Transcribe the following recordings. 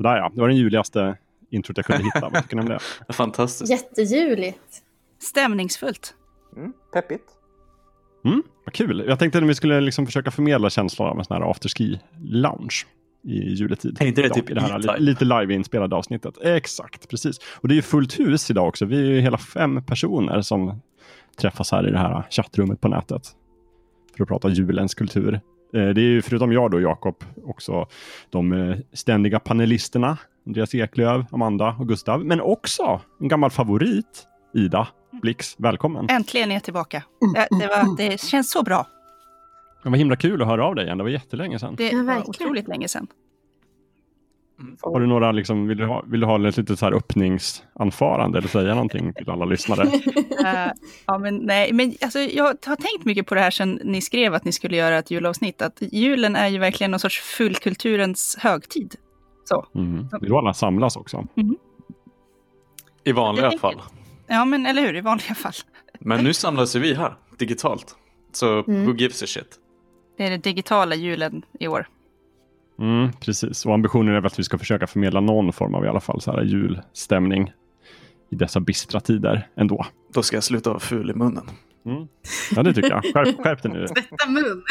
Sådär ja, det var den juligaste introt jag kunde hitta. Vad tycker ni om det? Fantastiskt. Jättejuligt. Stämningsfullt. Mm, peppigt. Mm, vad kul. Jag tänkte att vi skulle liksom försöka förmedla känslan av en sån här afterski-lounge i juletid. Är inte det Idag, typ i det här li- lite live-inspelade avsnittet? Exakt, precis. Och det är ju fullt hus idag också. Vi är ju hela fem personer som träffas här i det här chattrummet på nätet för att prata julens kultur. Eh, Det är ju förutom jag då, Jakob, också de eh, ständiga panelisterna. Andreas Eklöf, Amanda och Gustav. Men också en gammal favorit, Ida Blix. Välkommen! Äntligen är jag tillbaka. Ja, det, var, det känns så bra. Det var himla kul att höra av dig igen. Det var jättelänge sedan. Det var verkligen. otroligt länge sedan. Har du några, liksom, vill, du ha, vill du ha ett litet så här öppningsanförande eller säga någonting till alla lyssnare? Eh, ja, men nej, men alltså, jag har tänkt mycket på det här sedan ni skrev att ni skulle göra ett julavsnitt. Att julen är ju verkligen någon sorts fullkulturens högtid. Så. Mm. Det är då alla samlas också. I vanliga fall. Ja, men eller hur, i vanliga fall. Men nu samlas ju vi här, digitalt. Så Mm. who gives a shit? Det är den digitala julen i år. Mm, precis, och ambitionen är väl att vi ska försöka förmedla någon form av i alla fall så här julstämning i dessa bistra tider ändå. Då ska jag sluta vara ful i munnen. Mm. Ja, det tycker jag. Skärp, skärp dig nu. Tvätta mun.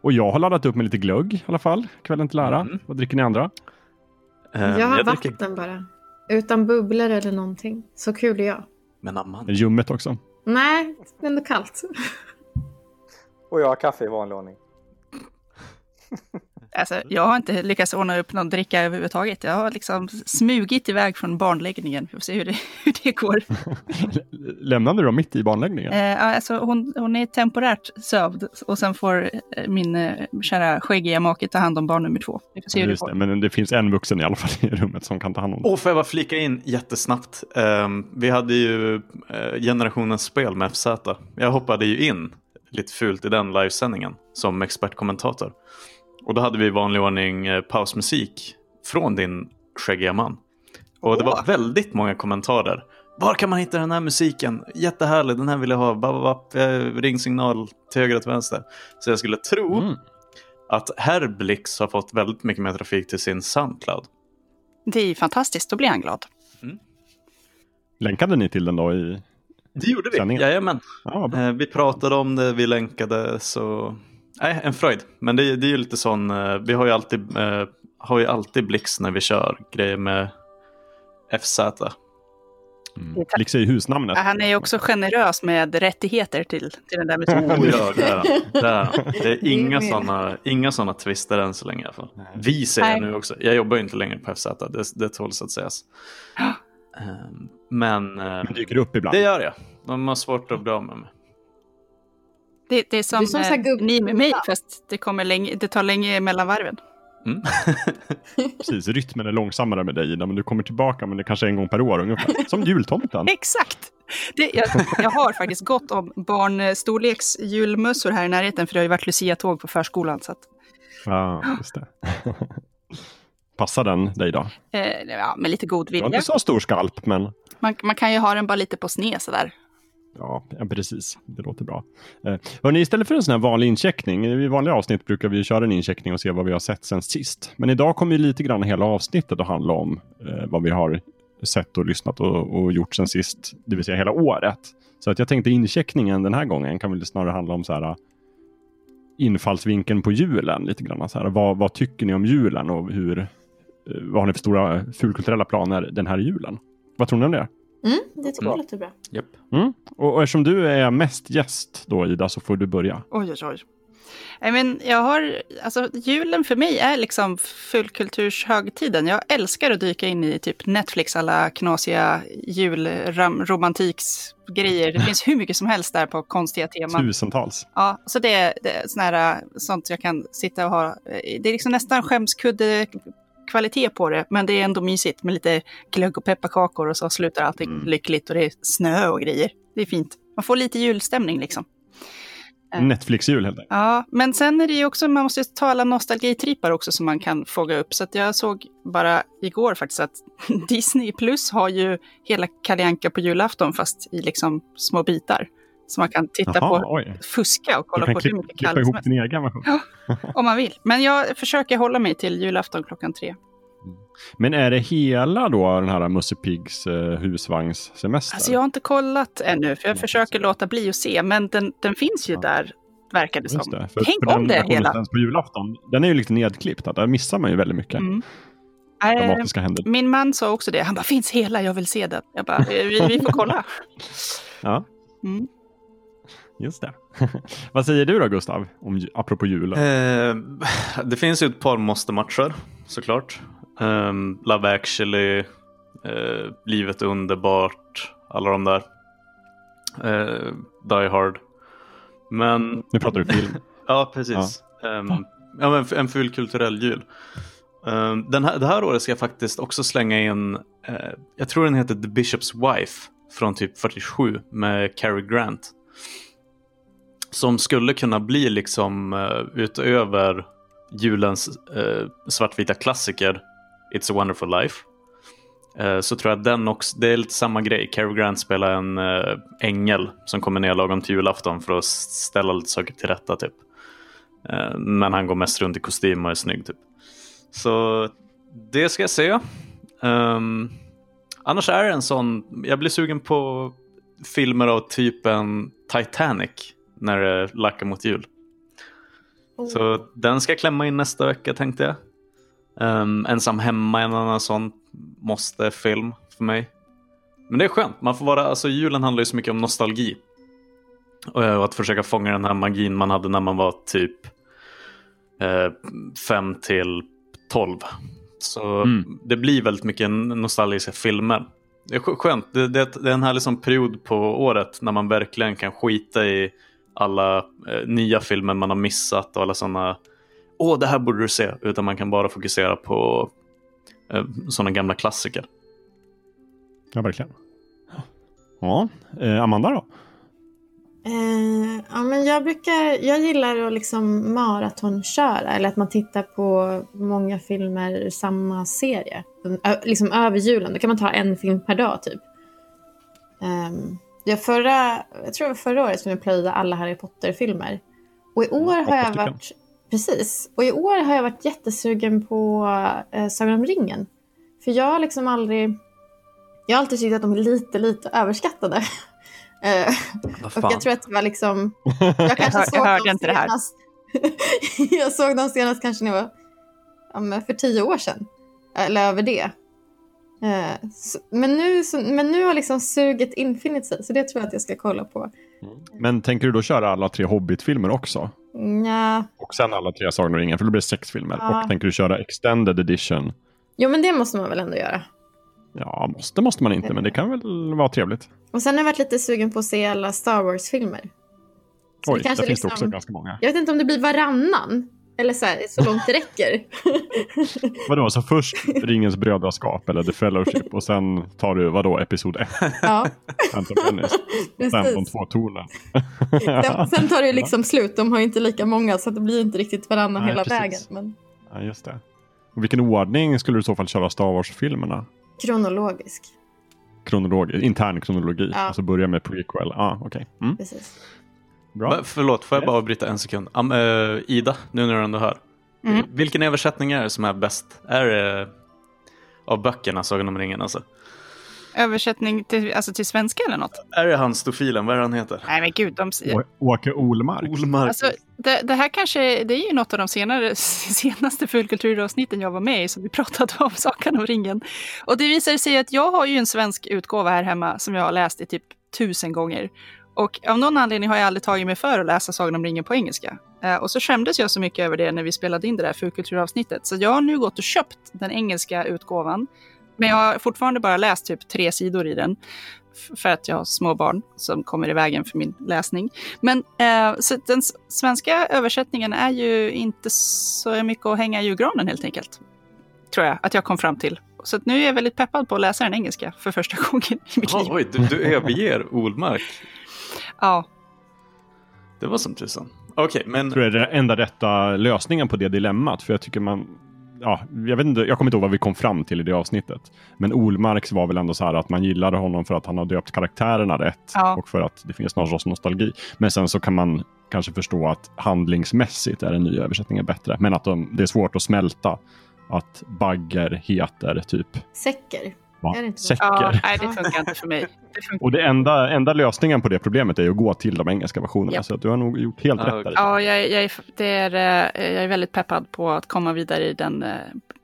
Och jag har laddat upp med lite glögg i alla fall, kvällen till ära. Mm. Vad dricker ni andra? Eh, Jag har dricker vatten bara. Utan bubblor eller någonting. Så kul är jag. med Är Amanda. det ljummet också? Nej, det är kallt. Och jag har kaffe i vanlig ordning. Alltså, jag har inte lyckats ordna upp någon dricka överhuvudtaget. Jag har liksom smugit iväg från barnläggningen. Vi får se hur det, hur det går. Lämnade du dem mitt i barnläggningen? Eh, ja, alltså, hon, hon är temporärt sövd och sen får eh, min eh, kära skäggiga make ta hand om barn nummer två. Vi får se hur det Just det, går. men det finns en vuxen i alla fall i rummet som kan ta hand om det. Och får jag bara flika in jättesnabbt. Ehm, vi hade ju eh, generationens spel med FZ. Jag hoppade ju in lite fult i den livesändningen som expertkommentator. Och då hade vi i vanlig ordning eh, pausmusik från din skäggiga man. Och det var väldigt många kommentarer. Var kan man hitta den här musiken? Jättehärlig, den här vill jag ha. Bababap, eh, ringsignal till höger och till vänster. Så jag skulle tro Mm. att Herr Blix har fått väldigt mycket mer trafik till sin Soundcloud. Det är ju fantastiskt, då blir han glad. Länkade ni till den då i... Det gjorde vi. Sändningen. Jajamän. Ja, bra. Eh, vi pratade om det, vi länkade så... Nej, en fröjd. Men det, det är ju lite sån, eh, vi har ju alltid, eh, har ju alltid Blix när vi kör grejer med FZ. Mm. Blix är ju husnamnet. Ja, Han är ju också generös med rättigheter till, till den där musiken. Oh, ja, det är det är. Det är inga sådana inga såna twister än så länge i alla fall. Vi säger Nej. nu också. Jag jobbar ju inte längre på FZ, det, det tåls att sägas. Eh, Men eh, Men dyker upp ibland. det gör jag. De har svårt att bli av med mig. Det, det är som, Det är som så här eh, gubb- ni med mig, fast det, kommer länge, det tar länge mellan varven. Mm. Precis, rytmen är långsammare med dig Ida, men du kommer tillbaka men det kanske är en gång per år ungefär. Som jultomten. Exakt! Det, jag, jag har faktiskt gått om barnstorleks julmössor här i närheten, för det har ju varit Lucia-tåg på förskolan. Så att, Ja, just det. Passar den dig då? eh, ja, med lite god Du har vilja. inte så stor skalp, men Man, man kan ju ha den bara lite på sned sådär ja, precis. Det låter bra. Eh, hörni, istället för en sån här vanlig incheckning, eh, i vanliga avsnitt brukar vi köra en incheckning och se vad vi har sett sen sist. Men idag kommer ju lite grann hela avsnittet att handla om eh, vad vi har sett och lyssnat och, och gjort sen sist, det vill säga hela året. Så att jag tänkte incheckningen den här gången kan väl snarare handla om så här eh, infallsvinkeln på julen lite grann. Så här, vad, vad tycker ni om julen och hur, eh, vad har ni för stora fulkulturella planer den här julen? Vad tror ni om det? Mm, det tycker jag låter bra. Japp. Mm. Och, och eftersom du är mest gäst då Ida så får du börja. Oj, oj, oj. Nej, men jag har, alltså julen för mig är liksom fullkulturshögtiden. Jag älskar att dyka in i typ Netflix alla knasiga julromantiksgrejer. Det finns hur mycket som helst där på konstiga teman. Tusentals. Ja, så det är, det är sån här, sånt jag kan sitta och ha. Det är liksom nästan skämskudde kvalitet på det, men det är ändå mysigt med lite glögg och pepparkakor och så slutar allting Mm. lyckligt och det är snö och grejer. Det är fint. Man får lite julstämning liksom. Eh. Netflix-jul helt enkelt. Ja, men sen är det ju också, man måste ju ta alla nostalgitrippar också som man kan fånga upp. Så att jag såg bara igår faktiskt att Disney Plus har ju hela Kalle på julafton fast i liksom små bitar. Så man kan titta Jaha, på, oj. fuska och kolla på hur mycket som ihop din egen version. Om man vill. Men jag försöker hålla mig till julafton klockan tre. Men är det hela då den här Musse Piggs eh, husvagnssemester? Alltså jag har inte kollat ännu, för jag försöker låta bli att se, men den, den finns ju Ja. där, verkar det Just som. det. För, Tänk för om den det hela. på julafton. Den är ju lite nedklippt. Där missar man ju väldigt mycket Mm. Händelser. min man sa också det, han bara finns hela, jag vill se den. Jag bara, eh, vi, vi får kolla. Ja, Mm. Just det. Vad säger du då Gustav, om, apropå julen? Eh, det finns ju ett par måste-matcher såklart. Um, Love actually, eh, Livet är underbart, alla de där. Eh, Die Hard. Men Nu pratar du film. Ja, precis. Ehm, ja, men en ful kulturell jul. Ehm, den här, det här året ska jag faktiskt också slänga in, eh, jag tror den heter The Bishop's Wife från typ 47 med Cary Grant. Som skulle kunna bli liksom eh, utöver julens eh, svartvita klassiker It's a wonderful life. Eh, så tror jag att den också, det är lite samma grej. Cary Grant spelar en eh, ängel som kommer ner lagom till julafton för att ställa lite saker till rätta typ. Eh, men han går mest runt i kostym och är snygg typ. Så det ska jag se. Um, annars är det en sån, jag blir sugen på filmer av typen Titanic när det lackar mot jul. Så den ska jag klämma in nästa vecka tänkte jag. Um, ensam hemma är en annan sån måste-film för mig. Men det är skönt, man får vara, alltså julen handlar ju så mycket om nostalgi. Och eh, att försöka fånga den här magin man hade när man var typ 5 till 12. Så Mm. det blir väldigt mycket nostalgiska filmer. Det är skö- skönt, det, det, det är en härlig sån period på året när man verkligen kan skita i alla eh, nya filmer man har missat och alla sådana Åh, det här borde du se. Utan man kan bara fokusera på eh, sådana gamla klassiker. Ja, verkligen. Ja, eh, Amanda då? Eh, ja, men jag, brukar, jag gillar att liksom maratonköra, eller att man tittar på många filmer ur samma serie. Ö, liksom över julen, då kan man ta en film per dag typ. Um, jag, förra, jag tror det var förra året som jag plöjde alla Harry Potter-filmer. Och i år har åtta jag varit... Precis. Och i år har jag varit jättesugen på eh, Sagan om ringen. För jag har liksom aldrig... Jag har alltid tyckt att de är lite, lite överskattade. Eh, och jag tror att det var liksom... Jag kanske hör- såg jag hörde inte det här. senast. jag såg dem senast kanske när jag var ja, men för tio år sedan. Eller över det. Eh, men, nu, men nu har liksom suget infinit sig, så det tror jag att jag ska kolla på. Men tänker du då köra alla tre Hobbit-filmer också? Nja. Och sen alla tre Sagan om ringen, för då blir det sex filmer. Ja. Och tänker du köra extended edition? Jo, men det måste man väl ändå göra. Ja, måste måste man inte, men det kan väl vara trevligt. Och sen har jag varit lite sugen på att se alla Star Wars-filmer. Oj, det där finns det liksom- också ganska många. Jag vet inte om det blir varannan. Eller så, här, så långt det räcker. Vadå, så först Ringens brödraskap eller The Fellowship och sen tar du, vadå, Episod 1, ja, sen de två tornen. Sen, sen tar det ju liksom slut. De har ju inte lika många så det blir inte riktigt varannan Nej, hela precis. vägen. Men Ja, just det. Och vilken ordning skulle du i så fall köra Star Wars-filmerna? kronologisk. Kronologi, intern kronologi. Ja. Alltså börja med prequel. Ah, okej. Mm, Precis. Bra. Men, förlåt, får jag bara avbryta en sekund? Am, eh, Ida, nu när du ändå hör. Mm. Vilken översättning är det som är bäst? Är det av böckerna Sagan om ringen alltså? Översättning till, alltså till svenska eller något? Är det han stofilen? Vad är det han heter? Nej men gud, de, Å- Åke Olmark. Olmark. Alltså, det, det här kanske, det är ju något av de senare, senaste fullkulturavsnitten jag var med i, som vi pratade om Sagan om ringen. Och det visar sig att jag har ju en svensk utgåva här hemma som jag har läst i typ tusen gånger. Och av någon anledning har jag aldrig tagit mig för att läsa Sagan om ringen på engelska. Eh, och så skämdes jag så mycket över det när vi spelade in det där fulkulturavsnittet. Så jag har nu gått och köpt den engelska utgåvan. Men jag har fortfarande bara läst typ tre sidor i den. För att jag har små barn som kommer i vägen för min läsning. Men eh, så den svenska översättningen är ju inte så mycket att hänga i julgranen helt enkelt. Tror jag att jag kom fram till. Så att nu är jag väldigt peppad på att läsa den engelska för första gången i mitt liv. oj, du, du överger Olmark. Ja, Det var som tusan. Okej, men tror jag är den enda rätta lösningen på det dilemmat. För jag tycker man... Ja, jag, vet inte, jag kommer inte ihåg vad vi kom fram till i det avsnittet. Men Olmarks var väl ändå så här att man gillade honom för att han har döpt karaktärerna rätt. Ja. Och för att det finns någon sorts nostalgi. Men sen så kan man kanske förstå att handlingsmässigt är den nya översättningen bättre. Men att de, det är svårt att smälta att bagger heter typ Säcker. Ja, nej, det funkar inte för mig. Det. Och det enda, enda lösningen på det problemet är att gå till de engelska versionerna. Japp. Så att du har nog gjort helt Ja, rätt okej. där. Ja, jag, jag, är, det är, eh, jag är väldigt peppad på att komma vidare i den, eh,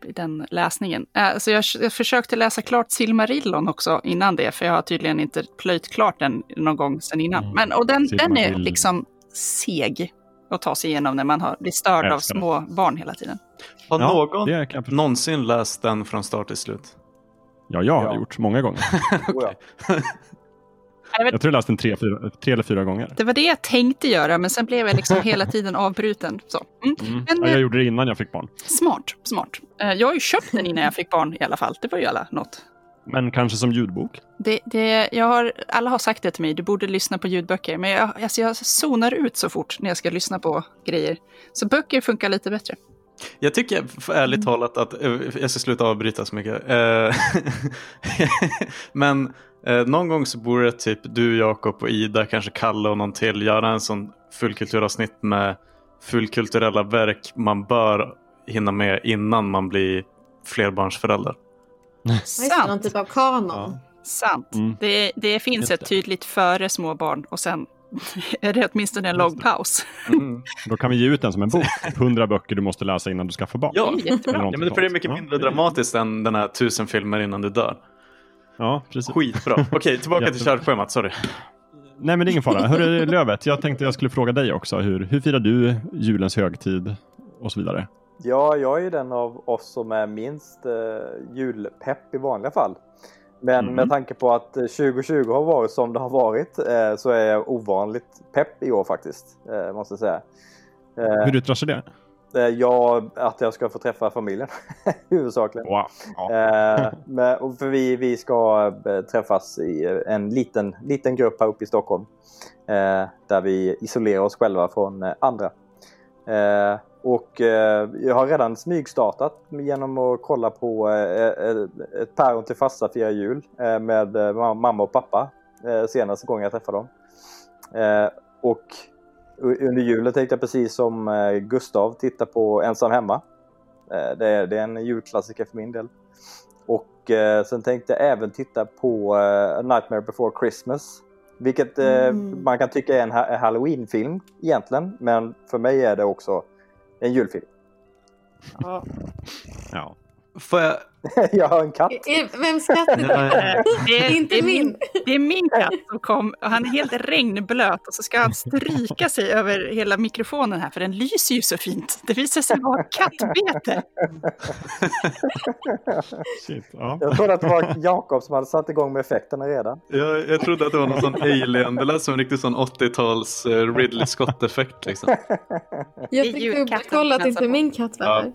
i den läsningen. Eh, Så jag, jag försökte läsa klart Silmarillon också innan det, för jag har tydligen inte plöjt klart den någon gång sedan innan. Mm. Men, och den, den är liksom seg att ta sig igenom när man har, blir störd av små barn hela tiden. Har Ja, någon någonsin läst den från start till slut? Ja, jag har Ja. gjort många gånger. Oh, ja. Jag tror jag läst den tre, fyra, tre eller fyra gånger. det var det jag tänkte göra, men sen blev jag liksom hela tiden avbruten. Så. Mm. Mm. Men, Ja, eh, jag gjorde det innan jag fick barn. Smart, smart. Eh, Jag har ju köpt den innan jag fick barn i alla fall. Det var ju alla något. Men kanske som ljudbok. Det, det, jag har, alla har sagt det till mig, du borde lyssna på ljudböcker. Men jag, alltså jag zonar ut så fort när jag ska lyssna på grejer. Så böcker funkar lite bättre. Jag tycker för ärligt talat att, eh, jag ska sluta avbryta så mycket. Eh, Men eh, någon gång så borde typ du, Jakob och Ida, kanske Kalle och någon till göra en sån fullkulturavsnitt med fullkulturella verk man bör hinna med innan man blir flerbarnsförälder. Det, någon Sant. typ av kanon. Ja. Sant. Mm. Det, det finns Just ett det. tydligt före små barn och sen är det åtminstone en lång det. paus. Då kan vi ge ut den som en bok. 100 böcker du måste läsa innan du skaffar barn. Ja, ja men för det är mycket Ja, mindre är- dramatiskt än den här tusen filmer innan du dör. Ja, precis. Skitbra. Okej, tillbaka till körschemat, sorry. Nej, men det är ingen fara. Hörru, Lövet, jag tänkte jag skulle fråga dig också. Hur, hur firar du julens högtid och så vidare? Ja, jag är ju den av oss som är minst eh, julpepp i vanliga fall. Men Mm. med tanke på att eh, 2020 har varit som det har varit eh, så är jag ovanligt pepp i år faktiskt, eh, måste jag säga. Eh, Hur yttrar sig det? eh, ja, att jag ska få träffa familjen huvudsakligen. Wow. Ja. Eh, men, för vi, vi ska eh, träffas i en liten, liten grupp här uppe i Stockholm. Eh, där vi isolerar oss själva från eh, andra. Och eh, jag har redan smygstartat genom att kolla på eh, eh, ett päron till farsa firar jul eh, med eh, ma- mamma och pappa eh, senaste gången jag träffade dem. Och under julen tänkte jag precis som Gustav titta på Ensam hemma. Det, är, det är en julklassiker för min del. Och sen tänkte jag även titta på Nightmare Before Christmas. Vilket Mm. man kan tycka är en ha- Halloween-film egentligen. Men för mig är det också en julfilm. Ja. Får jag... jag har en katt. Vems katt är det? Det är, Inte det är min. Det är min katt som kom och han är helt regnblöt och så ska han stryka sig över hela mikrofonen här för den lyser ju så fint. Det visar sig vara kattbete. Shit. Ja. Jag trodde att det var Jakob som hade satt igång med effekterna redan. Jag, jag trodde att det var någon sån alien, det lät som en riktig sån 80-tals eh, Ridley Scott-effekt liksom. Jag fick dubbelkolla att inte min katt var Ja.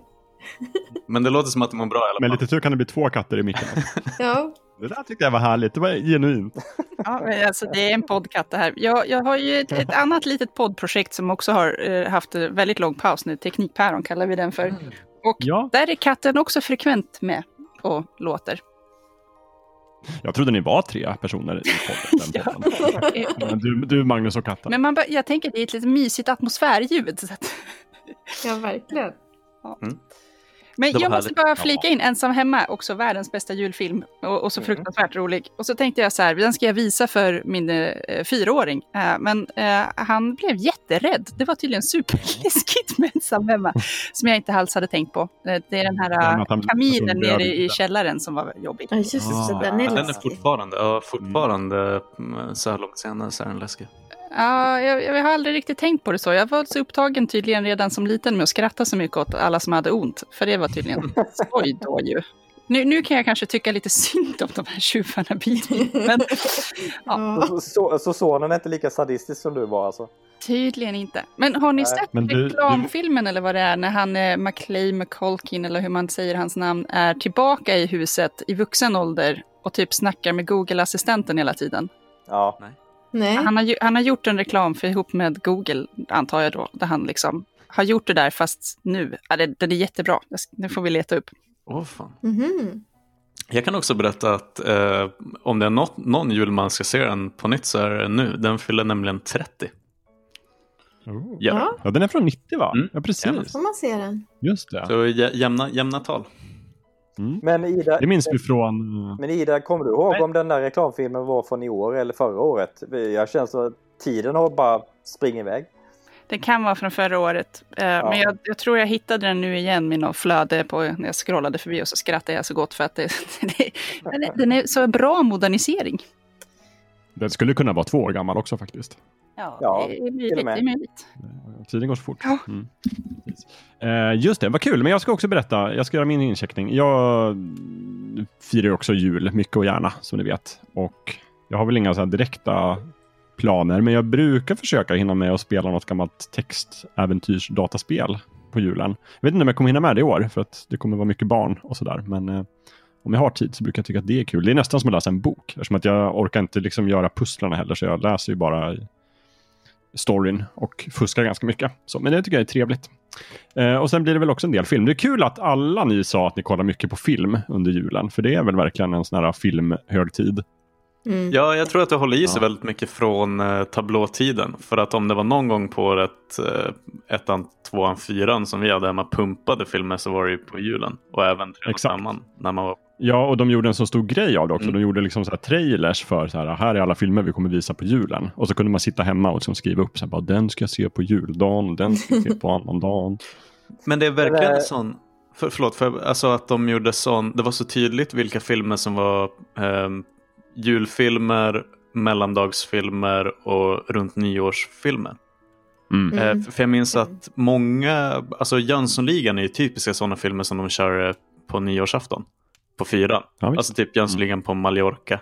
Men det låter som att det mår bra i alla Med fall. lite tur kan det bli två katter i micken. Ja. Det där tyckte jag var härligt. Det var genuint. Ja, men alltså, det är en poddkatt det här. Jag, jag har ju ett, ett annat litet poddprojekt som också har eh, haft en väldigt lång paus nu. Teknikpäron kallar vi den för. Och Ja, där är katten också frekvent med och låter. jag trodde ni var tre personer i podden. Den podden. Men du, du, Magnus och katten. Men man, jag tänker att det är ett lite mysigt atmosfärljud. Så att, ja, verkligen. Men Det var jag måste härligt. bara flika in, Ensam hemma, också världens bästa julfilm och, och så Mm. fruktansvärt rolig. Och så tänkte jag så här, den ska jag visa för min eh, fyraåring. Eh, men eh, han blev jätterädd. Det var tydligen superläskigt med Ensam hemma, som jag inte alls hade tänkt på. Eh, det är den här Ja, eh, kaminen börjar nere i källaren som var jobbig. Ja, just det. Ah, Den är den är läskig. fortfarande, ja, fortfarande mm, så här långt senare så är den läskig. Ja, jag, jag har aldrig riktigt tänkt på det så. Jag var så upptagen tydligen redan som liten med att skratta så mycket åt alla som hade ont. För det var tydligen skoj då ju. Nu, nu kan jag kanske tycka lite synd om de här tjuvarna. Men Ja. Så, så, så sonen är inte lika sadistisk som du var alltså? tydligen inte. Men har ni Nej. sett Men du- reklamfilmen eller vad det är när han, eh, Maclay McColkin eller hur man säger hans namn, är tillbaka i huset i vuxen ålder och typ snackar med Google-assistenten hela tiden? Ja. Nej. Han har, han har gjort en reklam för ihop med Google, antar jag då, där han liksom har gjort det där fast nu. Ja, det, den är jättebra, det får vi leta upp. Åh fan. Mhm. Jag kan också berätta att eh, om det är något, någon jul man ska se den på nytt så är det nu. Den fyller nämligen 30. Oh. Ja. Ja, Ja, den är från 90 va? Mm. Ja, precis. Jajamän. får man se den. Just det. Så jä- jämna, jämna tal. Mm. Men Ida, Det minns vi från... men Ida, kommer du ihåg Nej. om den där reklamfilmen var från i år eller förra året? Jag känner så att tiden har bara springit iväg. Den kan vara från förra året. Eh, Men jag, jag tror jag hittade den nu igen med något flöde på, när jag scrollade förbi och så skrattade jag så gott för att det, det, den, är, den är så bra modernisering. Den skulle kunna vara två år gammal också faktiskt. Ja, Ja, det är möjligt. Det är. Tiden går så fort. Ja. Mm. Eh, just det, vad kul. Men jag ska också berätta. Jag ska göra min incheckning. Jag firar också jul, mycket och gärna, som ni vet. Och jag har väl inga så här direkta planer, men jag brukar försöka hinna med att spela något gammalt textäventyrsdataspel på julen. Jag vet inte om jag kommer hinna med det i år, för att det kommer vara mycket barn och sådär. Men eh, om jag har tid så brukar jag tycka att det är kul. Det är nästan som att läsa en bok, eftersom att jag orkar inte liksom göra pusslarna heller, så jag läser ju bara storyn och fuskar ganska mycket. Så, men det tycker jag är trevligt. Eh, och sen blir det väl också en del film. Det är kul att alla ni sa att ni kollar mycket på film under julen, för det är väl verkligen en sån här filmhögtid. Mm. Ja, jag tror att det håller i sig Ja. väldigt mycket från eh, tablåtiden. För att om det var någon gång på året, eh, ettan, tvåan, fyran som vi hade hemma pumpade filmer så var det ju på julen. Och även femman när man var Ja, och de gjorde en så stor grej av det också. Mm. De gjorde liksom så här trailers för så här, här är alla filmer vi kommer visa på julen. Och så kunde man sitta hemma och liksom skriva upp så här, bara, den ska jag se på juldagen, och den ska jag se på annandagen. Men det är verkligen en sån, för, förlåt, för, alltså att de gjorde sån, det var så tydligt vilka filmer som var ehm, julfilmer, mellandagsfilmer och runt nyårsfilmer. Mm. Mm. Eh, för jag minns att många, alltså Jönssonligan är ju typiska sådana filmer som de kör eh, på nyårsafton. På fyran. Ja. Alltså typ Jönssonligan på Mallorca.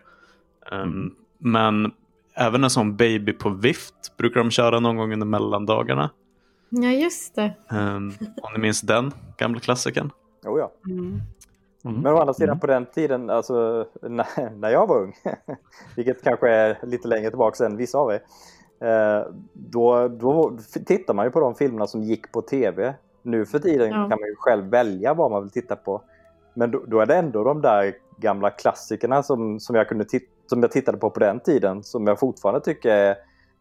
Um, Mm. Men även en sån Baby på vift brukar de köra någon gång under mellandagarna. Ja, just det. Um, om ni minns den gamla klassikern. Jo, ja. Mm. Men å andra sidan Mm. på den tiden, alltså när, när jag var ung, vilket kanske är lite längre tillbaka än vissa av er, eh, då, då tittar man ju på de filmerna som gick på tv. Nu för tiden Ja. kan man ju själv välja vad man vill titta på. Men då, då är det ändå de där gamla klassikerna som, som, jag kunde som jag tittade på på den tiden som jag fortfarande tycker är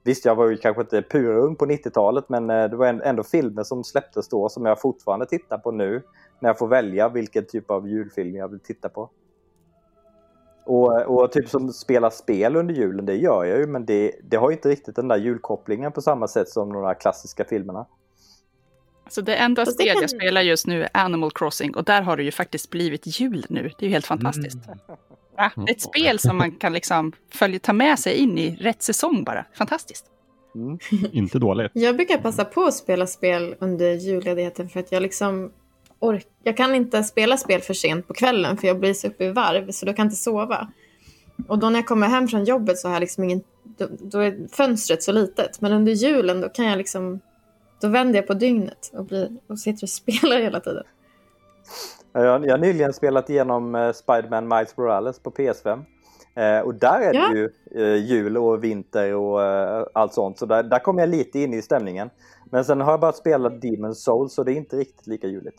Visst, jag var ju kanske inte purung på 90-talet men eh, det var ändå filmer som släpptes då som jag fortfarande tittar på nu när jag får välja vilken typ av julfilm jag vill titta på. Och, och typ som spela spel under julen, det gör jag ju men det, det har ju inte riktigt den där julkopplingen på samma sätt som de där klassiska filmerna. Så det enda spel kan- jag spelar just nu är Animal Crossing och där har det ju faktiskt blivit jul nu. Det är ju helt fantastiskt. Mm. Det är ett spel som man kan liksom följa, ta med sig in i rätt säsong bara. Fantastiskt. Mm. Inte dåligt. Jag brukar passa på att spela spel under julledigheten för att jag liksom ork- Jag kan inte spela spel för sent på kvällen för jag blir så uppe i varv så då kan jag inte sova. Och då när jag kommer hem från jobbet så har jag liksom ingen... Då, då är fönstret så litet. Men under julen då kan jag liksom... Då vänder jag på dygnet och, blir, och sitter och spelar hela tiden. Jag, jag har nyligen spelat igenom eh, Spider-Man Miles Morales på PS5. Eh, och där är Ja. det ju eh, jul och vinter och eh, allt sånt. Så där, där kom jag lite in i stämningen. Men sen har jag bara spelat Demon's Souls så det är inte riktigt lika juligt.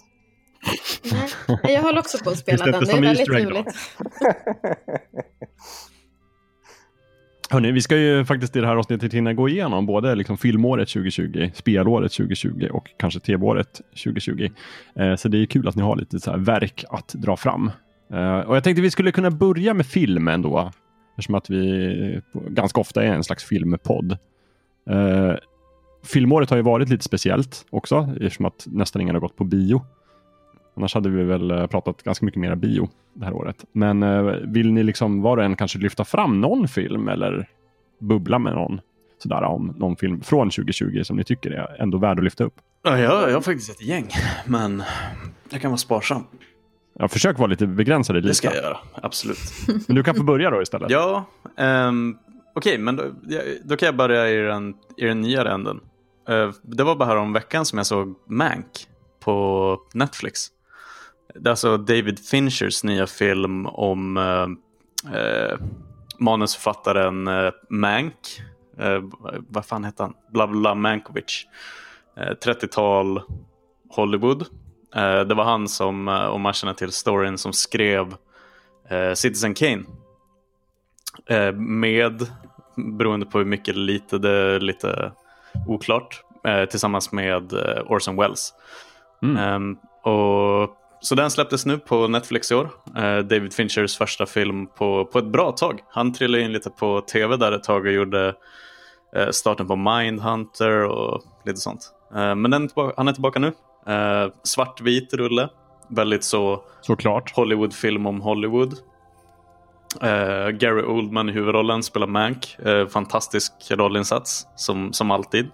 Nej, Jag håller också på att spela den. Det är väldigt juligt. Hörrni, vi ska ju faktiskt i det här avsnittet hinna gå igenom både liksom filmåret 2020, spelåret 2020 och kanske tv-året 2020. Eh, så det är kul att ni har lite så verk att dra fram. Eh, och jag tänkte vi skulle kunna börja med filmen då, eftersom att vi ganska ofta är en slags filmpodd. Eh, filmåret har ju varit lite speciellt också, eftersom att nästan ingen har gått på bio. Annars hade vi väl eh, pratat ganska mycket mer bio det här året. Men eh, vill ni liksom var och en kanske lyfta fram någon film eller bubbla med någon sådär om någon film från 2020 som ni tycker är ändå värd att lyfta upp? Ja, jag, jag har faktiskt ett gäng, men jag kan vara sparsam. Ja, försök vara lite begränsade Det ska jag göra, absolut. Men du kan få börja då istället. Ja, ehm, okej, men då, då kan jag börja i den, i den nyare änden. Eh, det var bara här om veckan som jag såg Mank på Netflix. Det är alltså David Finchers nya film om eh, eh, manusförfattaren eh, Mank. Eh, vad fan hette han? Bla bla Mankovic. Eh, 30-tal Hollywood. Eh, det var han som, eh, om man känner till storyn, som skrev Citizen Kane. Med, beroende på hur mycket eller lite, det är lite oklart, tillsammans med Orson Welles. Mm. Ehm, och, så den släpptes nu på Netflix i år. Eh, David Finchers första film på, på ett bra tag. Han trillade in lite på tv där ett tag och gjorde eh, starten på Mindhunter och lite sånt. Eh, men den, han är tillbaka nu. Svartvit rulle. Väldigt så Såklart. Hollywoodfilm om Hollywood. Gary Oldman i huvudrollen spelar Mank. Fantastisk rollinsats som, som alltid.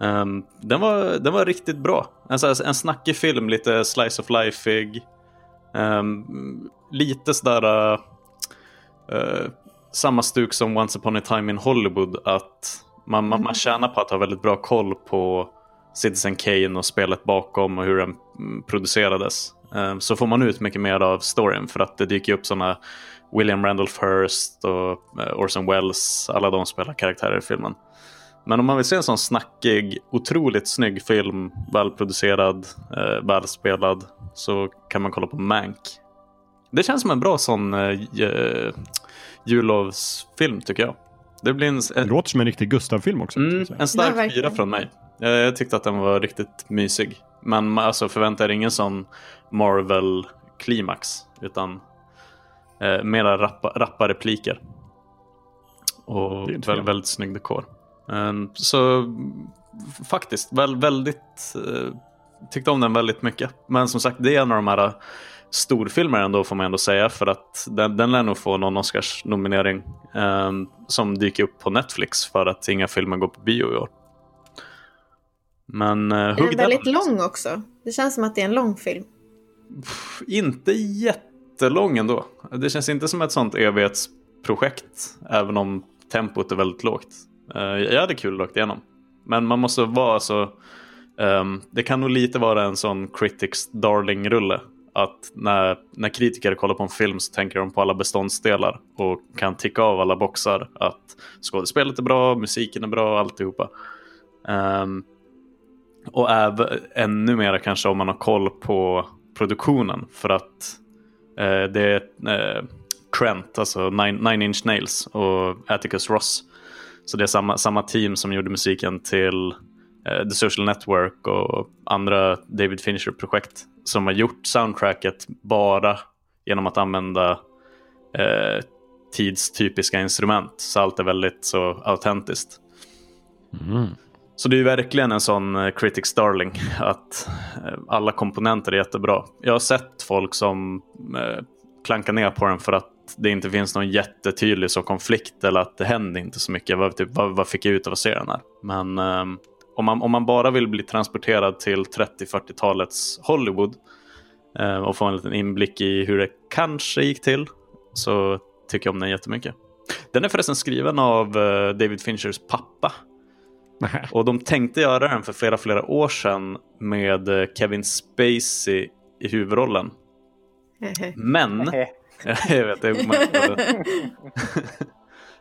Ehm, den, var, den var riktigt bra. En, så här- en snackig film, lite slice of life-ig. Ehm, lite sådär uh, samma stuk som Once upon a time in Hollywood. Att man, man, man tjänar på att ha väldigt bra koll på Citizen Kane och spelet bakom och hur den mm, producerades. Ehm, så får man ut mycket mer av storyn för att det dyker upp sådana William Randolph Hearst och eh, Orson Welles, alla de spelar karaktärer i filmen. Men om man vill se en sån snackig, otroligt snygg film, välproducerad, eh, välspelad, så kan man kolla på Mank. Det känns som en bra sån eh, ju- jullovsfilm tycker jag. Det blir en, Det låter som en riktig Gustav-film också. mm, en stark fyra från mig. Jag, jag tyckte att den var riktigt mysig. Men man- alltså, förvänta er ingen sån Marvel-klimax, utan eh, mera rappa, rappa repliker. Och Det är inte väl, fel. väldigt snygg dekor. Ehm, så faktiskt, väl, väldigt, eh, tyckte om den väldigt mycket. Men som sagt, det är en av de här eh, storfilmer ändå får man ändå säga för att den, den lär nog få någon Oscars-nominering ehm, som dyker upp på Netflix för att inga filmer går på bio i år. Men Är den väldigt lång också? Det känns som att det är en lång film. Inte jättelång ändå. Det känns inte som ett sånt evighetsprojekt, även om tempot är väldigt lågt. Eh, jag hade kul rakt igenom. Men man måste vara så... Um, det kan nog lite vara en sån critics darling-rulle. Att när, när kritiker kollar på en film så tänker de på alla beståndsdelar och kan ticka av alla boxar. Att skådespelet är bra, musiken är bra, alltihopa. Um, och även, ännu mer kanske om man har koll på produktionen. För att uh, det är uh, Trent, alltså Nine, Nine Inch Nails och Atticus Ross. Så det är samma, samma team som gjorde musiken till eh, The Social Network och andra David Fincher-projekt. Som har gjort soundtracket bara genom att använda eh, tidstypiska instrument. Så allt är väldigt så autentiskt. Mm. Så det är verkligen en sån eh, critics darling att eh, alla komponenter är jättebra. Jag har sett folk som eh, klankar ner på den för att det inte finns någon jättetydlig så konflikt eller att det händer inte så mycket. Vad, typ, vad, vad fick jag ut av att se den här? Men ehm, om, man, om man bara vill bli transporterad till 30-40-talets Hollywood eh, och få en liten inblick i hur det kanske gick till så tycker jag om den jättemycket. Den är förresten skriven av eh, David Finchers pappa. Och de tänkte göra den för flera, flera år sedan med eh, Kevin Spacey i huvudrollen. Men, jag vet, det är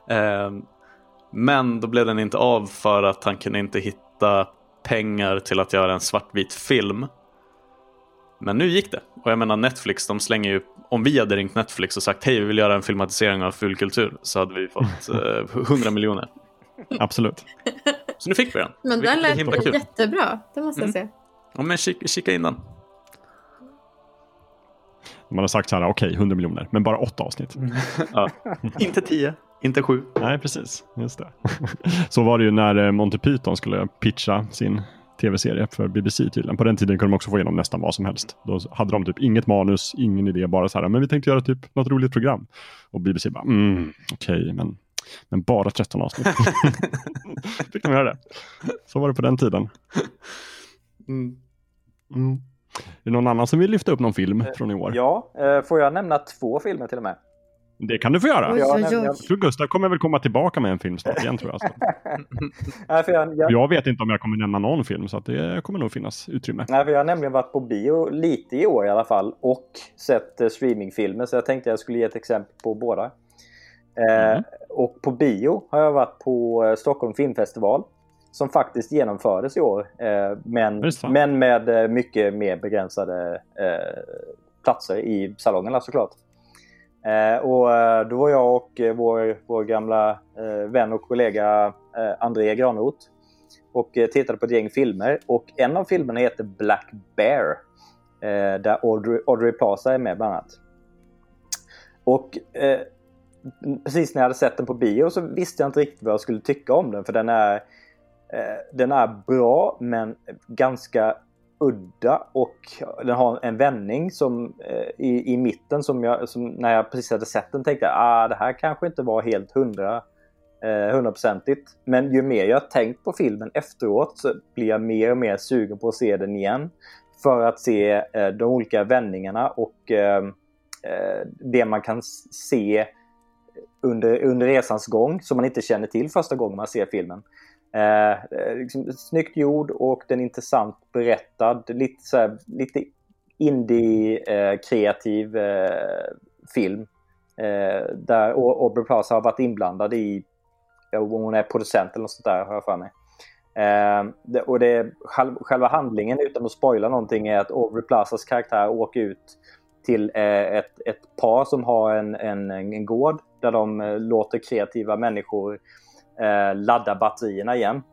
Ehm, Men då blev den inte av för att han kunde inte hitta pengar till att göra en svartvit film. Men nu gick det. Och jag menar Netflix, de slänger ju... Om vi hade ringt Netflix och sagt hej, vi vill göra en filmatisering av fulkultur så hade vi fått eh, 100 miljoner. Absolut. Så nu fick vi den. Men den lät jättebra, det måste jag säga. Ja, men kika, kika in den. Man har sagt så här, okej, 100 miljoner, men bara åtta avsnitt. Ja. inte 10, inte 7. Nej, precis. Just det. Så var det ju när eh, Monty Python skulle pitcha sin tv-serie för BBC tydligen. På den tiden kunde de också få igenom nästan vad som helst. Då hade de typ inget manus, ingen idé, bara så här, men vi tänkte göra typ något roligt program. Och BBC bara, mm, okej, men, men bara 13 avsnitt. Fick de göra det. Så var det på den tiden. Mm. Mm. Är det någon annan som vill lyfta upp någon film från i år? Ja, eh, får jag nämna två filmer till och med? Det kan du få göra. Oj, oj, oj. Jag tror Gustav kommer väl komma tillbaka med en film snart igen tror jag. Så. Nej, för jag, jag, Jag vet inte om jag kommer nämna någon film så att det kommer nog finnas utrymme. nej, för jag har nämligen varit på bio lite i år i alla fall och sett eh, streamingfilmer så jag tänkte jag skulle ge ett exempel på båda. Eh, Mm. Och på bio har jag varit på eh, Stockholm Filmfestival som faktiskt genomfördes i år. Eh, men, men med eh, mycket mer begränsade eh, platser i salongerna såklart. Och då var jag och vår, vår gamla vän och kollega André Granroth och tittade på ett gäng filmer. Och en av filmerna heter Black Bear. Där Audrey, Audrey Plaza är med bland annat. Och precis när jag hade sett den på bio så visste jag inte riktigt vad jag skulle tycka om den. För den är, Eh, den är bra men ganska udda och den har en vändning som eh, i, i mitten som jag, som när jag precis hade sett den tänkte ah, det här kanske inte var helt hundra eh, hundraprocentigt. Men ju mer jag tänkt på filmen efteråt så blir jag mer och mer sugen på att se den igen. För att se eh, de olika vändningarna och eh, eh det man kan se under, under resans gång som man inte känner till första gången man ser filmen. Eh, eh, liksom, snyggt gjord och den är intressant berättad. Lite, så här, lite indie-kreativ eh, eh, film. Eh, där Aubrey Plaza har varit inblandad i, hon är producent eller något sånt där har jag för mig. Eh, det, och det, själva handlingen utan att spoila någonting är att Aubrey Plazas karaktär åker ut till eh, ett, ett par som har en, en, en gård där de eh, låter kreativa människor eh, ladda batterierna igen.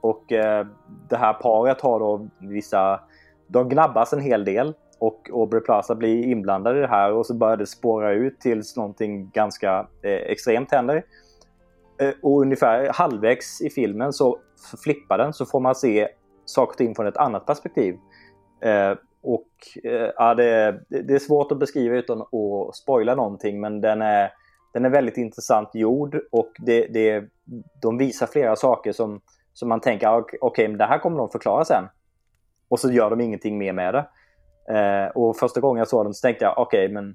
Och eh, det här paret har då vissa... De gnabbas en hel del och Aubrey Plaza blir inblandad i det här och så börjar det spåra ut tills någonting ganska eh, extremt händer. Eh, och ungefär halvvägs i filmen så flippar den så får man se saker och ting från ett annat perspektiv. Eh, och eh, ja, det, det, är svårt att beskriva utan att spoila någonting men den är den är väldigt intressant gjord och det, det, de visar flera saker som, som man tänker ah, okej, okay, men det här kommer de förklara sen. Och så gör de ingenting mer med det. Eh, och första gången jag såg den så tänkte jag okej, okay, men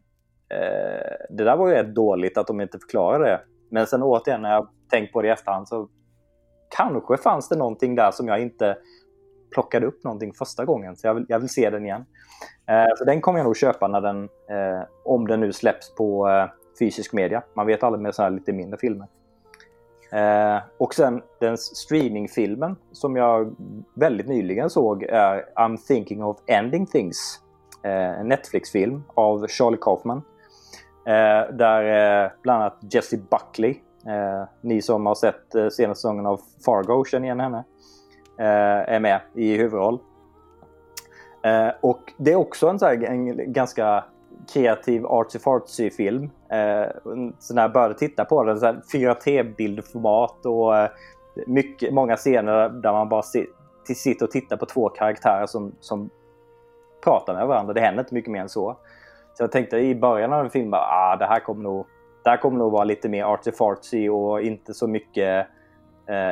eh, det där var ju rätt dåligt att de inte förklarade det. Men sen återigen när jag tänkt på det i efterhand så kanske fanns det någonting där som jag inte plockade upp någonting första gången. Så jag vill, jag vill se den igen. Eh, så den kommer jag nog köpa när den, eh, om den nu släpps på eh, fysisk media. Man vet aldrig med sådana här lite mindre filmer. Eh, och sen den streamingfilmen som jag väldigt nyligen såg är I'm thinking of ending things. Eh, en Netflix-film av Charlie Kaufman. Eh, där eh, bland annat Jessie Buckley, eh, ni som har sett eh, senaste säsongen av Fargo känner igen henne, eh, är med i huvudroll. Eh, och det är också en, så här, en ganska kreativ artsy-fartsy film. Eh, så när jag började titta på den, 4T-bildformat och eh, mycket, många scener där man bara si sitter och tittar på två karaktärer som, som pratar med varandra. Det händer inte mycket mer än så. Så jag tänkte i början av filmen att ah, det här kommer nog det här kommer nog vara lite mer artsy-fartsy och inte så mycket eh,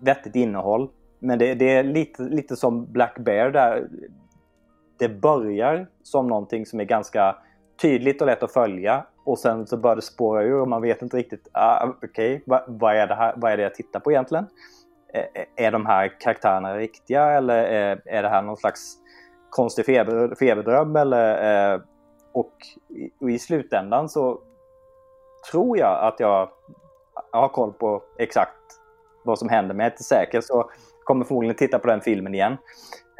vettigt innehåll. Men det, det, är lite, lite som Black Bear där det börjar som någonting som är ganska tydligt och lätt att följa och sen så börjar det spåra ur och man vet inte riktigt, ah, okej, okay, vad, vad, är det här, vad är det jag tittar på egentligen? Är, är de här karaktärerna riktiga eller är, är det här någon slags konstig feber, feberdröm? Eller, eh, och, i, och i slutändan så tror jag att jag, jag har koll på exakt vad som händer, men jag är inte säker så kommer förmodligen titta på den filmen igen.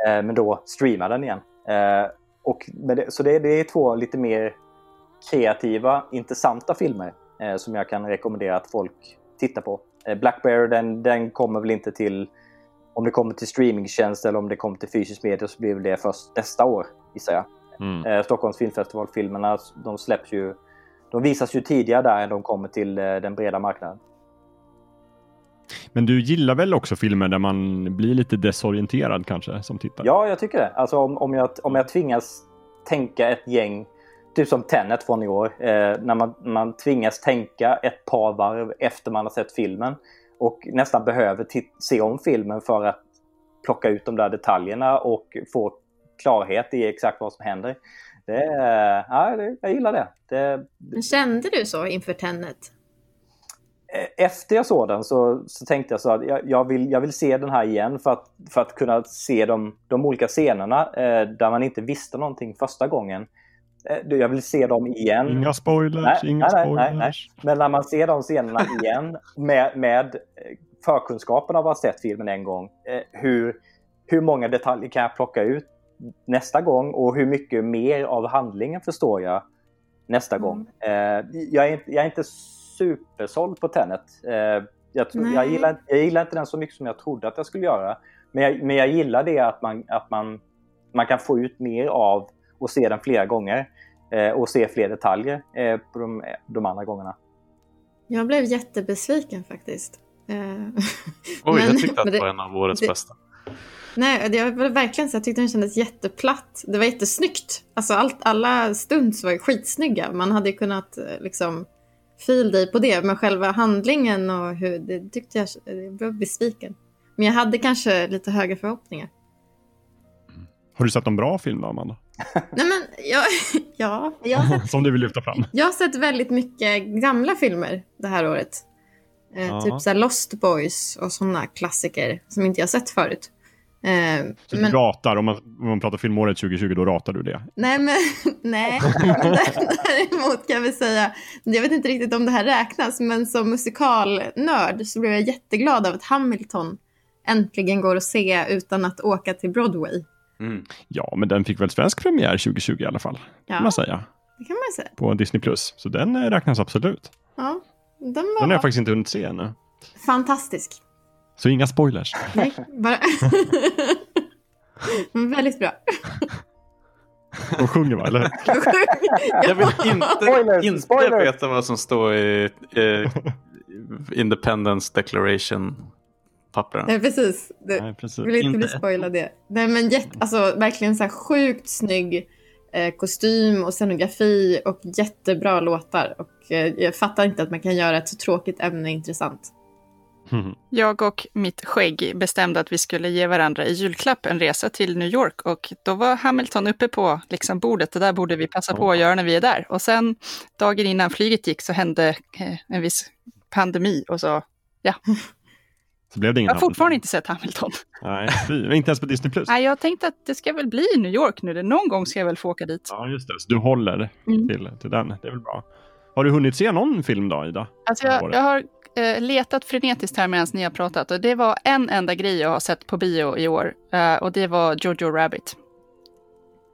Eh, men då streama den igen. Och det, så det, det, är två lite mer kreativa, intressanta filmer eh, som jag kan rekommendera att folk tittar på. Eh, Black Bear den, den kommer väl inte till, om det kommer till streamingtjänst eller om det kommer till fysisk media så blir det först nästa år gissar jag. Mm. Eh, Stockholms filmfestival-filmerna de släpps ju, de visas ju tidigare där än de kommer till eh, den breda marknaden. Men du gillar väl också filmer där man blir lite desorienterad kanske som tittare? Ja, jag tycker det. Alltså om, om, jag, om jag tvingas tänka ett gäng, typ som Tenet från i år, eh, när man, man tvingas tänka ett par varv efter man har sett filmen och nästan behöver se om filmen för att plocka ut de där detaljerna och få klarhet i exakt vad som händer. Det, ja, det, jag gillar det. det. Kände du så inför Tenet? Eh, efter jag såg den så, så tänkte jag så att jag, jag, vill, jag vill se den här igen för att, för att kunna se de, de olika scenerna eh, där man inte visste någonting första gången. Eh, jag vill se dem igen. Inga spoilers, nej, inga nej, spoilers. Nej, nej, Men när man ser de scenerna igen med, med förkunskapen av att ha sett filmen en gång. Eh, hur, hur många detaljer kan jag plocka ut nästa gång och hur mycket mer av handlingen förstår jag nästa mm. gång. Eh, jag, är, jag är inte supersåld på Tenet. Eh, Jag, jag, gillar, jag gillar inte den så mycket som jag trodde att jag skulle göra. Men jag, men jag gillar det att man, att man, man kan få ut mer av och se den flera gånger. Eh, och se fler detaljer eh, på de, de andra gångerna. Jag blev jättebesviken faktiskt. Eh, Oj, men- jag tyckte att det var en av årets det- bästa. Nej, var verkligen så. Jag tyckte den kändes jätteplatt. Det var jättesnyggt. Alltså allt, alla stunts var skitsnygga. Man hade ju kunnat eh, liksom fil dig på det. Men själva handlingen och hur, det tyckte jag, jag blev besviken. Men jag hade kanske lite högre förhoppningar. Har du sett en bra film då, Amanda? Nej men, jag, ja, jag har, sett, Som du vill lyfta fram? jag har sett väldigt mycket gamla filmer det här året. Eh. Typ så Lost Boys och sådana klassiker som inte jag sett förut. Eh, Så men- du ratar, om man, om man pratar filmåret 2020, då ratar du det? Nej, men nej. Däremot kan vi säga, jag vet inte riktigt om det här räknas, men som musikalnörd så blev jag jätteglad av att Hamilton äntligen går att se utan att åka till Broadway. Mm. Ja, men den fick väl svensk premiär 2020 i alla fall, Ja, kan man säga. det kan man säga. På Disney+. Plus. Så den eh, räknas absolut. Ja, den Den var har jag faktiskt inte hunnit se ännu. fantastisk. Så inga spoilers. Nej, bara... väldigt bra. De sjunger va, eller? Jag vill inte, Spoilers, inte spoilers. veta vad som står i eh, Independence Declaration-papperna. Nej, precis. Det, Nej, precis. Jag vill inte bli Inte. spoilad det. Nej men jätte, alltså verkligen så här sjukt snygg eh, kostym och scenografi och jättebra låtar. Och eh, jag fattar inte att man kan göra ett så tråkigt ämne intressant. Mhm. Jag och mitt skägg bestämde att vi skulle ge varandra i julklapp en resa till New York och då var Hamilton uppe på liksom bordet. Det där borde vi passa på att göra när vi är där. Och sen dagen innan flyget gick så hände eh, en viss pandemi och så. Så blev det ingen Jag har fortfarande Hamilton. inte sett Hamilton. Nej, fy, inte ens på Disney+. Plus. Nej, jag tänkte att det ska väl bli New York nu. Någon gång ska jag väl få åka dit. Ja, just det. Så du håller Mm. till, till den. Det är väl bra. Har du hunnit se någon film då, Ida? Alltså jag, jag har eh, letat frenetiskt här medan ni har pratat och det var en enda grej jag har sett på bio i år eh, och det var Jojo Rabbit.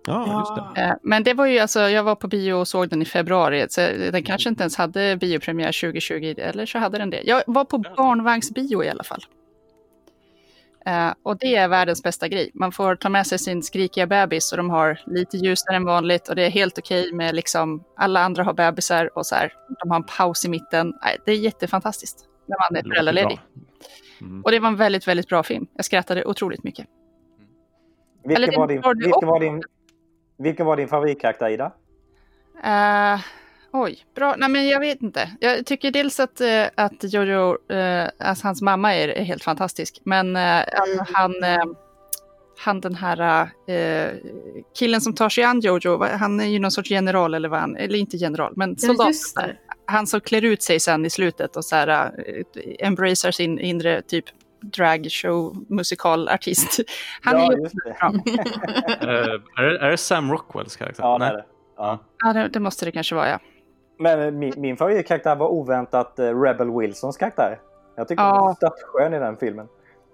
Ja, just det. Eh, men det var ju alltså, jag var på bio och såg den i februari, så den kanske inte ens hade biopremiär 2020, eller så hade den det. Jag var på barnvagnsbio i alla fall. Eh, och det är världens bästa grej. Man får ta med sig sin skrikiga bebis och de har lite ljusare än vanligt och det är helt okej med liksom alla andra har bebisar och så här. De har en paus i mitten. Nej, det är jättefantastiskt när man är föräldraledig. Mm. Och det var en väldigt, väldigt bra film. Jag skrattade otroligt mycket. Vilken var, din, vilken, var din, vilken var din favoritkaraktär, Ida? Eh, oj, bra. Nej, men jag vet inte. Jag tycker dels att, eh, att Jojo, uh, alltså hans mamma är, är helt fantastisk. Men eh, alltså, han, eh, han den här eh, killen som tar sig an Jojo, han är ju någon sorts general eller vad han, eller inte general, men Ja, soldat. det. Han som klär ut sig sen i slutet och så här, eh, embracear sin inre typ dragshow musikalartist. Han är ja, ju just det. bra. Eh, är, det, är det Sam Rockwells karaktär? Ja, det är det. Ja. Ja, det, det måste det kanske vara, ja. Men min, min favoritkaraktär var oväntat eh, Rebel Wilsons karaktär. Jag tycker Ja. hon var störtskön i den filmen.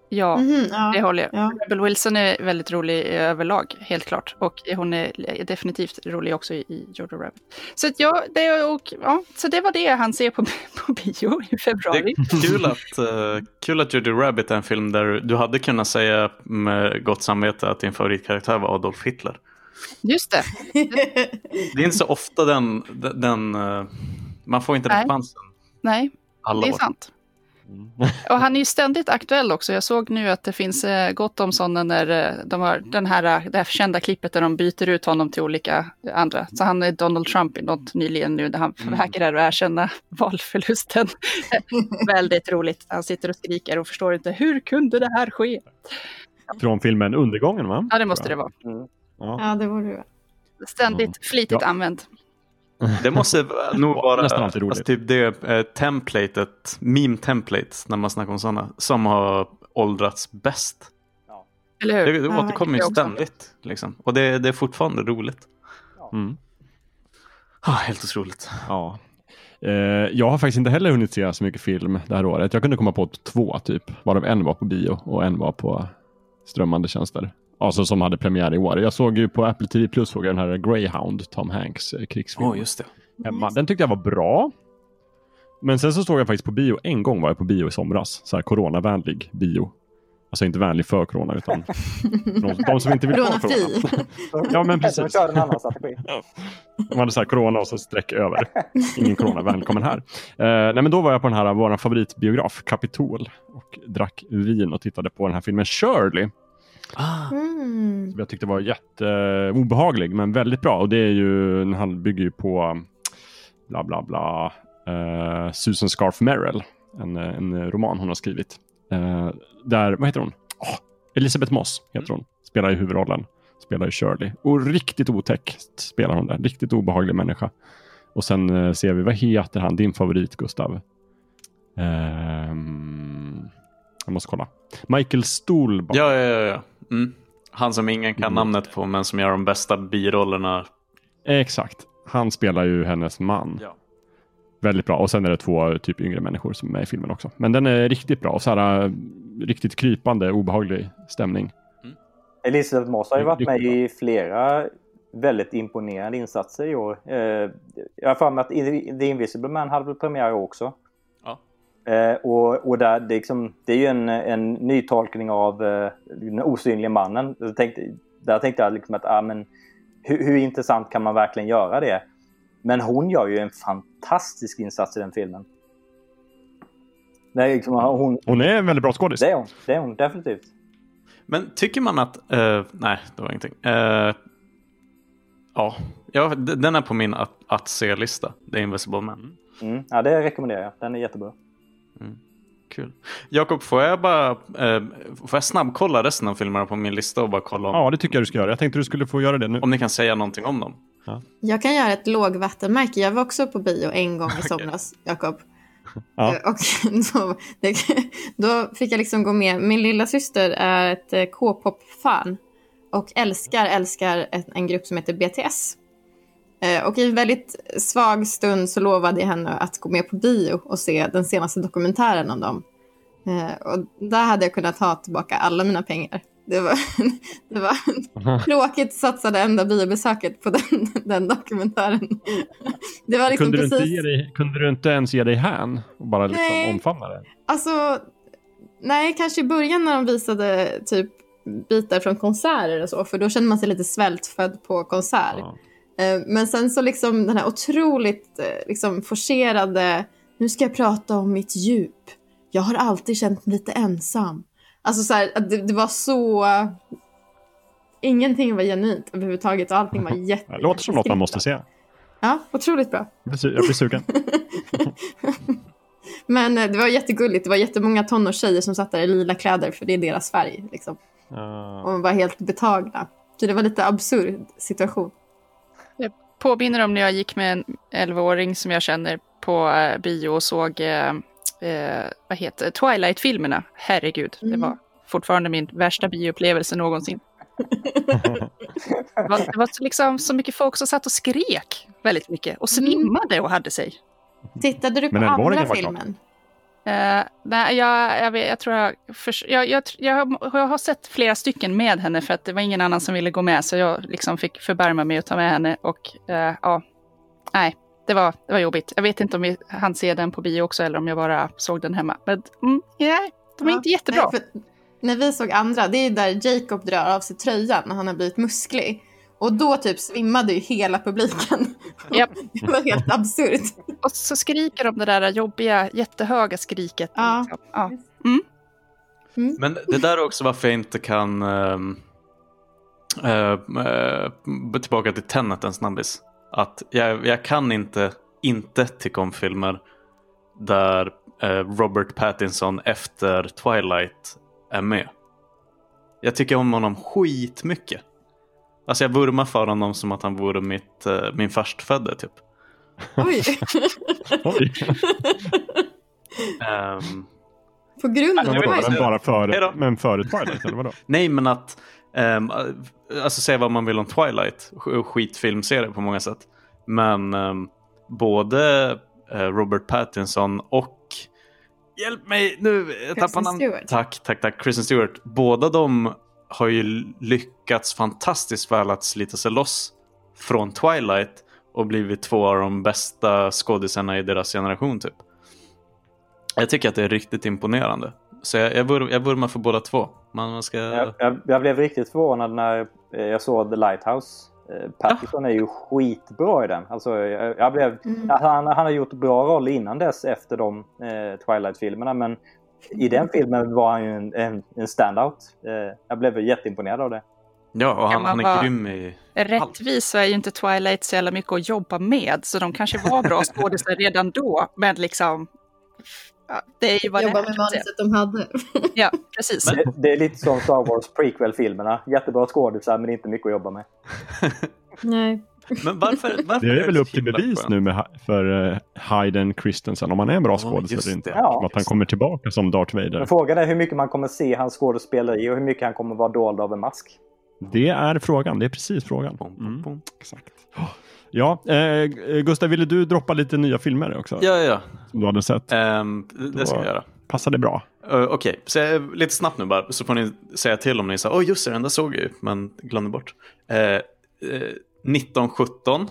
Ja, Mhm, det ja. håller jag. Ja. Rebel Wilson är väldigt rolig överlag, helt klart. Och hon är definitivt rolig också i, Jojo Rabbit. Så, att ja, det, och, ja, så det var det han ser på, på bio i Det februari. är kul att, uh, kul att Jojo Rabbit är en film där du hade kunnat säga med gott samvete att din favoritkaraktär var Adolf Hitler. Just det. Det är inte så ofta den, den, den eh, man får inte den Nej. chansen Nej, alla det är år. sant. Mm. Och han är ju ständigt aktuell också. Jag såg nu att det finns eh, gott om sådana när eh, de har den här, det här kända klippet där de byter ut honom till olika andra. Så han är Donald Trump i något nyligen nu där han Mm. vägrar att erkänna valförlusten. Väldigt roligt. Han sitter och skriker och förstår inte hur kunde det här ske? Från filmen Undergången, va? Ja, det måste det vara. Mm. Ja. ja, det det vara. Ständigt flitigt Ja. använt. Det måste nog vara Nästan alltid roligt. alltså, typ det eh, templatet, meme-templates när man snackar om sådana, som har åldrats bäst. Eller hur? Det, det Ja, återkommer ju ständigt. Liksom. Och det, det är fortfarande roligt. Mm. Ah, helt otroligt. Ja. Eh, jag har faktiskt inte heller hunnit se så mycket film det här året. Jag kunde komma på två typ, varav en var på bio och en var på strömmande tjänster. Alltså som hade premiär i år. Jag såg ju på Apple TV Plus såg jag den här Greyhound, Tom Hanks eh, krigsfilm. Åh, just det. hemma. Den tyckte jag var bra. Men sen så såg jag faktiskt på bio. En gång var jag på bio i somras. Så här coronavänlig bio. Alltså inte vänlig för corona utan de, de som inte vill ha corona. Ja men precis. kör en annan strategi. De hade så här corona och så streck över. Ingen corona, välkommen här. Eh, nej men då var jag på den här vår favoritbiograf, Capitol. Och drack vin och tittade på den här filmen Shirley. Ah, Mm. Som jag tyckte var jätteobehaglig men väldigt bra. Och det är ju, här bygger ju på bla bla bla eh, Susan Scarf Merrill. En, en roman hon har skrivit. Eh, där, vad heter hon? Åh, Elisabeth Moss heter hon. Spelar i huvudrollen. Spelar i Shirley. Och riktigt otäck spelar hon där. Riktigt obehaglig människa. Och sen eh, ser vi, vad heter han? Din favorit Gustav? Ehm, jag måste kolla. Michael Stuhlbarg. ja, ja, ja. ja. Mm. Han som ingen kan Mm. namnet på men som gör de bästa birollerna. Exakt. Han spelar ju hennes man. Ja. Väldigt bra. Och sen är det två typ yngre människor som är med i filmen också. Men den är riktigt bra. Och så här, äh, riktigt krypande, obehaglig stämning. Elisabeth Moss har ju varit med i flera väldigt imponerande insatser i år. Eh, jag har för mig att The Invisible Man hade väl premiär också. Eh, och och där, det, är liksom, det är ju en, en nytolkning av eh, den osynliga mannen. Jag tänkte, där tänkte jag liksom att ah, men, hur, hur intressant kan man verkligen göra det? Men hon gör ju en fantastisk insats i den filmen. Det är, liksom, hon, Hon är en väldigt bra skådis. det är hon, det är hon definitivt. Men tycker man att... eh, nej, det var ingenting. Eh, ja, ja, den är på min att, att se-lista. The Invisible Man. Mm. Ja, det rekommenderar jag. Den är jättebra. Kul. Jakob, får jag bara eh, får jag snabbkolla resten av filmerna på min lista och bara kolla om, Ja, det tycker jag du ska göra. Jag tänkte du skulle få göra det nu. om ni kan säga någonting om dem? Jag kan göra ett lågvattenmärke. Jag var också på bio en gång i somras, Jakob. Ja. Eh, Och då, det, då fick jag liksom gå med. Min lilla syster är ett eh, K-pop-fan och älskar, älskar en, en grupp som heter BTS. Eh, Och i en väldigt svag stund så lovade jag henne att gå med på bio och se den senaste dokumentären om dem. Eh, Och där hade jag kunnat ta tillbaka alla mina pengar. Det var, det var tråkigt satsade enda biobesöket på den, den dokumentären. Det var liksom kunde, du precis... dig, kunde du inte ens ge dig hän och bara liksom Nej. omfamna det? Alltså, nej, kanske i början när de visade typ bitar från konserter och så, för då kände man sig lite svältfödd på konsert. Ja. Eh, Men sen så liksom den här otroligt eh, liksom forcerade, nu ska jag prata om mitt djup. Jag har alltid känt mig lite ensam. Alltså så här, det, det var så... Ingenting var genuint överhuvudtaget och allting var jätte... Det låter som något man måste se. Ja, otroligt bra. Jag blir sugen. Men eh, det var jättegulligt. Det var jättemånga tonårstjejer som satt där i lila kläder för det är deras färg. Liksom. Ja. Och var helt betagna. Så det var lite absurd situation. Påminner om när jag gick med en 11-åring som jag känner på eh, bio och såg eh, eh, vad heter det? Twilight-filmerna. Herregud, det Mm. var fortfarande min värsta bioupplevelse någonsin. Det var, det var så, liksom, så mycket folk som satt och skrek väldigt mycket och svimmade och hade sig. Tittade du på andra filmen? Eh, nej, jag, jag, jag tror jag, förs- jag, jag, jag, har- sett flera stycken med henne för att det var ingen annan som ville gå med så jag liksom fick förbarma mig att ta med henne och eh, ja, nej, det var, det var jobbigt. Jag vet inte om vi hann se den på bio också eller om jag bara såg den hemma. Men mm, nej, de var Ja, inte jättebra. Nej, för när vi såg andra, det är där Jacob drar av sig tröjan när han har blivit musklig. Och då typ svimmade ju hela publiken. Japp. det var helt absurt. Och så skriker de det där jobbiga, jättehöga skriket. Ja. liksom. Ja. Men det där är också varför jag inte kan... eh, eh, tillbaka till Tenet en snabbis. Att jag, jag kan inte inte tycka om filmer där eh, Robert Pattinson efter Twilight är med. Jag tycker om honom skitmycket. Alltså jag vurmar för honom som att han vore mitt, eh, min förstfödde typ. Oj. Oj. Ehm, På grund av vadå, Twilight. men bara före, men före Twilight eller vadå? Nej, men att um, alltså säga vad man vill om Twilight, sk- skitfilmserie på många sätt. Men ehm, både eh, Robert Pattinson och Hjälp mig nu! Jag tappar namn. Tack, tack, tack. Kristen Stewart. Båda de har ju lyckats fantastiskt väl att slita sig loss från Twilight och blivit två av de bästa skådisarna i deras generation typ. Jag tycker att det är riktigt imponerande. Så jag, jag, vurm, jag vurmar för båda två. Man, man ska... Jag, jag, jag blev riktigt förvånad när eh, jag såg The Lighthouse. Eh, Pattinson är ju skitbra i den. Alltså, jag, jag blev, Mm. han, han har gjort bra roll innan dess efter de eh, Twilight-filmerna. Men i den filmen var han ju en, en, en standout. Eh, jag blev jätteimponerad av det. Ja, och han, han är grym i... Rättvis så är ju inte Twilight så jävla mycket att jobba med, så de kanske var bra skådespelare redan då, men liksom... Ja, det är ju vad Jobba det med är. manuset de hade. Ja, precis. Det, det är lite som Star Wars prequel-filmerna. Jättebra skådisar men inte mycket att jobba med. Nej. Men varför, varför Det är väl upp till bevis skönt? nu med, för uh, Hayden Christensen om han är en bra Ja, skådespelare eller inte. Ja, att han kommer tillbaka som Darth Vader. Men frågan är hur mycket man kommer se hans skådespeleri och hur mycket han kommer vara dold av en mask. Det är frågan. Det är precis frågan. Bom, bom, Mm, bom. exakt. Ja, eh, Gustav, ville du droppa lite nya filmer också? Ja, ja. Som du hade sett? Ehm, det ska jag göra. Passar det bra? Uh, Okej, så jag, lite snabbt nu bara, så får ni säga till om ni säger åh just det, den där såg jag ju, men glömde bort. Eh, eh, 1917,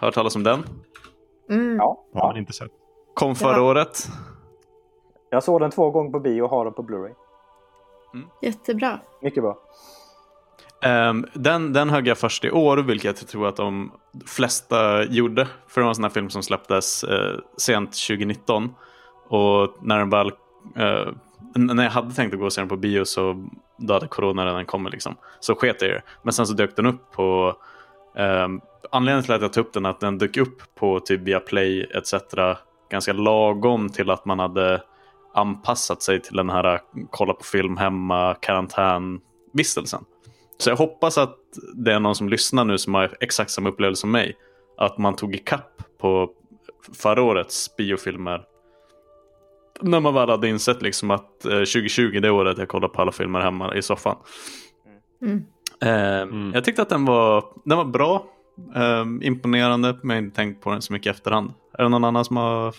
hört talas om den? Mm. Ja, Ja, har inte sett. Kom förra Ja. året. Jag såg den två gånger på bio och har den på Blu-ray. Jättebra. Mycket bra. Ehm, den, den högg jag först i år, vilket jag tror att de flesta gjorde. För det var en sån här film som släpptes eh, sent 2019. Och när den väl... n- när jag hade tänkt att gå och se den på bio så då hade corona redan kommit. Liksom. Så sket jag det. Men sen så dök den upp på ehm, anledningen till att jag tog upp den är att den dök upp på typ Viaplay etc. Ganska lagom till att man hade anpassat sig till den här kolla på film hemma karantänvistelsen. Så jag hoppas att det är någon som lyssnar nu som har exakt samma upplevelse som mig. Att man tog ikapp på förra årets biofilmer. När man väl hade insett liksom att eh, 2020 det året jag kollade på alla filmer hemma i soffan. Mm. Eh, Mm. Jag tyckte att den var, den var bra. Eh, imponerande, men jag har inte tänkt på den så mycket i efterhand. Är det någon annan som har...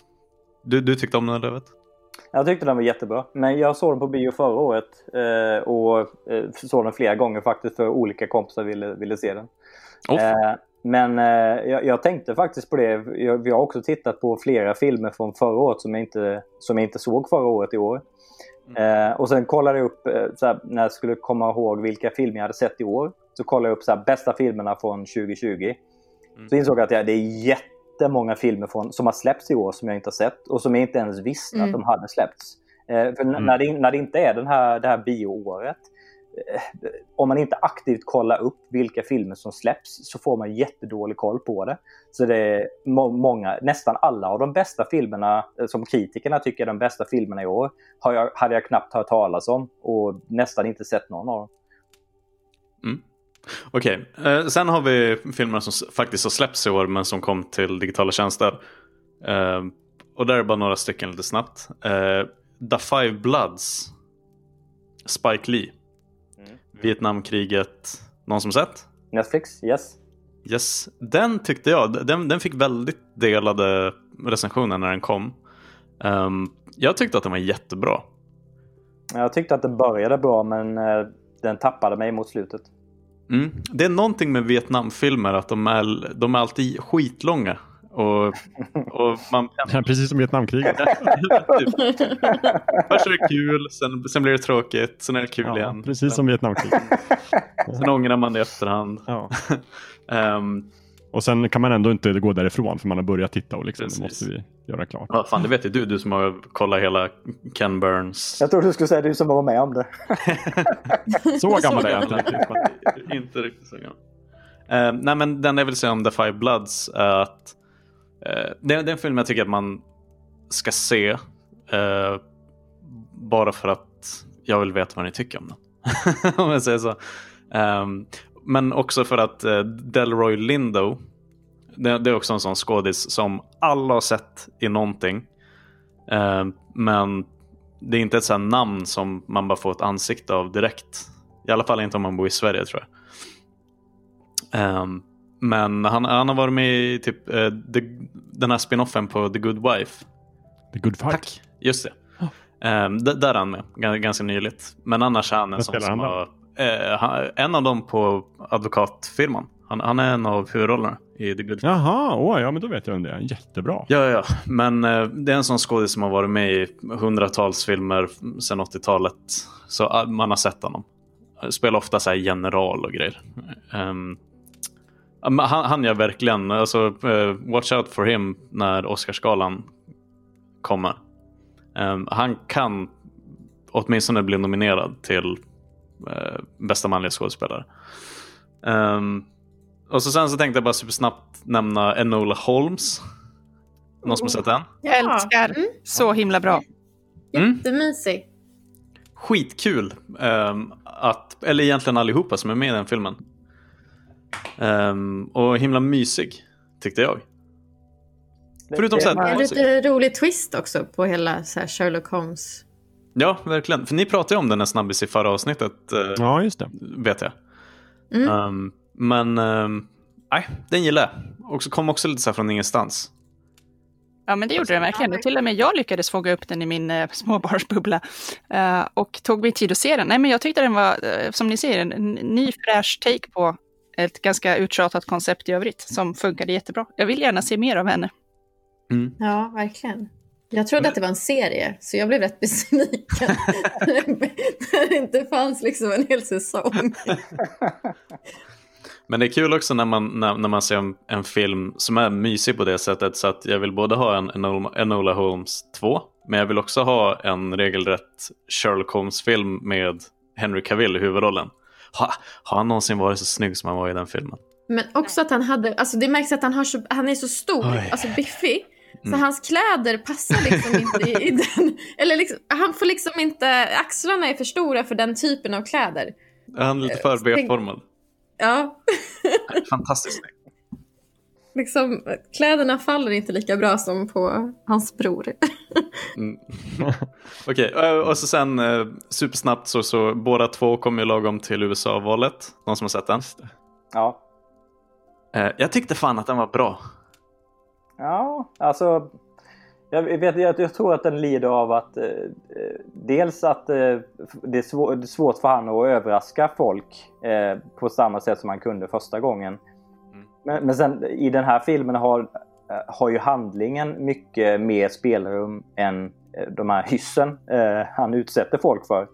Du, du tyckte om den, Lövet? Jag tyckte den var jättebra. Men jag såg den på bio förra året eh, och eh, såg den flera gånger faktiskt för olika kompisar ville, ville se den. Oh, Eh, men eh, jag, jag tänkte faktiskt på det. Jag, vi har också tittat på flera filmer från förra året som jag inte, som jag inte såg förra året i år. Eh, och sen kollade jag upp, eh, såhär, när jag skulle komma ihåg vilka filmer jag hade sett i år. Så kollade jag upp såhär, bästa filmerna från 2020. Mm. Så insåg jag att ja, det är jättemånga filmer från, som har släppts i år som jag inte har sett. Och som jag inte ens visste att Mm. de hade släppts. Eh, för Mm. när, det, när det inte är den här, det här bioåret Eh, om man inte aktivt kollar upp vilka filmer som släpps så får man jättedålig koll på det. Så det är må många, nästan alla av de bästa filmerna eh, som kritikerna tycker är de bästa filmerna i år har jag, hade jag knappt hört talas om och nästan inte sett någon av dem. Mm. Okej, eh, sen har vi filmer som faktiskt har släppts i år men som kom till digitala tjänster. Eh, och där är bara några stycken lite snabbt. Eh, The Five Bloods. Spike Lee. Vietnamkriget. Någon som sett? Netflix, yes. Yes. Den tyckte jag, den, den fick väldigt delade recensioner när den kom. Ehm, jag tyckte att den var jättebra. Jag tyckte att det började bra men eh, den tappade mig mot slutet. Mm. Det är någonting med Vietnamfilmer att de är, de är alltid skitlånga. Och, och man kan Precis som Vietnamkriget. typ. Först är det kul, sen, sen blir det tråkigt, sen är det kul Ja, igen. precis som Vietnamkriget. Sen ångrar man det i efterhand. Ja. Ehm, Och sen kan man ändå inte gå därifrån för man har börjat titta och liksom, Precis. det måste vi göra klart. ja, fan, det vet ju du, du som har kollat hela Ken Burns. Jag trodde du skulle säga du som var med om det. Så gammal är jag inte inte riktigt så gammal. Eh, nej men den jag vill säga om The Five Bloods är att Eh, det, är- en film jag tycker att man ska se. Eh, bara för att jag vill veta vad ni tycker om den. om jag säger så. Ehm, men också för att uh, Delroy Lindo, det, det är också en sån skådis som alla har sett i någonting. Ehm, men det är inte ett sånt namn som man bara får ett ansikte av direkt. I alla fall inte om man bor i Sverige tror jag. Ehm, men han, han har varit med i typ, eh, the, den här spinoffen på The Good Wife. The Good Fight. Tack, just det. Um, där är han med, Gans- ganska nyligt. Men annars är han en sån som har eh, han, en av dem på advokatfirman. Han, han är en av huvudrollerna i The Good Jaha, åh, ja men då vet jag om det är. Jättebra. Ja, ja, men eh, det är en sån skådis som har varit med i hundratals filmer sedan 80-talet. Så ah, man har sett honom. Spelar ofta så general och grejer. Um, han, han gör verkligen, alltså uh, watch out for him när Oscarsgalan kommer. Um, han kan åtminstone bli nominerad till uh, bästa manliga skådespelare. Um, och så sen så tänkte jag bara supersnabbt nämna Enola Holmes. Någon som har sett den? Jag älskar. Mm. Så himla bra. Mm. Jättemysig. Skitkul um, att, eller egentligen allihopa som är med i den filmen. Um, och himla mysig, tyckte jag. Förutom så Det är här, en lite rolig twist också på hela så här Sherlock Holmes. Ja, verkligen. För ni pratade ju om den här snabbis i förra avsnittet, eh, Ja, just det. vet jag. Mm. Um, men, um, nej, den gillar jag. Och så kom också lite så här från ingenstans. Ja, men det gjorde den verkligen. Och till och med jag lyckades fånga upp den i min eh, småbarnsbubbla. Eh, och tog mig tid att se den. Nej, men jag tyckte den var, eh, som ni säger, en, en ny fräsch take på ett ganska uttjatat koncept i övrigt som funkade jättebra. Jag vill gärna se mer av henne. Mm. Ja, verkligen. Jag trodde att det var en serie, så jag blev rätt besviken. När det inte fanns liksom en hel säsong. Men det är kul också när man, när, när man ser en, en film som är mysig på det sättet så att jag vill både ha en Enola, Holmes 2 men jag vill också ha en regelrätt Sherlock Holmes-film med Henry Cavill i huvudrollen. Ha, har han någonsin varit så snygg som han var i den filmen? Men också att han hade, alltså det märks att han, har så, han är så stor, Oj. alltså biffig. Så Mm. hans kläder passar liksom inte i, i den. Eller liksom, han får liksom inte, axlarna är för stora för den typen av kläder. Han är lite för tänk- B-formad. Ja, Fantastiskt snygg. Liksom kläderna faller inte lika bra som på hans bror. Mm. Okej, eh, och så sen eh, supersnabbt så, så båda två kommer ju lagom till USA-valet. Någon som har sett den? Ja. Eh, jag tyckte fan att den var bra. Ja, alltså. Jag, vet, jag, jag tror att den lider av att eh, dels att eh, det, är svår, det är svårt för han att överraska folk eh, på samma sätt som han kunde första gången. Men, men sen i den här filmen har, eh, har ju handlingen mycket mer spelrum än eh, de här hyssen eh, han utsätter folk för.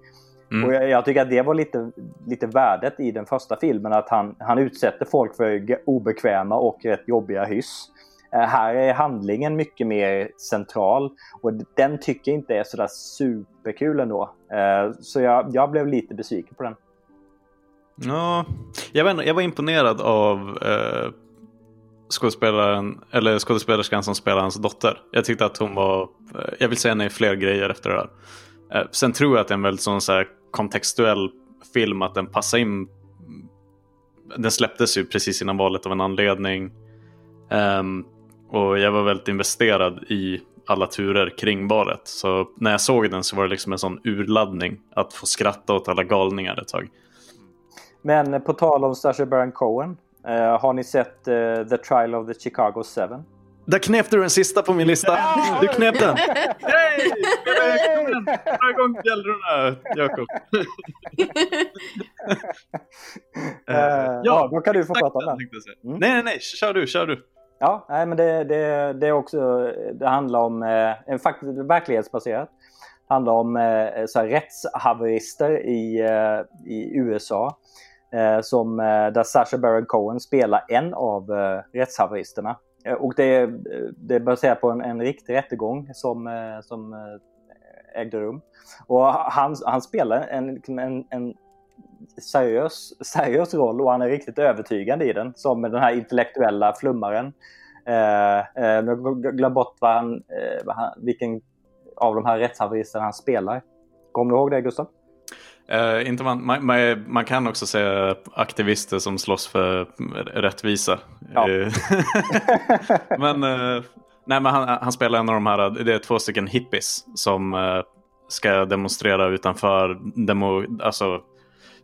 Mm. Och jag, jag tycker att det var lite, lite värdet i den första filmen att han, han utsätter folk för obekväma och rätt jobbiga hyss. Eh, här är handlingen mycket mer central och den tycker jag inte är sådär superkul ändå. Eh, så jag, jag blev lite besviken på den. Ja, jag, var, jag var imponerad av eh, skådespelaren, eller skådespelerskan som spelar hans dotter. Jag tyckte att hon var, eh, jag vill säga henne i fler grejer efter det där. Eh, sen tror jag att det är en väldigt sån så här kontextuell film, att den passar in. Den släpptes ju precis innan valet av en anledning. Um, och jag var väldigt investerad i alla turer kring valet. Så när jag såg den så var det liksom en sån urladdning att få skratta åt alla galningar ett tag. Men på tal om Sacha Baron Cohen. Eh, har ni sett eh, The Trial of the Chicago 7? Där knep du den sista på min lista. Du knep den. Hej! Dra igång bjällrorna, Jakob. Eh, ja, då kan du få prata om den. Mm. Nej, nej, nej. Kör du, kör du. Ja, nej, men det, det, det är också, det handlar om, eh, en faktiskt verklighetsbaserat. Det handlar om eh, så här, rättshaverister i, eh, i USA. Eh, som, eh, där Sacha Baron Cohen spelar en av eh, rättshaveristerna. Eh, och det, eh, det är baserat på en, en riktig rättegång som, eh, som eh, ägde rum. Och han, han spelar en, liksom en, en seriös, seriös roll och han är riktigt övertygande i den. Som den här intellektuella flummaren. Eh, eh, men jag glöm bort vad han, eh, vad han, vilken av de här rättshaveristerna han spelar. Kommer du ihåg det Gustav? Eh, inte man, man, man, man kan också säga aktivister som slåss för rättvisa. Ja. Eh, men eh, nej, men han, han spelar en av de här, det är två stycken hippies som eh, ska demonstrera utanför demo, alltså,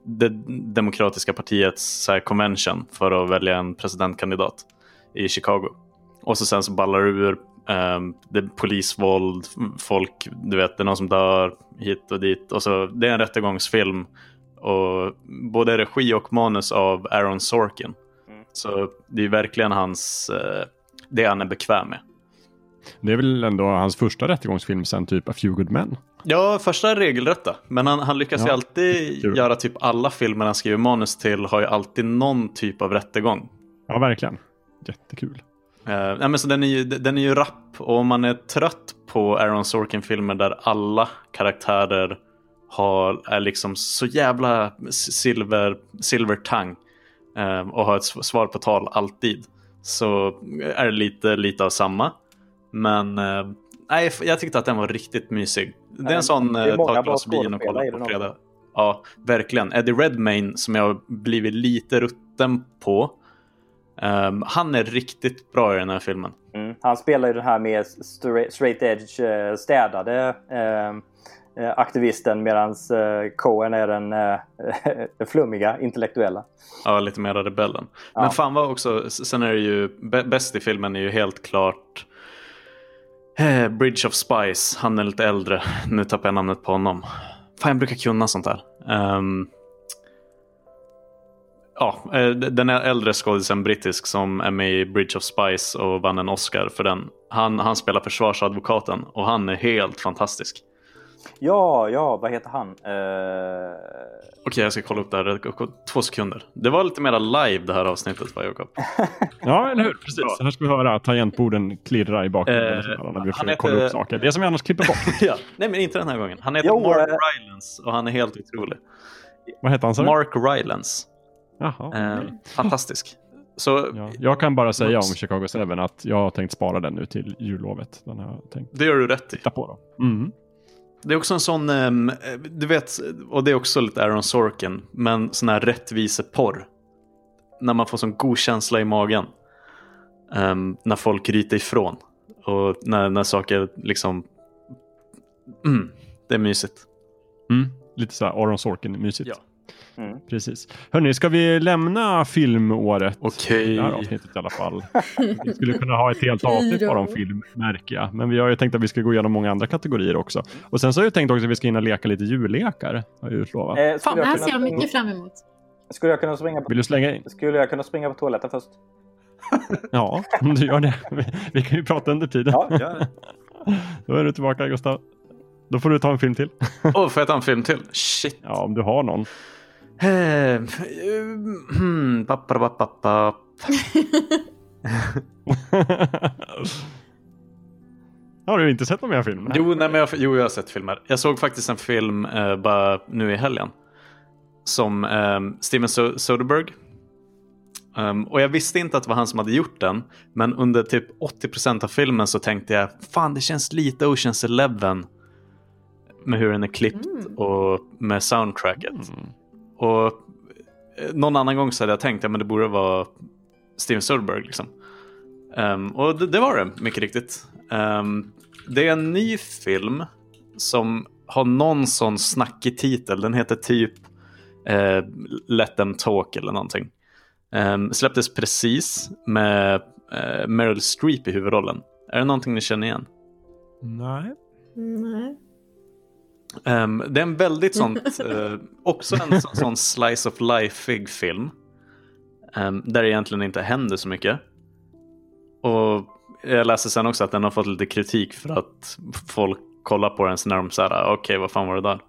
det demokratiska partiets så här, convention för att välja en presidentkandidat i Chicago. Och så sen så ballar det ur Um, det är polisvåld, folk, du vet, det är någon som dör hit och dit. Och så, det är en rättegångsfilm Och både regi och manus av Aaron Sorkin. Mm. Så det är verkligen hans, eh, det han är bekväm med. Det är väl ändå hans första rättegångsfilm sen typ A Few Good Men. Ja, första är regelrätta. Men han, han lyckas ju Ja, alltid kul. göra typ alla filmer han skriver manus till har ju alltid någon typ av rättegång. Ja, verkligen. Jättekul. Uh, nej, men så den, är ju, den är ju rapp och om man är trött på Aaron Sorkin-filmer där alla karaktärer har, är liksom så jävla silver, silvertang eh, och har ett svar på tal alltid så är det lite, lite av samma. Men eh, nej, jag tyckte att den var riktigt mysig. Det är en sån det är eh, ta ett glas vin och kolla på fredag. Ja, verkligen. Eddie Redmayne som jag har blivit lite rutten på. Ehm, han är riktigt bra i den här filmen. Mm. Han spelar ju den här med stra- straight edge eh, städade eh, eh, aktivisten medan eh, Cohen är den eh, flummiga intellektuella. Ja, lite mer rebellen. Ja. Men fan var också, sen är det ju, bä- bäst i filmen är ju helt klart eh, Bridge of Spies. Han är lite äldre. Nu tappar jag namnet på honom. Fan, jag brukar kunna sånt där. Ehm, ja, eh, den är äldre skådisen brittisk som är med i Bridge of Spies och vann en Oscar för den. Han, han spelar försvarsadvokaten och han är helt fantastisk. Ja, ja, vad heter han? Eh, Okej, jag ska kolla upp det här. Två sekunder. Det var lite mera live det här avsnittet, va Jakob? Ja, eller hur? Precis. Bra. Här ska vi höra tangentborden klirra i bakgrunden. Sådär, när vi försöker heter- kolla upp saker. Det som vi annars klipper bort. ja. Nej, men inte den här gången. Han heter Jo, Mark eh. Rylance och han är helt otrolig. Vad heter han? du? Mark Rylance. Jaha, Eh, fantastisk. Så ja. Jag kan bara säga om Oops. Chicago 7 att jag har tänkt spara den nu till jullovet. Den har tänkt det gör du rätt i. titta på. Då. Mm. Det är också en sån, ehm, du vet, och det är också lite Aaron Sorkin, men sån här rättviseporr. När man får sån god känsla i magen. Ehm, när folk ryter ifrån. Och när, när saker liksom... Mm, det är mysigt. Mm. Lite så här Aron Sorkin-mysigt. Ja. Mm. Precis. Hörni, ska vi lämna filmåret? Okej. Det här avsnittet i alla fall. Vi skulle kunna ha ett helt avsnitt bara om film, märker jag. Men vi har ju tänkt att vi ska gå igenom många andra kategorier också. Och sen så har jag tänkt också att vi ska hinna leka lite jullekar. Har jag utlovat. Eh, Fan, det här jag ser jag mycket fram emot. skulle, jag kunna springa på, Vill du slänga in? skulle jag kunna springa på toaletten först? Ja, om du gör det. Vi, vi kan ju prata under tiden. Ja. Då är du tillbaka Gustav. Då får du ta en film till. Åh, får jag ta en film till? Shit. Ja, om du har någon. Eh, hmm, har du inte sett någon mer film? Jo, nej, men jag, jo, jag har sett filmer. Jag såg faktiskt en film eh, bara nu i helgen. Som eh, Steven So- Soderbergh. Um, och jag visste inte att det var han som hade gjort den. Men under typ 80% av filmen så tänkte jag, fan det känns lite Oceans Eleven. Med hur den är klippt Mm. och med soundtracket. Mm. Och eh, någon annan gång så hade jag tänkt att det borde vara Steven Soderbergh. Liksom. Ehm, och det, det var det, mycket riktigt. Ehm, det är en ny film som har någon sån snackig titel. Den heter typ eh, Let them talk eller någonting. Um, släpptes precis med eh, Meryl Streep i huvudrollen. Är det någonting ni känner igen? Nej. Nej. Ehm, det är en väldigt sånt, eh, också en sån, sån slice of life-ig film. ehm, där det egentligen inte händer så mycket. Och jag läste sen också att den har fått lite kritik för att folk kollar på den så när de säger okej vad fan var det där?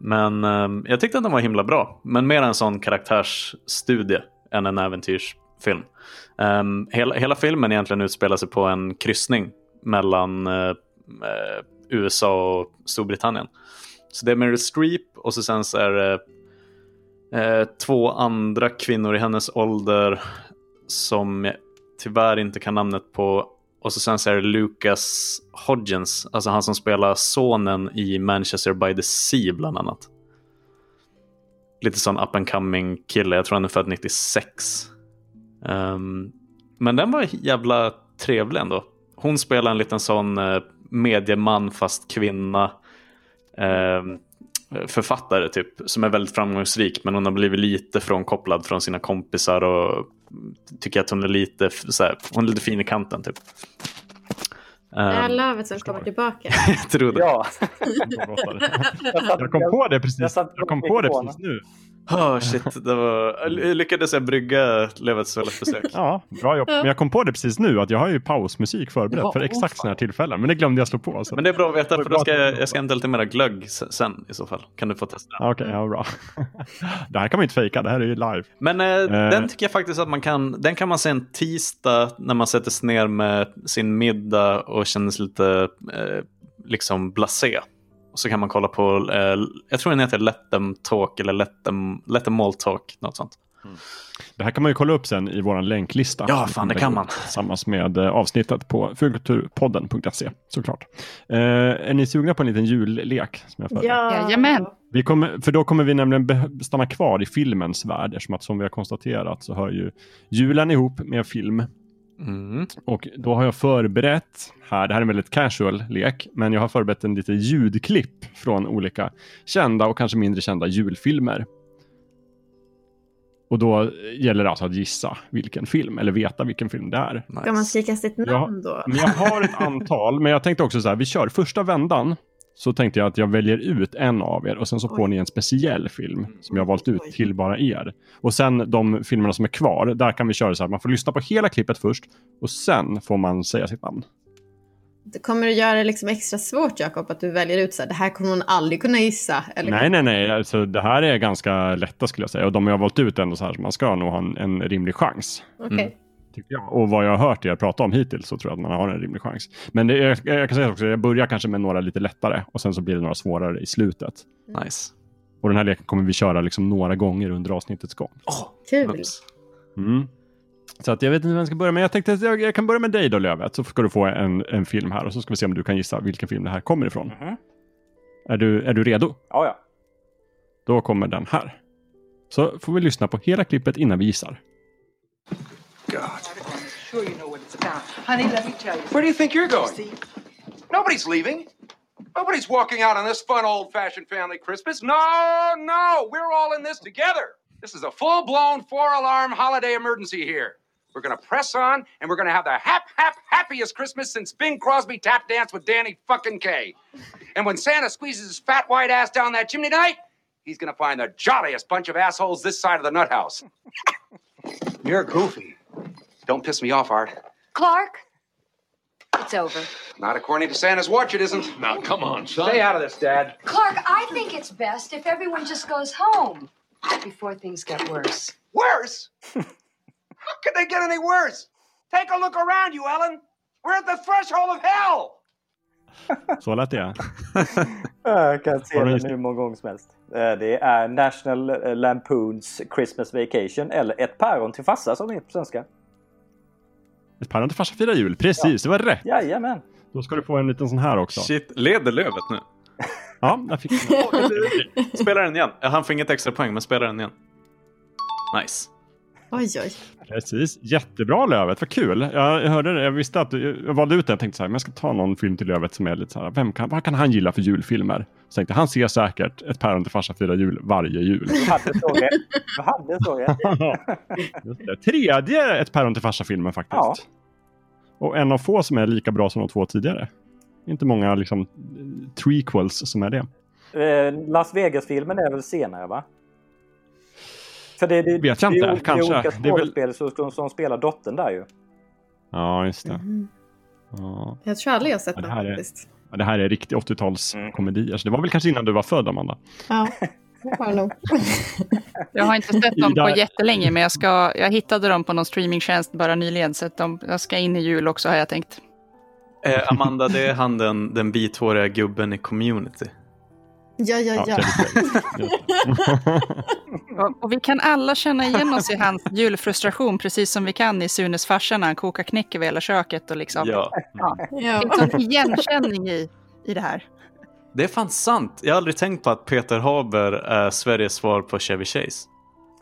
Men ehm, jag tyckte att den var himla bra. Men mer en sån karaktärsstudie än en äventyrsfilm. Ehm, hela, hela filmen egentligen utspelar sig på en kryssning mellan eh, eh, USA och Storbritannien. Så det är Meryl Streep och så sen så är det eh, två andra kvinnor i hennes ålder som jag tyvärr inte kan namnet på. Och så sen så är det Lucas Hodgins, alltså han som spelar sonen i Manchester by the Sea bland annat. Lite sån up and coming kille, jag tror han är född 96. Um, ehm, men den var jävla trevlig ändå. Hon spelar en liten sån eh, medieman fast kvinna ehm, författare typ, som är väldigt framgångsrik men hon har blivit lite frånkopplad från sina kompisar och tycker att hon är lite, så här, hon är lite fin i kanten typ. Det är Um, lövet som kommer tillbaka. jag tror det. Ja. Jag kom på det precis, jag kom på det precis nu. Oh, shit, det var... jag lyckades jag brygga Levets toalettbesök? Ja, bra jobb. Men jag kom på det precis nu att jag har ju pausmusik förberett Ja, för åh, exakt sådana här tillfällen. Men det glömde jag slå på. Så. Men det är bra att veta, för då ska att- jag, jag ska hämta lite mera glögg sen i så fall. Kan du få testa. Okej, ja, bra. det här kan man inte fejka, det här är ju live. Men eh, den tycker jag faktiskt att man kan, den kan man se en tisdag när man sätter sig ner med sin middag och känner sig lite eh, liksom blasé. Och så kan man kolla på, eh, jag tror den heter Let them talk eller Let them, let them all talk, något sånt. Det här kan man ju kolla upp sen i vår länklista. Ja, fan, det kan man. Tillsammans med eh, avsnittet på fulkulturpodden.se såklart. Eh, är ni sugna på en liten jullek? Som jag? Ja. Jajamän. Vi kommer, för då kommer vi nämligen stanna kvar i filmens värld eftersom att som vi har konstaterat så hör ju julen ihop med film. Mm. Och då har jag förberett här, det här är en väldigt casual lek, men jag har förberett en liten ljudklipp från olika kända och kanske mindre kända julfilmer. Och då gäller det alltså att gissa vilken film, eller veta vilken film det är. Nice. Ska man skrika sitt namn då? Men jag har ett antal, men jag tänkte också så här, vi kör första vändan. Så tänkte jag att jag väljer ut en av er och sen så får ni en speciell film som jag valt ut till bara er. Och sen de filmerna som är kvar, där kan vi köra så här, man får lyssna på hela klippet först och sen får man säga sitt namn. Det kommer att göra det liksom extra svårt, Jakob, att du väljer ut så här, det här kommer hon aldrig kunna gissa. Eller? Nej, nej, nej, alltså det här är ganska lätta skulle jag säga. Och de jag har valt ut ändå så här, så man ska nog ha en, en rimlig chans. Okej. Mm. Tycker jag. Och vad jag har hört er prata om hittills så tror jag att man har en rimlig chans. Men det, jag, jag kan säga också, jag börjar kanske med några lite lättare och sen så blir det några svårare i slutet. Nice. Och den här leken kommer vi köra liksom några gånger under avsnittets gång. Oh, Kul. Mm. Så att jag vet inte vem jag ska börja med. Jag tänkte att jag, jag kan börja med dig då Lövet. Så ska du få en, en film här och så ska vi se om du kan gissa vilken film det här kommer ifrån. Mhm. Är, du, är du redo? Ja, ja. Då kommer den här. Så får vi lyssna på hela klippet innan vi gissar. Sure you know what it's about. Honey, let me tell you. Where do you think you're going? See, Nobody's leaving. Nobody's walking out on this fun old fashioned family Christmas. No, no, we're all in this together. This is a full blown four alarm holiday emergency here. We're going to press on and we're going to have the hap, hap, happiest Christmas since Bing Crosby tap danced with Danny fucking Kaye. And when Santa squeezes his fat white ass down that chimney tonight, he's going to find the jolliest bunch of assholes this side of the nut house. You're goofy. Don't piss me off, Art. Clark, it's over. Not according to Santa's watch, it isn't. Now, come on, son. Stay out of this, Dad. Clark, I think it's best if everyone just goes home before things get worse. Worse? How could they get any worse? Take a look around you, Ellen. We're at the threshold of hell. Så lät det. Jag kan se den hur många gånger som helst. Eh, Det är National Lampoons Christmas Vacation eller Ett päron till farsa som det heter på svenska. Ett päron till farsa firar jul. Precis, det var rätt. Jajamän. Då ska du få en liten sån här också. Shit, leder Lövet nu? Ja, jag fick den. Spela den igen. Han får inget extra poäng, men spela den igen. Nice. Oj, oj. Precis. Jättebra Lövet, vad kul. Jag, jag hörde det, jag visste att du, jag valde ut den. Jag tänkte så här, men jag ska ta någon film till Lövet som är lite så här, vem kan, vad kan han gilla för julfilmer? Så tänkte han ser säkert ett päron till farsa firar jul varje jul. Du hade så rätt. Du hade så rätt. Det. Tredje ett päron till farsa-filmen faktiskt. Ja. Och en av få som är lika bra som de två tidigare. Inte många liksom trequels som är det. Eh, Las Vegas-filmen är väl senare va? För det, det, Vet jag det, inte, är o- kanske. Det är olika Det är väl- som, som spelar dottern där ju. Ja, just det. Mhm. Ja. Jag tror aldrig jag sett Ja, det den här är- faktiskt. Ja, Det här är riktig 80-talskomedier. Så det var väl kanske innan du var född, Amanda? Ja, det det. Jag har inte sett dem på jättelänge, men jag, ska, jag hittade dem på någon streamingtjänst bara nyligen, så att de, jag ska in i jul också har jag tänkt. Eh, Amanda, det är han den, den vithåriga gubben i community. Ja, ja, ja. Och, och vi kan alla känna igen oss i hans julfrustration, precis som vi kan i Sunes farsa när han kokar knäck över hela köket. Och liksom. Ja. Ja. ja. Det är en igenkänning i, i det här. Det är fan sant. Jag har aldrig tänkt på att Peter Haber är Sveriges svar på Chevy Chase.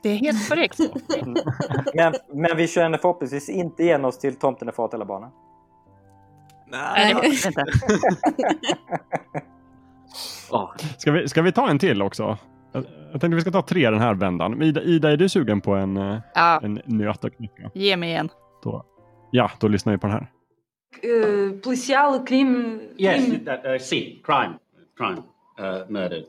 Det är helt korrekt. Men, men vi känner förhoppningsvis inte igen oss till Tomten är far till alla barnen. Nej, var det inte. Ska, vi, ska vi ta en till också? Jag, jag tänkte vi ska ta tre den här vändan. Ida, Ida är du sugen på en, eh, Ja, en nöt att knäcka? ge mig en. Då, ja, då lyssnar vi på den här. Uh, policial, crime. Yes, that, uh, C, crime, crime, uh, murder.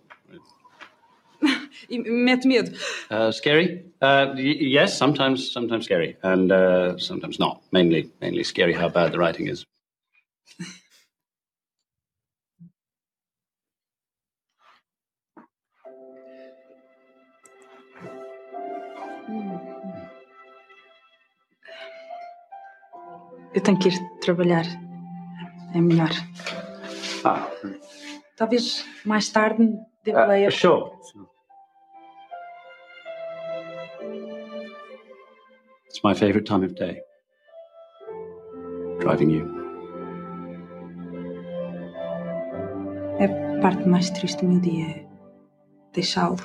Mete medo. Uh, scary? Uh, yes, sometimes, sometimes scary, and uh, sometimes not. Mainly, mainly scary how bad the writing is. Eu tenho que ir trabalhar. É melhor. Ah, Talvez mais tarde deva uh, ler. sure. It's my favorite time of day. Driving you. É a parte mais triste do meu dia. É deixá-lo.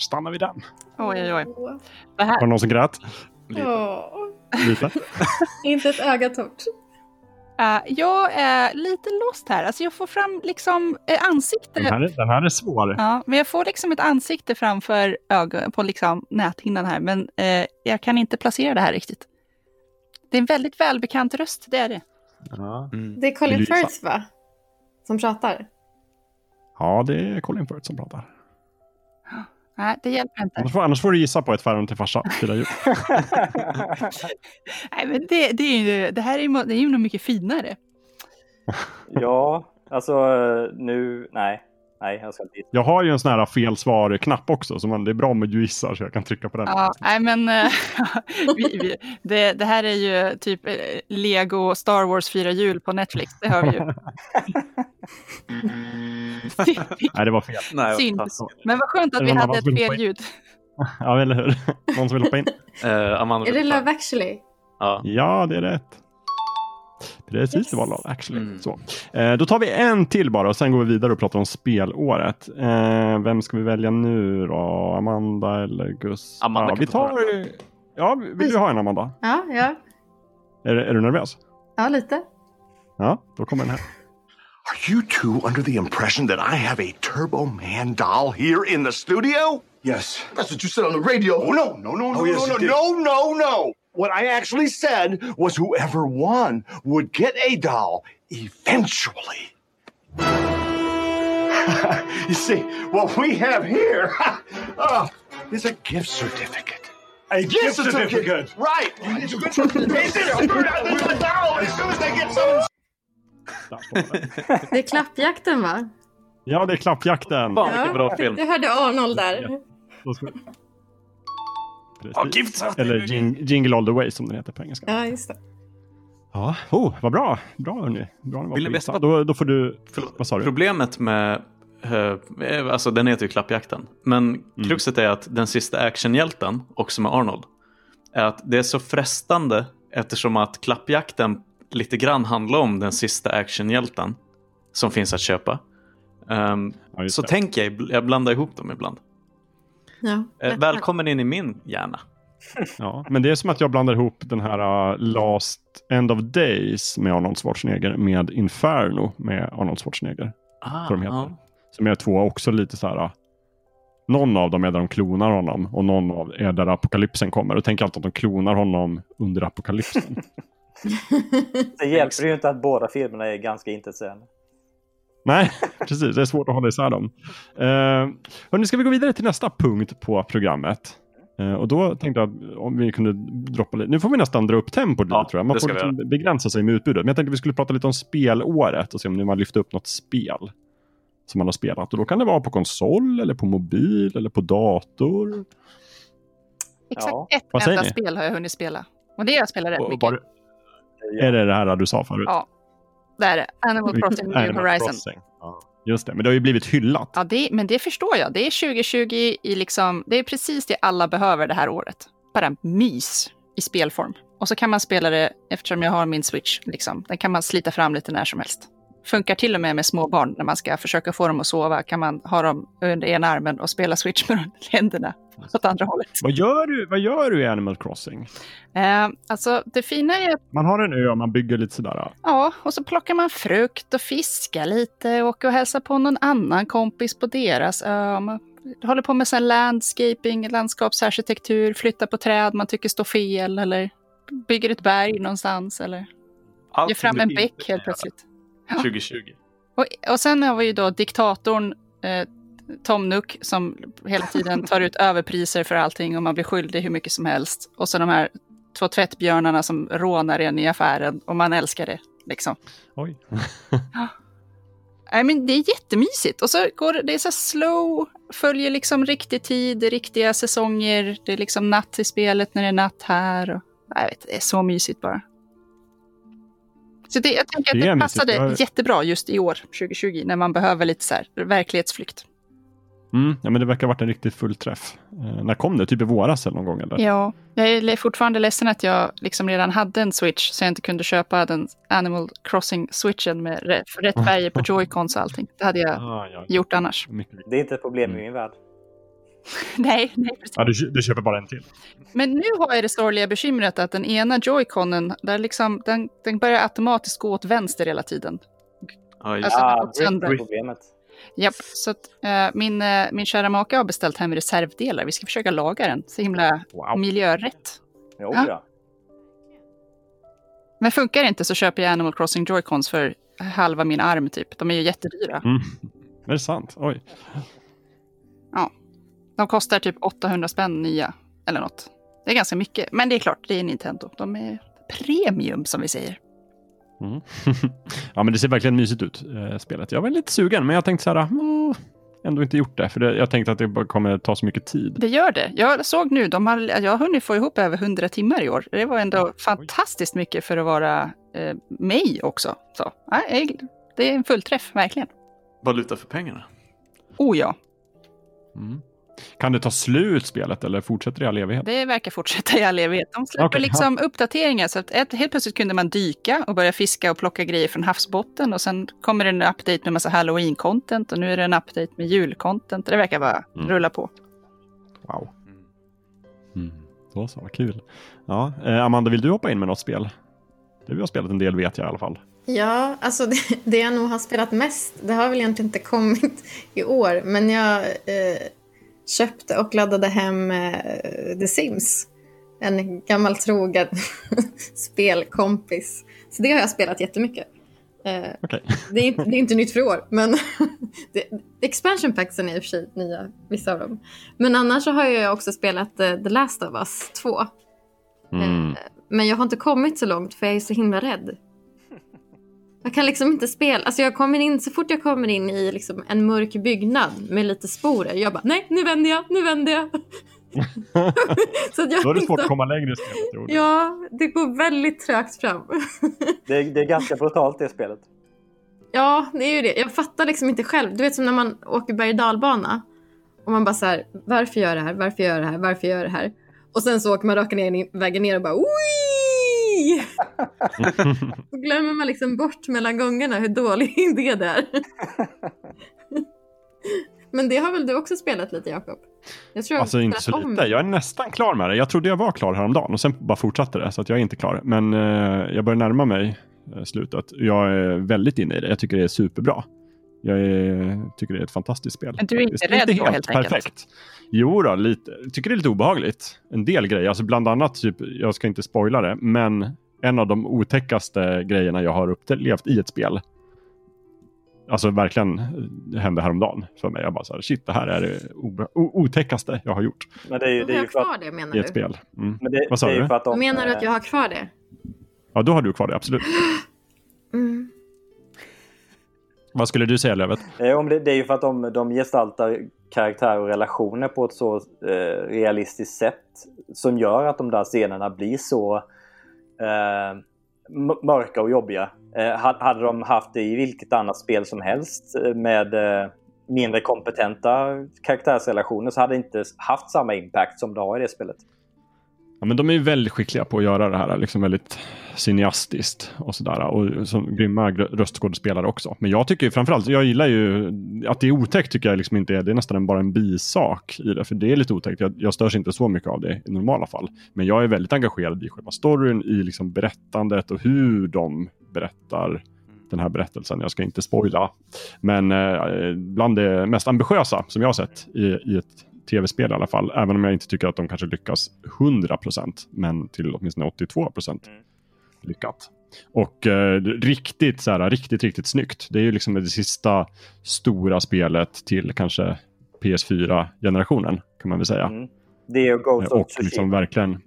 Stannar vi den. Oj, oj, oj. Det här, Var det någon som grät? Lite? inte ett öga torrt. eh, jag är lite lost här. Alltså jag får fram liksom eh, ansikte. Den här, är- den här är svår. Ja, men jag får liksom ett ansikte framför ögon, på liksom näthinnan här. Men eh, jag kan inte placera det här riktigt. Det är en väldigt välbekant röst, det är det. Ja. Det är Colin? Firth va? Som pratar. ja, det är Colin Firth som pratar. Nej, det hjälper inte. Annars får, annars får du gissa på ett Päron till farsa. Nej, men det, det, är ju, det här är ju, det är ju nog mycket finare. ja, alltså nu, nej. Nej, jag ska inte gissa. Jag har ju en sån här fel svar-knapp också, så man, det är bra om du gissar så jag kan trycka på den. Ja, nej men eh, vi, vi, det, det här är ju typ eh, Lego Star Wars fira jul på Netflix, det hör vi ju. Nej, det var fel. Nej, Synd. Men vad skönt att vi hade ett fel ljud. Ja, eller hur? Någon som vill hoppa in? Eh, Amanda Är det. Love actually? Ja. Ja, det är rätt. Precis, Yes. det var Love actually. Mm. Så. Eh, då tar vi en till bara och sen går vi vidare och pratar om spelåret. Eh, vem ska vi välja nu då? Amanda eller Gus? Amanda ja, kan vi tar... Ja, vill du ha en Amanda? Ja, ja. Är, är du nervös? Ja, lite. Ja, då kommer den här. Are you two under the impression that I have a Turbo Man doll here in the studio? Yes. That's what you said on the radio. Oh, no, no, no, no, Oh, yes, no, no, no, no, no. What I actually said was whoever won would get a doll eventually. you see, what we have here uh, is a gift certificate. A gift certificate. Right. It's a good certificate. the doll as soon as they get some. Det är klappjakten va? Ja, det är Klappjakten. Fan vilken bra film. Jag hörde Arnold där. Precis. Eller jing, Jingle All The Way som den heter på engelska. Ja, just det. Ja, oh, vad bra. Bra hörni. Bra ni var veta Då, då får du... Förlåt. Vad sa du? Problemet med, eh, alltså den heter ju Klappjakten, men Mm. kruxet är att den sista actionhjälten, också med Arnold, är att det är så frestande eftersom att Klappjakten lite grann handlar om den sista actionhjälten som finns att köpa. Ehm, Ja, så det. tänker jag, jag blandar ihop dem ibland. Ja. Eh, välkommen in i min hjärna. Ja, men det är som att jag blandar ihop den här uh, Last End of Days med Arnold Schwarzenegger med Inferno med Arnold Schwarzenegger. Ah, Tror de heter. ja. Som är två också lite så här. uh, Någon av dem är där de klonar honom och någon av är där apokalypsen kommer. Och tänker alltid att de klonar honom under apokalypsen. Det hjälper ju inte att båda filmerna är ganska intetsägande. Nej, precis. Det är svårt att hålla isär dem. Uh, hörni, ska vi gå vidare till nästa punkt på programmet? Eh, och då tänkte jag om vi kunde droppa lite. Nu får vi nästan dra upp tempot lite Ja, tror jag. Man får liksom begränsa sig med utbudet. Men jag tänkte att vi skulle prata lite om spelåret och se om nu man lyfter upp något spel som man har spelat. Och då kan det vara på konsol eller på mobil eller på dator. Exakt Ja. ett enda ni? spel har jag hunnit spela. Och det har jag spelat rätt Och mycket. var, är det det här du sa förut? Ja. Det är det. Animal Crossing New Animal Horizon. Crossing. Ja. Just det, men det har ju blivit hyllat. Ja, det, men det förstår jag. Det är 2020 i liksom, det är precis det alla behöver det här året. Bara mys i spelform. Och så kan man spela det, eftersom jag har min Switch, liksom, den kan man slita fram lite när som helst. Funkar till och med med små barn när man ska försöka få dem att sova. Kan man ha dem under ena armen och spela Switch med händerna åt andra hållet. Vad gör du, vad gör du i Animal Crossing? Eh, alltså, det fina är att Man har en ö och man bygger lite sådär. Ja, och så plockar man frukt och fiskar lite, åker och hälsar på någon annan kompis på deras ö. Man håller på med så här landscaping, landskapsarkitektur, flyttar på träd man tycker står fel eller bygger ett berg någonstans eller Allt ger fram en bäck helt plötsligt. Ja. 2020. Och, och sen har vi ju då diktatorn eh, Tom Nook som hela tiden tar ut överpriser för allting och man blir skyldig hur mycket som helst. Och så de här två tvättbjörnarna som rånar en i affären och man älskar det. Liksom. Oj. Nej, men det är jättemysigt. Och så går det, det är så slow, följer liksom riktig tid, riktiga säsonger. Det är liksom natt i spelet när det är natt här. Och, jag vet, det är så mysigt bara. Så det, jag tänker Det att det mysigt. passade Jag- jättebra just i år, 2020, när man behöver lite så här verklighetsflykt. Mm, ja, men det verkar ha varit en riktig fullträff. Eh, när kom det? Typ i våras eller någon gång? Eller? Ja, jag är fortfarande ledsen att jag liksom redan hade en switch så jag inte kunde köpa den Animal Crossing-switchen med rätt, färger på joycons och allting. Det hade jag Ah, ja. gjort annars. Det är inte ett problem i min värld. nej, nej, precis. Ja, du, du köper bara en till. Men nu har jag det sorgliga bekymret att den ena joyconen, där liksom, den, den börjar automatiskt gå åt vänster hela tiden. Ja, just Alltså, Ja, det är sönder. problemet. Japp, så att, eh, min, eh, min kära make har beställt hem reservdelar. Vi ska försöka laga den. Så himla Wow. miljörätt. Jo, Ja. ja. Men funkar det inte så köper jag Animal Crossing Joycons för halva min arm typ. De är ju jättedyra. Mm. Är det sant? Oj. De kostar typ 800 spänn nya. Eller något. Det är ganska mycket. Men det är klart, det är Nintendo. De är premium som vi säger. Mm. ja, men det ser verkligen mysigt ut, eh, spelet. Jag var lite sugen, men jag tänkte så här, mm, ändå inte gjort det. För det, jag tänkte att det bara kommer ta så mycket tid. Det gör det. Jag såg nu, de har, jag har hunnit få ihop över 100 timmar i år. Det var ändå fantastiskt mycket för att vara eh, mig också. Så, nej, det är en fullträff, verkligen. Valuta för pengarna. Oh ja, Mm. Kan det ta slut spelet eller fortsätter det i all evighet? det verkar fortsätta i all evighet. De släpper Okej, liksom uppdateringar. Så att ett, helt plötsligt kunde man dyka och börja fiska och plocka grejer från havsbotten. Och sen kommer det en update med massa halloween-content. Och nu är det en update med jul-content. Det verkar bara Mm. rulla på. Wow. Mm. Då så, vad kul. Ja, eh, Amanda, vill du hoppa in med något spel? Du har spelat en del vet jag i alla fall. Ja, alltså det, det jag nog har spelat mest, det har väl egentligen inte kommit i år, men jag eh, köpte och laddade hem eh, The Sims. En gammal trogen spelkompis. Så det har jag spelat jättemycket. Eh, Okej. det, är, inte- det är inte nytt för år, men det, expansion packsen är i och för sig nya, vissa av dem. Men annars så har jag också spelat eh, The Last of Us 2. Mm. Men jag har inte kommit så långt för jag är så himla rädd. Jag kan liksom inte spela. Alltså jag kommer in, så fort jag kommer in i liksom en mörk byggnad med lite sporer. Jag bara, nej nu vänder jag, nu vänder jag. så att jag Då är det svårt inte- att komma längre i spelet. tror du? Ja, det går väldigt trögt fram. Det, är, det är ganska brutalt det spelet. ja, det är ju det. Jag fattar liksom inte själv. Du vet som när man åker berg och dalbana. Och man bara så här, varför gör jag det här, varför gör jag det här, varför gör jag det här? Och sen så åker man raka ner, vägen ner och bara, Oi! Då glömmer man liksom bort mellan gångerna hur dålig idé det är. Men det har väl du också spelat lite, Jakob? Jag tror jag Alltså inte så om lite. Jag är nästan klar med det. Jag trodde jag var klar häromdagen och sen bara fortsatte det. Så att jag är inte klar. Men eh, jag börjar närma mig eh, slutet. Jag är väldigt inne i det. Jag tycker det är superbra. Jag är, tycker det är ett fantastiskt spel. Men du är inte rädd då, helt enkelt? perfekt. Jo då, lite. Jag tycker det är lite obehagligt. En del grejer. Alltså bland annat, typ, jag ska inte spoila det, men en av de otäckaste grejerna jag har upplevt i ett spel. Alltså verkligen det hände häromdagen för mig. Jag bara så här, shit, det här är det otäckaste jag har gjort Men det är ju, det Har är ju jag för kvar att, det menar i ett du? spel. Mm. men det, Vad sa det är du? för att de, Menar du att jag har kvar det? Ja, då har du kvar det, absolut. Mm. Vad skulle du säga, Lövet? Eh, om det, det är ju för att de, de gestaltar karaktär och relationer på ett så eh, realistiskt sätt som gör att de där scenerna blir så eh, mörka och jobbiga. Eh, hade de haft det i vilket annat spel som helst eh, med eh, mindre kompetenta karaktärsrelationer så hade det inte haft samma impact som det har i det spelet. Ja, men de är ju väldigt skickliga på att göra det här liksom väldigt cineastiskt och sådär. Och som grymma röstskådespelare också. Men jag tycker ju framförallt, jag gillar ju att det är otäckt tycker jag liksom inte är, det är nästan bara en bisak i det. För det är lite otäckt. Jag, jag störs inte så mycket av det i normala fall. Men jag är väldigt engagerad i själva storyn, i liksom berättandet och hur de berättar den här berättelsen. Jag ska inte spoila. Men eh, bland det mest ambitiösa som jag har sett i, i ett tv-spel i alla fall. Även om jag inte tycker att de kanske lyckas 100% men till åtminstone 82% lyckat. Och eh, riktigt, så här, riktigt, riktigt snyggt. Det är ju liksom det sista stora spelet till kanske PS4-generationen kan man väl säga. Mm. Det är Ghost och liksom verkligen,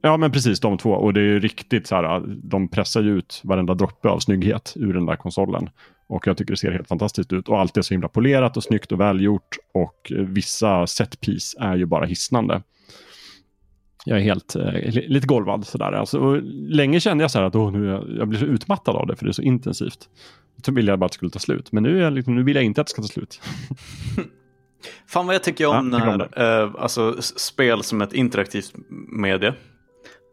Ja men precis de två och det är riktigt så här, de pressar ju ut varenda droppe av snygghet ur den där konsolen. Och jag tycker det ser helt fantastiskt ut och allt är så himla polerat och snyggt och välgjort och vissa setpiece är ju bara hisnande. Jag är helt, eh, lite golvad sådär. Alltså, länge kände jag så att nu, jag blir så utmattad av det för det är så intensivt. Så ville jag bara att det skulle ta slut. Men nu, är jag, liksom, nu vill jag inte att det ska ta slut. Fan vad jag tycker om, ja, när, eh, alltså, spel som ett interaktivt medie.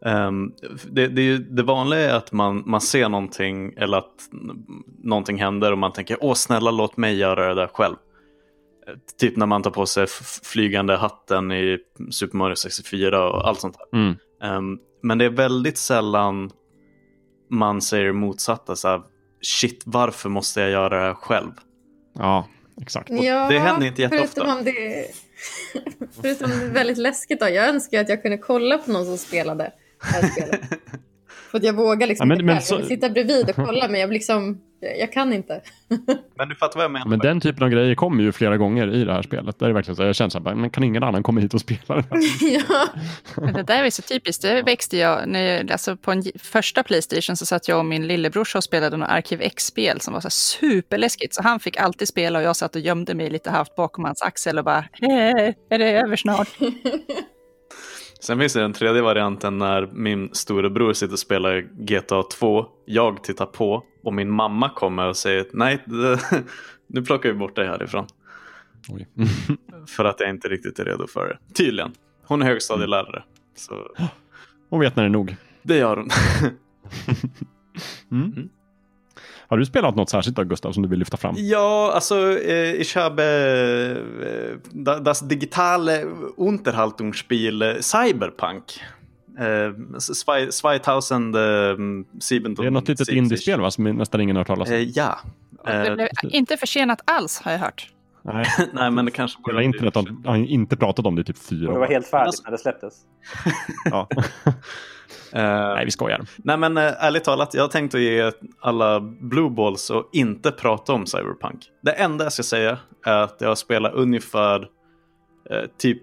Um, det, det, det, vanliga är att man, man ser någonting eller att någonting händer och man tänker åh snälla låt mig göra det där själv. Typ när man tar på sig flygande hatten i Super Mario 64 och allt sånt där. Mm. Um, men det är väldigt sällan man säger motsatta. Så här, Shit, varför måste jag göra det här själv? Ja, exakt. Ja, det händer inte jätteofta. Förutom om det, är, förutom det är väldigt läskigt. Då. Jag önskar att jag kunde kolla på någon som spelade det här spelet. För att jag vågar liksom ja, men, inte men, så... Jag vill sitta bredvid och kolla men jag, liksom, jag kan inte. men du fattar vad jag menar. Men den typen av grejer kommer ju flera gånger i det här spelet. Där är verkligen så, jag känner så här, men kan ingen annan komma hit och spela det ja. det där är så typiskt. Det växte jag, när alltså på en första Playstation så satt jag och min lillebror och spelade något Arkiv X-spel som var så superläskigt. Så han fick alltid spela och jag satt och gömde mig lite halvt bakom hans axel och bara, är det över snart? Sen finns det den tredje varianten när min storebror sitter och spelar GTA 2, jag tittar på och min mamma kommer och säger nej, det, nu plockar vi bort dig härifrån. för att jag inte riktigt är redo för det. Tydligen. Hon är högstadielärare. Så... Hon vet när det är nog. Det gör hon. mm. Mm. Har du spelat något särskilt då, Gustav, som du vill lyfta fram? Ja, alltså eh, ich habe eh, das digitale Unterhaltungsspiel eh, Cyberpunk. Eh, 2007. Det är något litet indiespel va, som nästan ingen har hört talas om? Eh, ja. Eh, inte försenat alls har jag hört. Nej, Nej men det kanske borde internet har, har inte pratat om det i typ fyra år. Det var helt färdigt när det släpptes. ja. Uh, nej, vi skojar. Nej, men uh, ärligt talat, jag har tänkt att ge alla blue balls och inte prata om Cyberpunk. Det enda jag ska säga är att jag har spelat ungefär uh, typ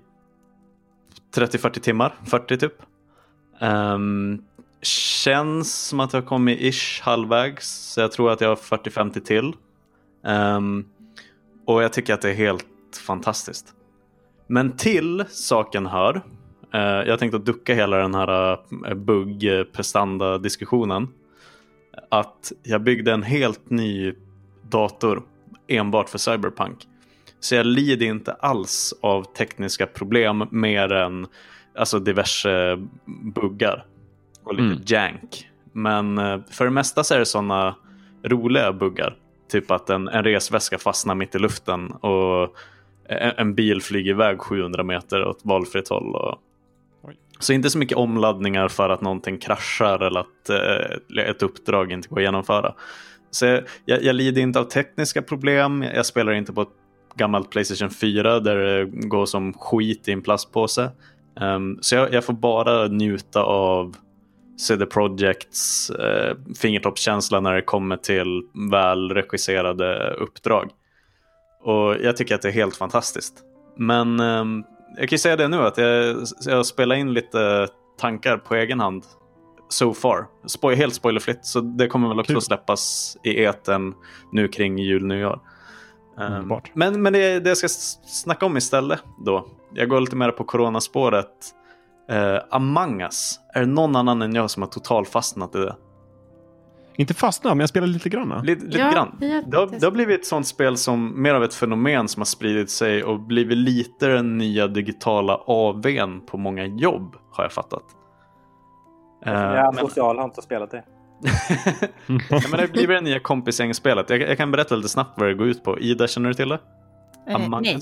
30-40 timmar, 40 typ. Um, känns som att jag kommit ish halvvägs, så jag tror att jag har 40-50 till. Um, och jag tycker att det är helt fantastiskt. Men till saken hör Eh, jag tänkte ducka hela den här eh, bugg-prestanda-diskussionen. Att jag byggde en helt ny dator enbart för Cyberpunk. Så jag lider inte alls av tekniska problem mer än alltså diverse buggar och lite mm. jank. Men eh, för det mesta så är det sådana roliga buggar. Typ att en, en resväska fastnar mitt i luften och en, en bil flyger iväg 700 meter åt valfritt håll. Och så inte så mycket omladdningar för att någonting kraschar eller att eh, ett uppdrag inte går att genomföra. Så jag, jag, lider inte av tekniska problem, jag spelar inte på ett gammalt Playstation 4 där det går som skit i en plastpåse. Um, så jag, jag, får bara njuta av CD Projekts eh, fingertoppskänsla när det kommer till välregisserade uppdrag. Och jag tycker att det är helt fantastiskt. Men um, jag kan ju säga det nu att jag, jag spelar in lite tankar på egen hand so far. Spoil, helt spoilerfritt, så det kommer väl också Kul. släppas i eten nu kring jul nyår. Um, men men det, det jag ska snacka om istället då. Jag går lite mer på coronaspåret. Uh, Among us. Är det någon annan än jag som har totalfastnat i det? Inte fastna, men jag spelar lite grann. Lite, lite ja, grann. Det har, det har blivit ett sånt spel som mer av ett fenomen som har spridit sig och blivit lite den nya digitala AWn på många jobb har jag fattat. Jag är uh, social, har inte spelat det. ja, men det blir det nya kompisgängspelet. Jag, jag kan berätta lite snabbt vad det går ut på. Ida, känner du till det? Uh, nej.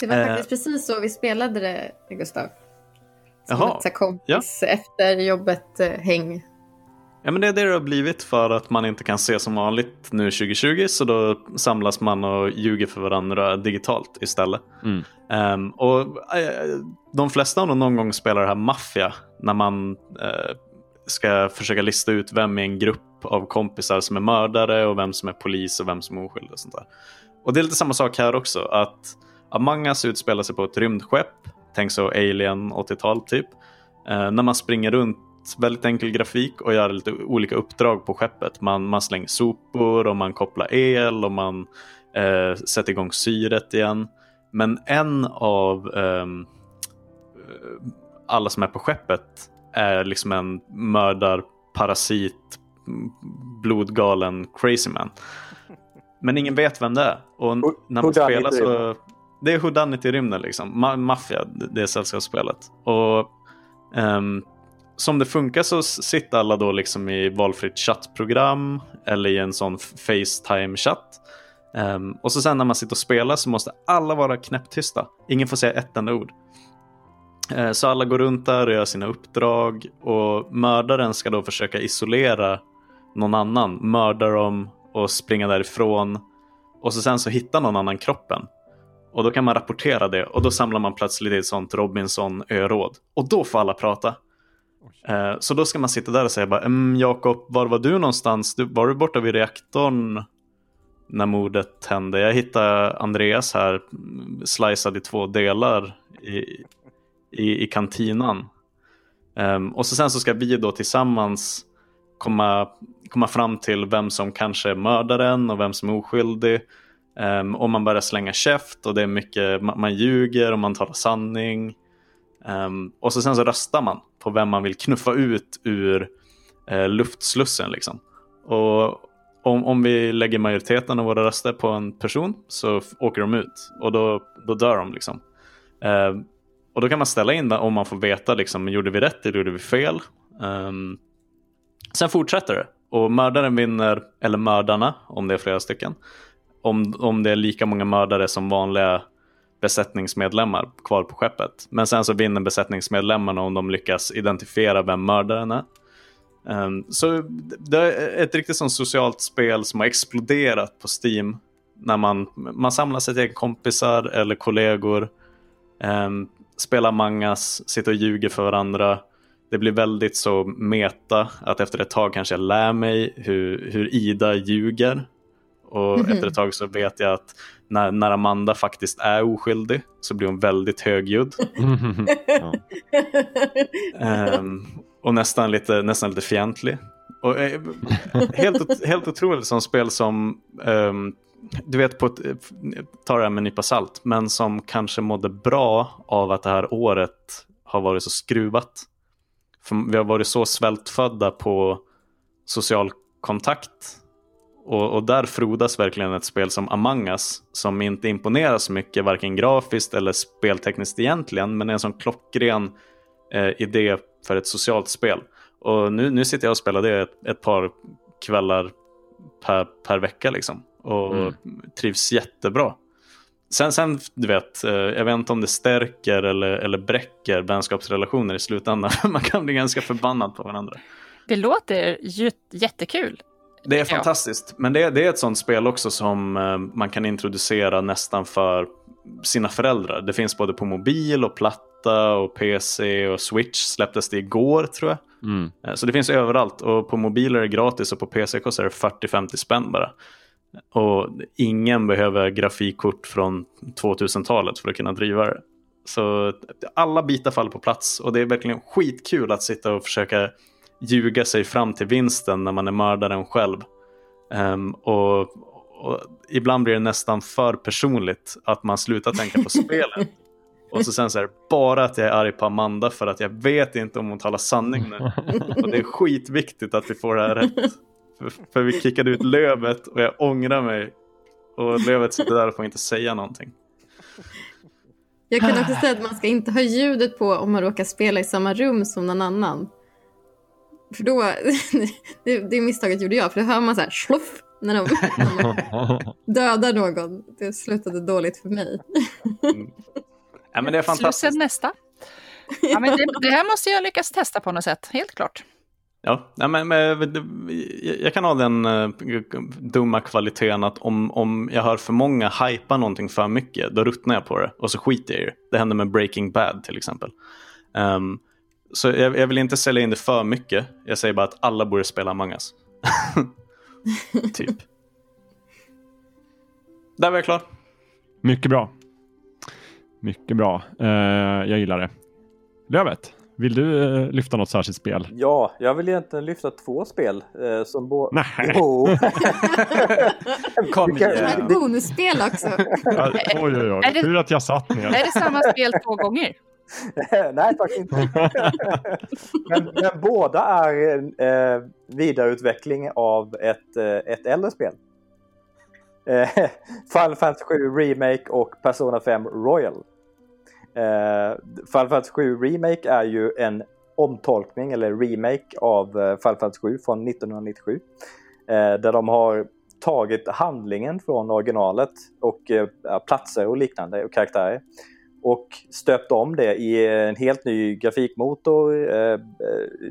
Det var faktiskt uh, precis så vi spelade det, Gustav. Som jaha, ett kompis ja. efter jobbet-häng Ja men det är det det har blivit för att man inte kan se som vanligt nu 2020 så då samlas man och ljuger för varandra digitalt istället. Mm. Ehm, och eh, de flesta har nog någon gång spelat det här maffia när man eh, ska försöka lista ut vem i en grupp av kompisar som är mördare och vem som är polis och vem som är oskyldig. Och sånt där. Och det är lite samma sak här också. Att Among Us utspelar sig på ett rymdskepp. Tänk så Alien 80-tal typ. Eh, när man springer runt, väldigt enkel grafik och gör lite olika uppdrag på skeppet. Man, man slänger sopor och man kopplar el och man eh, sätter igång syret igen. Men en av ehm, alla som är på skeppet är liksom en mördarparasit, blodgalen crazy man. Men ingen vet vem det är. Och när man spelar så... Det är whodunit i rymden liksom. Ma- Maffia, det är sällskapsspelet. Och ehm, som det funkar så sitter alla då liksom i valfritt chattprogram eller i en sån Facetime-chatt. Um, och så sen när man sitter och spelar så måste alla vara knäpptysta. Ingen får säga ett enda ord. Uh, Så alla går runt där och gör sina uppdrag och mördaren ska då försöka isolera någon annan, mörda dem och springa därifrån. Och så sen så hittar någon annan kroppen. Och då kan man rapportera det och då samlar man plötsligt ett sånt Robinson-öråd. Och då får alla prata. Eh, Så då ska man sitta där och säga bara, "Mm, Jakob, var var du någonstans? Du, var du borta vid reaktorn när mordet hände? Jag hittade Andreas här, slicead i två delar i, i, i kantinan. Ehm, och så sen så ska vi då tillsammans komma, komma fram till vem som kanske är mördaren och vem som är oskyldig. Um, och man börjar slänga käft och det är mycket, man, man ljuger och man talar sanning. Um, och så sen så röstar man på vem man vill knuffa ut ur eh, luftslussen. Liksom. Och om, om vi lägger majoriteten av våra röster på en person så åker de ut och då, då dör de. Liksom. Ehm, och då kan man ställa in det om man får veta, liksom, gjorde vi rätt eller gjorde vi fel? Um, sen fortsätter det och mördaren vinner, eller mördarna om det är flera stycken. Om, om det är lika många mördare som vanliga besättningsmedlemmar kvar på skeppet. Men sen så vinner besättningsmedlemmarna om de lyckas identifiera vem mördaren är. Ehm, så det är ett riktigt sånt socialt spel som har exploderat på Steam. När man, man samlar sig till kompisar eller kollegor. Um, spelar mangas, sitter och ljuger för varandra. Det blir väldigt så meta att efter ett tag kanske jag lär mig hur, hur Ida ljuger. Och Mhm. efter ett tag så vet jag att när, när Amanda faktiskt är oskyldig så blir hon väldigt högljudd. Ehm, och nästan lite, nästan lite fientlig. Och, eh, helt, helt otroligt som spel som, ehm, du vet, på ett, ta det här med en nypa salt, men som kanske mådde bra av att det här året har varit så skruvat. För vi har varit så svältfödda på social kontakt. Och, och där frodas verkligen ett spel som Among Us som inte imponerar så mycket, varken grafiskt eller speltekniskt egentligen, men är en sån klockren eh, idé för ett socialt spel. Och nu, nu sitter jag och spelar det ett, ett par kvällar per, per vecka liksom. Och Mm. trivs jättebra. Sen, sen, du vet, eh, jag vet inte om det stärker eller, eller bräcker vänskapsrelationer i slutändan. Man kan bli ganska förbannad på varandra. Det låter jättekul. Det är Ja. fantastiskt, men det, det är ett sånt spel också som eh, man kan introducera nästan för sina föräldrar. Det finns både på mobil och platta och PC och Switch släpptes det igår tror jag. Mm. Eh, Så det finns överallt och på mobiler är det gratis och på PC kostar det 40-50 spänn bara. Och ingen behöver grafikkort från 2000-talet för att kunna driva det. Så alla bitar faller på plats och det är verkligen skitkul att sitta och försöka ljuga sig fram till vinsten när man är mördaren själv. Ehm, och, och ibland blir det nästan för personligt att man slutar tänka på spelet. Och så sen så är det bara att jag är arg på Amanda för att jag vet inte om hon talar sanning nu. Och det är skitviktigt att vi får det här rätt. För, för vi kickade ut Lövet och jag ångrar mig. Och Lövet sitter där och får inte säga någonting. Jag kan också säga att man ska inte ha ljudet på om man råkar spela i samma rum som någon annan. För då, det, det misstaget gjorde jag, för då hör man så här sloff när de, när de dödar någon. Det slutade dåligt för mig. Ja, men det är fantastiskt. Slussen nästa. Ja, men det, det här måste jag lyckas testa på något sätt, helt klart. Ja, nej, men, men, jag- kan ha den eh, dumma kvaliteten att om, om jag hör för många hypa någonting för mycket, då ruttnar jag på det och så skiter jag i det. Det hände med Breaking Bad till exempel. Ehm, så jag, jag vill inte sälja in det för mycket. Jag säger bara att alla borde spela Among Us. typ. Där var jag klar. Mycket bra. Mycket bra. Eh, jag gillar det. Lövet, vill du eh, lyfta något särskilt spel? Ja, jag vill egentligen lyfta två spel eh, som båda... Nej. Jo. Kom Vi kan- Ett bonusspel också. Ja, oj, oj, oj. Tur att jag satt ner. Är det samma spel två gånger? Nej, faktiskt inte. men, men båda är eh, vidareutveckling av ett, eh, ett äldre spel. Eh, Final Fantasy 7 Remake och Persona 5 Royal. Eh, Final Fantasy 7 Remake är ju en omtolkning eller remake av eh, Final Fantasy 7 från 1997. Eh, där de har tagit handlingen från originalet och eh, platser och liknande och karaktärer och stöpt om det i en helt ny grafikmotor, eh, eh,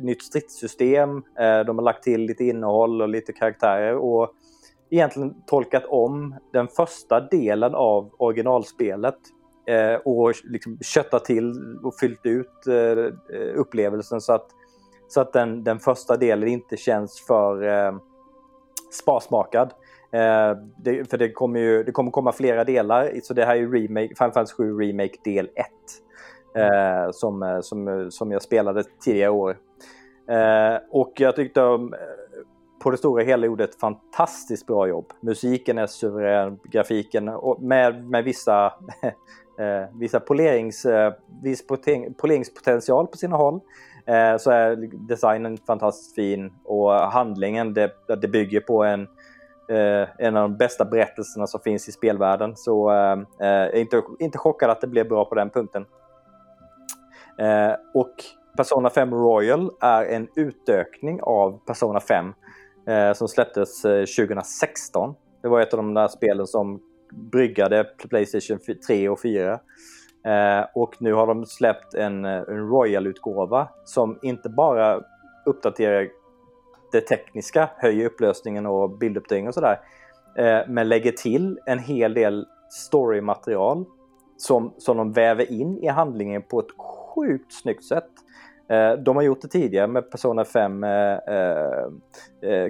nytt stridssystem. Eh, de har lagt till lite innehåll och lite karaktärer och egentligen tolkat om den första delen av originalspelet eh, och liksom köttat till och fyllt ut eh, upplevelsen så att, så att den, den första delen inte känns för eh, sparsmakad. Eh, det, för det kommer ju det kommer komma flera delar, så det här är ju remake, Final Fantasy 7 Remake del 1. Eh, som, eh, som, eh, som jag spelade tidigare år. Eh, och jag tyckte de, eh, på det stora hela gjorde ett fantastiskt bra jobb. Musiken är suverän, grafiken och med, med vissa, eh, vissa polerings, eh, viss poleringspotential på sina håll. Eh, så är designen fantastiskt fin och handlingen det, det bygger på en eh, en av de bästa berättelserna som finns i spelvärlden. Så eh, eh, jag är inte, inte chockad att det blev bra på den punkten. Eh, och Persona 5 Royal är en utökning av Persona 5 eh, som släpptes eh, 2016. Det var ett av de där spelen som bryggade Playstation 3 och 4. Eh, och nu har de släppt en, eh, en Royal-utgåva som inte bara uppdaterar det tekniska, höjer upplösningen och bilduppdatering och sådär. Eh, men lägger till en hel del storymaterial som, som de väver in i handlingen på ett sjukt snyggt sätt. Eh, de har gjort det tidigare med Persona 5 eh,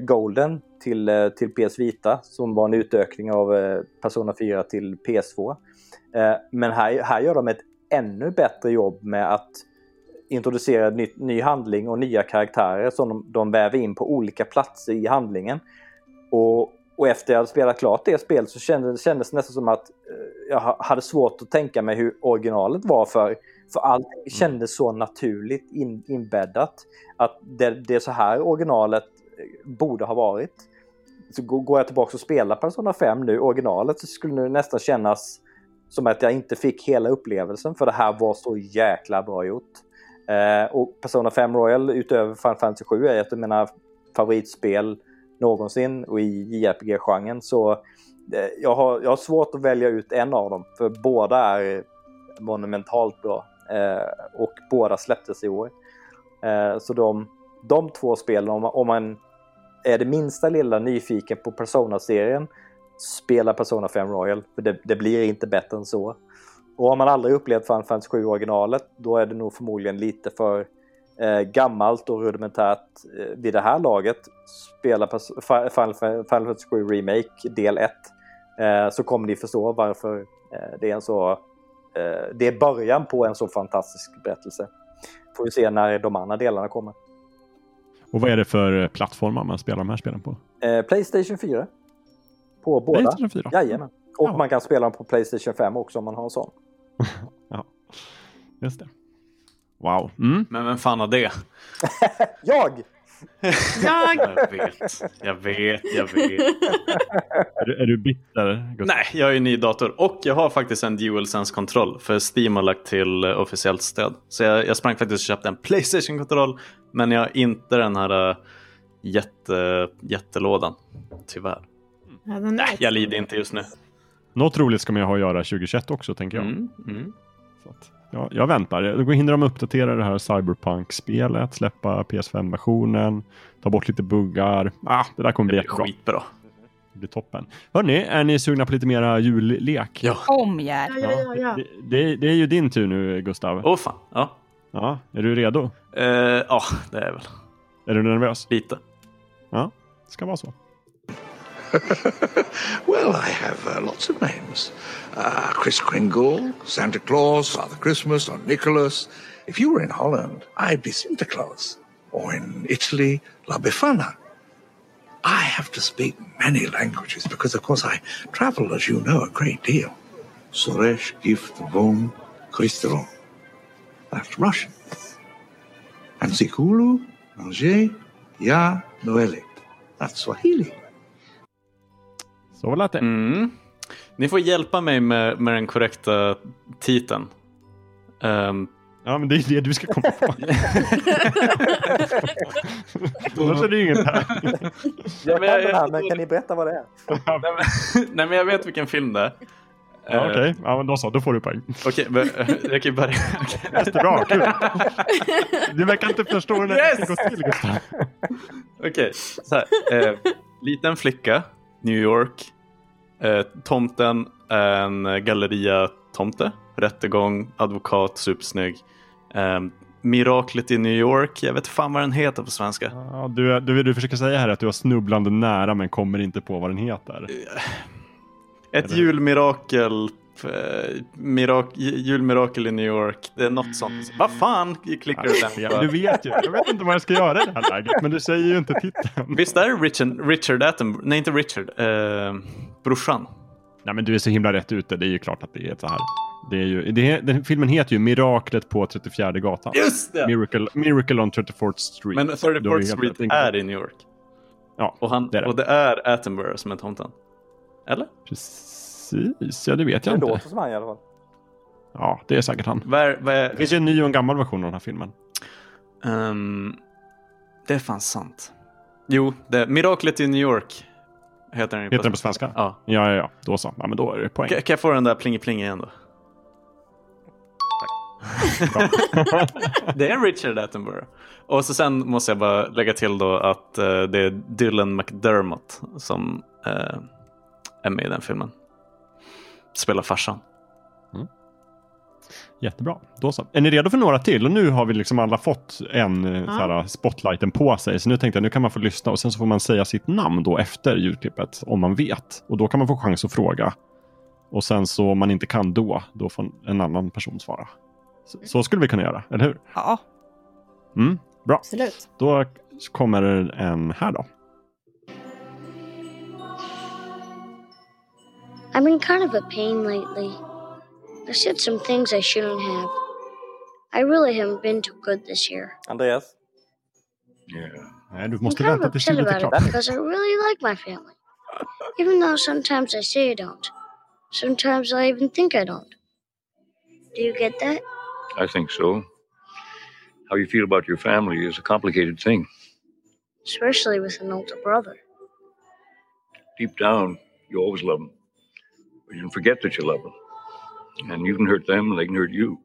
Golden till, till PS Vita som var en utökning av Persona 4 till PS2. Men här, här gör de ett ännu bättre jobb med att introducera ny, ny handling och nya karaktärer som de, de väver in på olika platser i handlingen. Och, och efter jag hade spelat klart det spelet så kändes, kändes det nästan som att eh, jag ha- hade svårt att tänka mig hur originalet var för, för allt kändes så naturligt in, inbäddat. Att det, det är så här originalet eh, borde ha varit. Så går går jag tillbaka och spelar Persona 5 nu, originalet, så skulle det nästan kännas som att jag inte fick hela upplevelsen för det här var så jäkla bra gjort. Eh, och Persona 5 Royal utöver Final Fantasy 7 är ett av mina favoritspel någonsin och i JRPG-genren så eh, jag, har, jag har svårt att välja ut en av dem för båda är monumentalt bra eh, och båda släpptes i år. Eh, så de, de två spelen, om, man- om man är det minsta lilla nyfiken på Persona-serien spela Persona 5 Royal för det, det blir inte bättre än så. Och har man aldrig upplevt Final Fantasy 7 originalet då är det nog förmodligen lite för eh, gammalt och rudimentärt eh, vid det här laget. Spela Final, Fantasy 7 Remake del 1 eh, så kommer ni förstå varför eh, det är en så eh, det är början på en så fantastisk berättelse. Får vi se när de andra delarna kommer. Och vad är det för plattformar man spelar de här spelen på? Eh, Playstation 4. På båda. Playstation 4? Jajamän. Och Ja. man kan spela dem på Playstation 5 också om man har en sån. Ja, just det. Wow. Mm. Men vem fan har det? Jag! Jag, Jag vet, jag vet, jag vet. Är, du, är du bitter? Gustav? Nej, jag en ny dator och jag har faktiskt en DualSense-kontroll för Steam har lagt till eh, officiellt stöd. Så jag, jag sprang faktiskt och köpte en Playstation-kontroll men jag har inte den här eh, jätte, jättelådan. Tyvärr. ja, den Nej, är jag lider inte just nu. Något roligt ska man ju ha att göra 2021 också, tänker jag. Mm, mm. Så att, ja, jag väntar. Då hinner de uppdatera det här Cyberpunk-spelet, släppa PS5-versionen, ta bort lite buggar. Ah, det där kommer bli jättebra. Skitbra. Det blir toppen. Hörni, är ni sugna på lite mera jullek? Ja. Igen. Ja, ja, ja, ja. Det, det, det är ju din tur nu, Gustav. Åh fan. Ja. Ja, är du redo? Eh, ja, det är jag väl. Är du nervös? Lite. Ja, det ska vara så. Well, I have uh, lots of names uh, Chris Kringle, Santa Claus, Father Christmas, or Nicholas. If you were in Holland, I'd be Santa Claus. Or in Italy, La Befana. I have to speak many languages because, of course, I travel, as you know, a great deal. Soresh, Gift, Von, Christron. That's Russian. And Zikulu, Angers, Ya, Noeli. That's Swahili. Så lät det. Mm. Ni får hjälpa mig med, med den korrekta titeln. Ehm, Ja, men det är det du ska komma på. Annars är det ju inget här. Jag kan den här, men kan ni berätta vad det är? nej, men, jag vet vilken film det är. Ja, Okej, ja, men då så. Då får du poäng. Okej, eh, jag kan ju börja. Jättebra, kul. Du verkar inte förstå hur det Yes! går till, Gustav. Okej, så här. Eh, liten flicka, New York. Eh, tomten är en galleria-tomte. Rättegång, advokat, supersnygg. Eh, miraklet i New York, jag vet fan vad den heter på svenska. Ja, du, du, du försöker säga här att du har snubblande nära men kommer inte på vad den heter. Ett Eller- julmirakel. Mirak, julmirakel i New York. Det är något sånt. Vad fan klickar du den på? du vet ju. Jag vet inte vad jag ska göra i det här läget, men du säger ju inte titeln. Visst är det Richard, Richard Attenborough? Nej, inte Richard. Eh, brorsan. Nej, men du är så himla rätt ute. Det är ju klart att det är så här. Det är ju, det, den filmen heter ju Miraklet på 34 gatan. Just det! Miracle, Miracle on 34th Street. Men Du har 34th ju Street är i New York. Ja, Och, han, det är det. och det är Attenborough som är tomten. Eller? Precis, ja det vet jag Det inte. låter som han i alla fall. Ja, det är säkert han. Vad är, vad Det är, finns ju en ny och en gammal version av den här filmen. Ehm, det är fan sant. Jo, det, Miraklet i New York heter den Heter den på svenska? Ja. Ja, ja, ja. Då så. Ja, men då är det poäng. Kan, kan jag få den där pling-pling igen då? Det är Richard Attenborough. Och så sen måste jag bara lägga till då att eh, det är Dylan McDermott som eh, är med i den filmen. Spelar farsan. Jättebra. Då så. Är ni redo för några till? Och nu har vi liksom alla fått en eh, Ja. så här, spotlighten på sig. Så nu tänkte jag nu kan man få lyssna och sen så får man säga sitt namn då efter ljudklippet om man vet. Och då kan man få chans att fråga. Och sen så om man inte kan då, då får en annan person svara. Så, så skulle vi kunna göra, eller hur? Ja. Mm, bra. Absolut. Då kommer en här då. I've been kind of a pain lately. I said some things I shouldn't have. I really haven't been too good this year. Andreas? Yeah. Nej, du I'm måste kind of vänta tills upset ljudet är about it klart. because I really like my family. Even though sometimes I say I don't. Sometimes I even think I don't. Do you get that? I think so. How you feel about your family is a complicated thing. Especially with an older brother. Deep down, you always love them. You can forget that you love them. And you can hurt them and they can hurt you.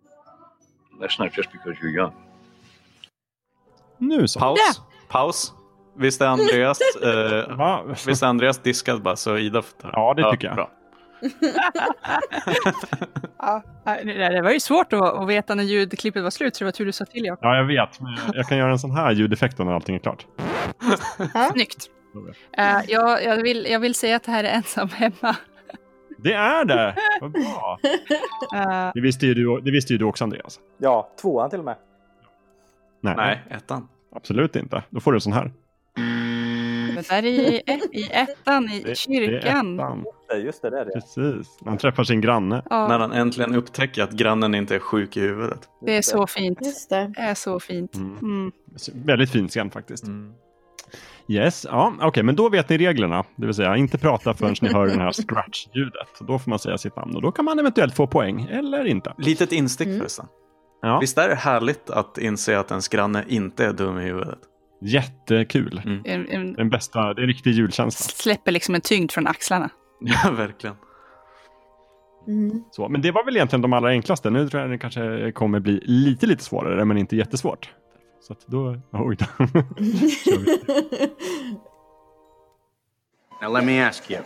That's not just because you're young. Nu så. Paus. Ja. Paus. Visst är Andreas, eh, visst är Andreas diskad bara så Ida får ta Ja, det tycker jag. Bra. ja. Det var ju svårt att, veta när ljudklippet var slut, så det var tur du sa till Jakob. Ja, jag vet. Men jag- kan göra en sån här ljudeffekt när allting är klart. Snyggt. Eh, jag, jag, vill, jag vill säga att det här är ensam hemma. Det är det! Vad bra. Eh, Det visste ju du, det visste ju du också Andreas. Ja, tvåan till och med. Nej, Nej, ettan. absolut inte. Då får du en sån här. det där är i, i ettan i Det- det är kyrkan. ettan. Det är Just det, det är det. Precis. Han träffar sin granne. Ja, När han äntligen upptäcker att grannen inte är sjuk i huvudet. det är så fint. Just det. Det är så fint. Mm. Mm. Väldigt fin scen faktiskt. Mm. Yes, ja, okej, men då vet ni reglerna. Det vill säga inte prata förrän ni hör det här scratch-ljudet. Då får man säga sitt namn och då kan man eventuellt få poäng eller inte. Litet instick Mm. förresten. Ja, Visst är det härligt att inse att ens granne inte är dum i huvudet? jättekul. Mm. En, en, Den bästa, det är en riktig julkänsla. släpper liksom en tyngd från axlarna. Ja, verkligen. Mm. Så, men det var väl egentligen de allra enklaste. Nu tror jag det kanske kommer bli lite, lite svårare, men inte jättesvårt. Så att då, oj då. Now, let me ask you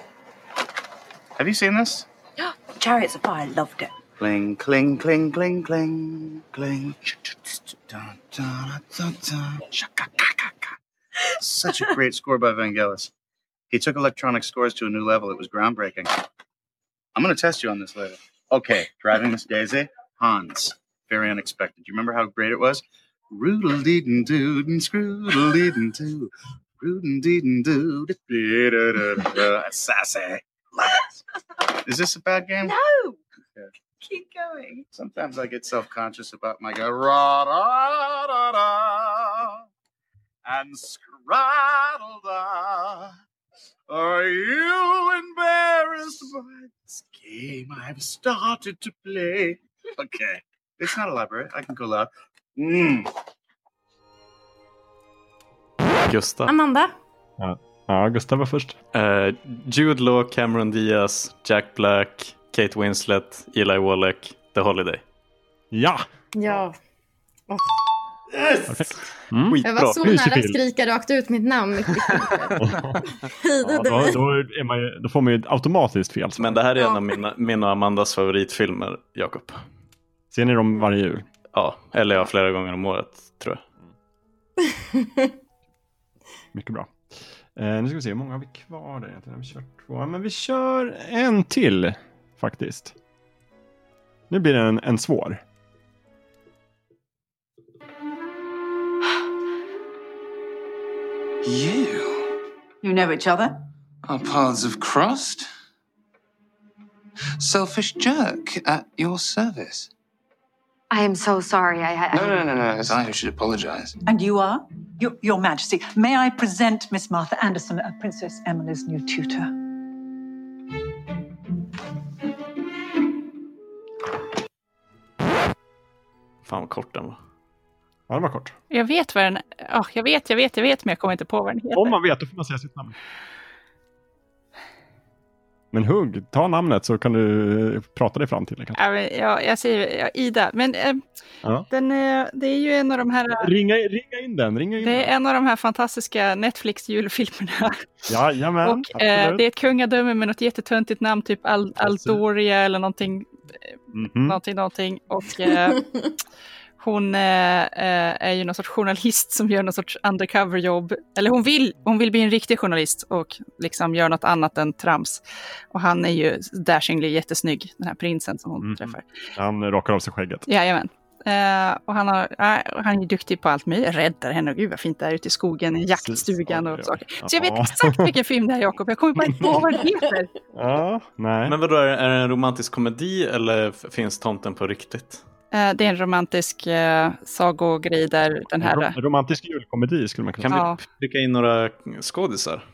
Have you seen this? Chariots of Fire loved it. Cling, cling, cling, cling, cling, cling. Such a great score by Vangelis. He took electronic scores to a new level. It was groundbreaking. I'm going to test you on this later. Okay, driving Miss Daisy, Hans. Very unexpected. Do you remember how great it was? Roodle dee doo and scroodle dee doo. Roodle dee doo. That's sassy. Love it. Is this a bad game? No! Keep going. Sometimes I get self conscious about my go ra da da da and scraddle da. Are you embarrassed by this game I've started to play? Okay, it's not elaborate. I can go loud. Mm. Gustav. Amanda? Ja, ja Gustav var först. Eh, Jude Law, Cameron Diaz, Jack Black, Kate Winslet, Eli Wallach, The Holiday. Ja! Ja. Åh, Perfekt. Mm. Jag var så nära att skrika rakt ut mitt namn mitt Ja, då, då, man ju, då får man ju automatiskt fel. Men det här är en av mina, min och Amandas favoritfilmer, Jakob. Ser ni dem varje jul? Ja, eller ja, flera gånger om året tror jag. Mycket bra. Eh, nu ska vi se, hur många har vi kvar där egentligen? Har vi kört två? Men vi kör en till faktiskt. Nu blir det en, en svår. You? You know each other? Our paths have crossed. Selfish jerk at your service. I am so sorry. I, I No, no, no, no. It's I who should apologize. And you are? Your, Your Majesty, may I present Miss Martha Anderson, uh, Princess Emily's new tutor? Fan vad kort den var. Ja, den var kort. Jag vet vad den oh, Jag vet, jag vet, jag vet, men jag kommer inte på vad den heter. Om man vet, då får man säga sitt namn. Men hugg, ta namnet så kan du eh, prata dig fram till det. Kanske. Ja, jag säger ja, Ida, men eh, Ja. den, eh, det är ju en av de här... Ringa, ringa in den, ringa in Det den. är en av de här fantastiska Netflix-julfilmerna. Jajamän, Och eh, det är ett kungadöme med något jättetöntigt namn, typ Al Aldoria eller någonting. Mhm. Någonting, någonting. Och eh, hon eh, eh, är ju någon sorts journalist som gör någon sorts undercover-jobb. Eller hon vill, hon vill bli en riktig journalist och liksom gör något annat än trams. Och han är ju dashingly jättesnygg, den här prinsen som hon Mhm. träffar. Han rakar av sig skägget. Jajamän. Eh, och han, har, eh, han är duktig på allt möjligt. Räddar henne. Gud vad fint det är ute i skogen, i jaktstugan och saker. Så jag vet exakt vilken film det är Jakob. Jag kommer bara inte på vad den heter. Ja, nej. Men vadå, är det en romantisk komedi eller finns tomten på riktigt? Eh, det är en romantisk uh, sagogrej där den här... Rom- romantisk julkomedi skulle man kunna Kan säga. Ja. vi pricka in några skådisar?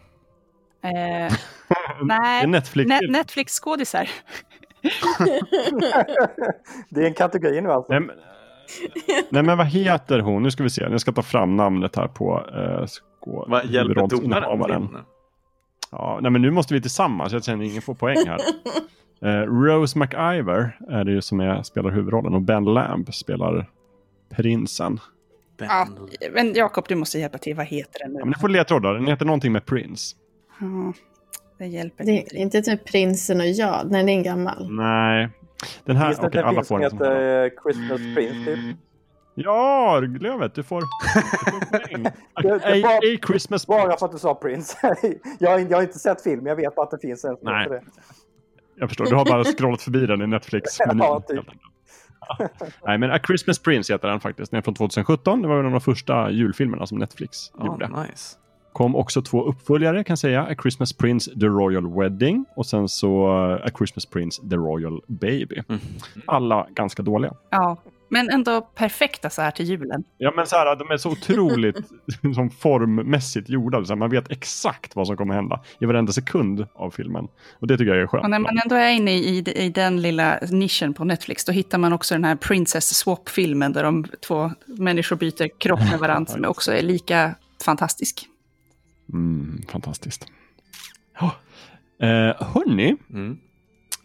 Eh, nej, Netflix. Ne- Netflix-skådisar. Det är en kategori nu alltså. Nej, men, nej men vad heter hon? Nu ska vi se. Jag ska ta fram namnet här på skå- Vad hjälper domaren huvudrollsinnehavaren. till nu? Ja, nej men nu måste vi tillsammans. Jag känner ingen får poäng här. Eh, Rose McIver är det ju som är, spelar huvudrollen och Ben Lamb spelar prinsen. Ja, men Jakob, du måste hjälpa till. Vad heter den nu? Ja, men du får ledtrådar. Den heter någonting med Prince. Ja, det hjälper Det är inte typ prinsen och jag. Nej, det är en gammal. Nej. Den här, okej, en alla får som en som heter eh, Christmas Prince typ? Ja, Lövet, du får, du får poäng. Det- A, Christmas Bara för att du sa Prince. jag, har, jag har inte sett film, jag vet bara att det finns en som Nej. heter det. Jag förstår, du har bara scrollat förbi den i netflix Ja, typ. Nej, men A Christmas Prince heter den faktiskt. Den är från 2017. Det var en av de första julfilmerna som Netflix gjorde. nice. Kom också två uppföljare kan jag säga. A Christmas Prince The Royal Wedding och sen så uh, A Christmas Prince The Royal Baby. Alla ganska dåliga. Ja, men ändå perfekta så här till julen. Ja men så här, de är så otroligt som formmässigt gjorda. Så här, man vet exakt vad som kommer hända i varenda sekund av filmen. Och det tycker jag är skönt. Och när man ändå är inne i, i, i den lilla nischen på Netflix, då hittar man också den här Princess Swap-filmen där de två människor byter kropp med varandra, som också är lika fantastisk. Mm, fantastiskt. Ja. Eh, hörni, Mm.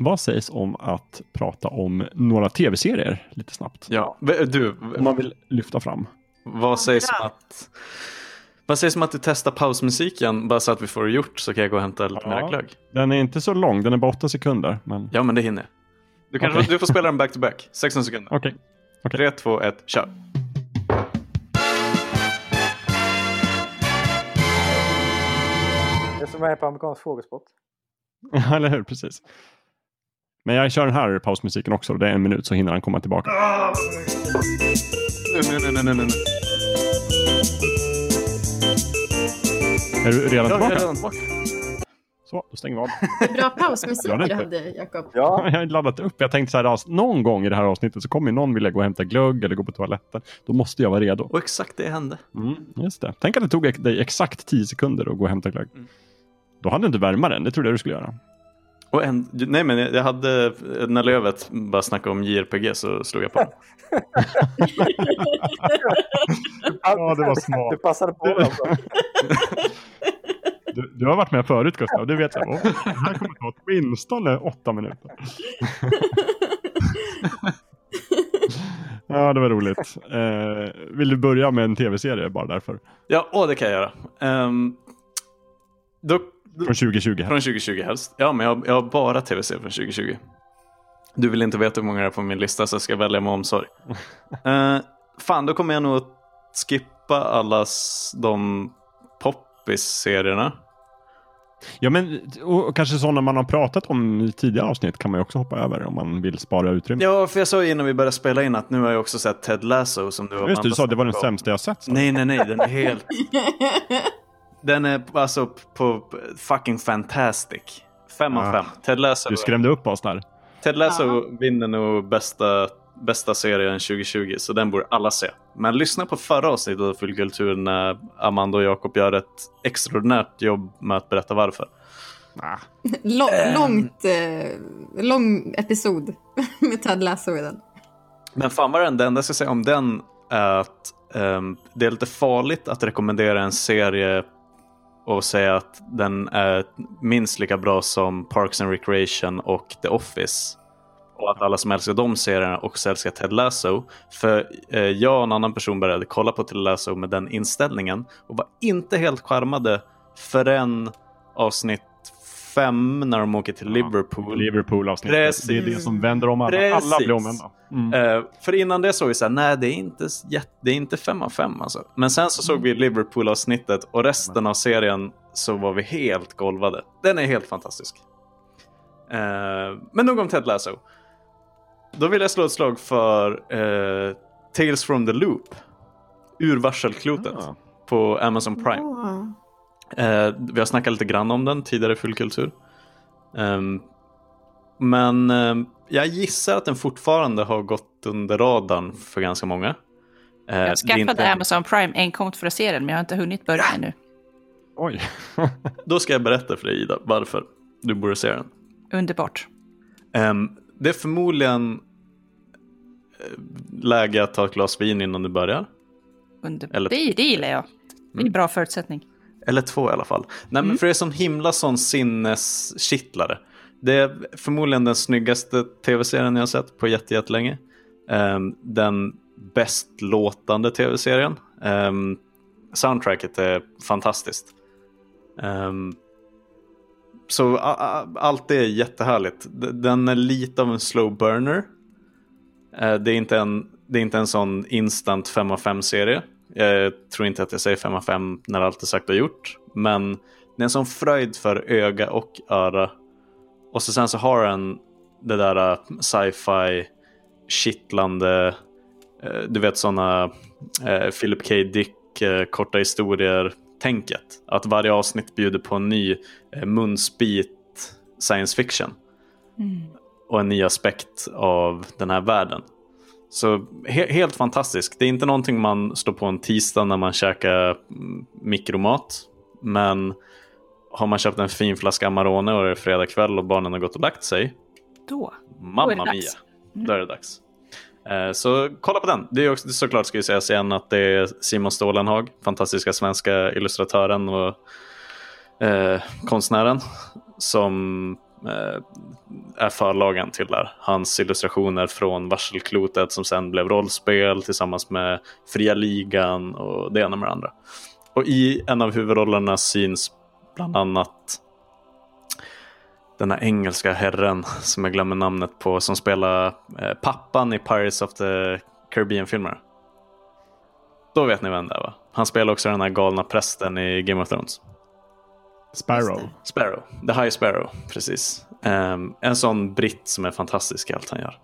Vad sägs om att prata om några tv-serier lite snabbt? Ja, du, Om man vill lyfta fram. vad sägs om att vad sägs om att du testar pausmusiken bara så att vi får det gjort så kan jag gå och hämta lite Ja. mer glögg. Den är inte så lång, den är bara åtta sekunder. Men... Ja, men det hinner. Du, kanske, Okej. du får spela den back to back. 16 sekunder. Okej. 3, 2, 1, kör. Det är som är på amerikansk frågesport. Ja, eller hur? Precis. Men jag kör den här pausmusiken också. Det är en minut så hinner han komma tillbaka. Nej, nej, nej, nej, nej. Är du redan Ja, jag är tillbaka? redan tillbaka. Så, då stänger vi av. Bra pausmusik du hade, Jakob. Ja, Jag har laddat upp. Jag tänkte så här, alltså, någon gång i det här avsnittet så kommer någon vilja gå och hämta glögg eller gå på toaletten. Då måste jag vara redo. Och exakt det hände. Mm, just det. Tänk att det tog dig exakt 10 sekunder att gå och hämta glögg. Mm. Då hade du inte värma den. Det trodde jag du skulle göra. Och en, nej, men jag hade, när Lövet bara snackade om JRPG så slog jag på. Ja, det var smart. Du passade på alltså. Du, du har varit med förut Gustav. Du vet "Åh, det här kommer ta åtminstone åtta minuter. ja, det var roligt. Eh, vill du börja med en tv-serie bara därför? Ja, åh, det kan jag göra. Ehm, då, Från 2020. Här. Från 2020 helst. Ja, men jag, jag har bara tv-serier från 2020. Du vill inte veta hur många det är på min lista så jag ska välja med omsorg. uh, fan, då kommer jag nog att skippa alla de poppis-serierna. Ja, men och, och kanske sådana man har pratat om i tidigare avsnitt kan man ju också hoppa över om man vill spara utrymme. Ja, för jag sa ju innan vi började spela in att nu har jag också sett Ted Lasso som du har Just det, du sa att det var den sämsta jag sett. du. Nej, nej, nej, den är helt... Den är alltså på fucking fantastic. Fem av fem. Ted Lasso. Du skrämde upp oss där. Ted Lasso vinner nog bästa, bästa serien 2020, så den borde alla se. Men lyssna på förra avsnittet av Fullkultur när Amanda och Jakob gör ett extraordinärt jobb med att berätta varför. Lång, Ehm. långt, eh, lång episod med Ted Lasso i den. Men fan vad den, det enda jag ska säga om den är att ehm, det är lite farligt att rekommendera en serie och säga att den är minst lika bra som Parks and Recreation och The Office. Och att alla som älskar de serierna också älskar Ted Lasso. För eh, jag och en annan person började kolla på Ted Lasso med den inställningen och var inte helt charmade förrän avsnitt fem när de åker till Liverpool. Liverpool-avsnittet. Precis. Det är det som vänder om alla. Precis. Alla blir omvända. Mm. Eh, för innan det såg vi så här, nej det är inte, s- jätte- det är inte fem av fem alltså. Men sen så såg vi Liverpool-avsnittet och resten av serien så var vi helt golvade. Den är helt fantastisk. Eh, men nog om Ted Lasso. Då vill jag slå ett slag för eh, Tales from the Loop. Ur varselklotet Ah. på Amazon Prime. Åh. Eh, vi har snackat lite grann om den tidigare i Fullkultur. Ehm, men ehm, jag gissar att den fortfarande har gått under radarn för ganska många. Eh, Jag skaffade inte- Amazon Prime enkom för att se den, men jag har inte hunnit börja ännu. Oj. Då ska jag berätta för dig Ida varför du borde se den. Underbart. Ehm, det är förmodligen eh, läge att ta ett glas vin innan du börjar. Underbart. Eller- Det, det gillar jag. Det är bra förutsättning. Eller två i alla fall. Nej, men för det är sån himla sån sinneskittlare. Det är förmodligen den snyggaste tv-serien jag har sett på jätte- jättelänge. Um, den bäst låtande tv-serien. Um, soundtracket är fantastiskt. Um, så allt det är jättehärligt. Den är lite av en slow burner. Eh, det, är inte en, det är inte en sån instant 5 av 5-serie. Jag tror inte att jag säger 5 av 5 när allt är sagt och gjort. Men det är en sån fröjd för öga och öra. Och så sen så har den det där uh, sci-fi kittlande, eh, du vet sådana uh, Philip K. Dick korta historier tänket. Att varje avsnitt bjuder på en ny munsbit science fiction och en ny aspekt av den här världen. Så he helt fantastisk. Det är inte någonting man står på en tisdag när man käkar mm, mikromat. Men har man köpt en fin flaska Amarone och det är fredag kväll och barnen har gått och lagt sig. Då. Mamma Då är det mia. dags. Då är det dags. Eh, Så kolla på den. Det är också, såklart ska ju sägas igen att det är Simon Stålenhag, fantastiska svenska illustratören och eh, konstnären som Eh, är förlagen till där. Hans illustrationer från Varselklotet som sen blev rollspel tillsammans med Fria Ligan och det ena med det andra. Och i en av huvudrollerna syns bland annat den här engelska herren som jag glömmer namnet på som spelar eh, pappan i Pirates of the Caribbean-filmer. Då vet ni vem det är va? Han spelar också den här galna prästen i Game of Thrones. Sparrow. Sparrow, The High Sparrow, precis. Ehm, en sån britt som är fantastisk i allt han gör.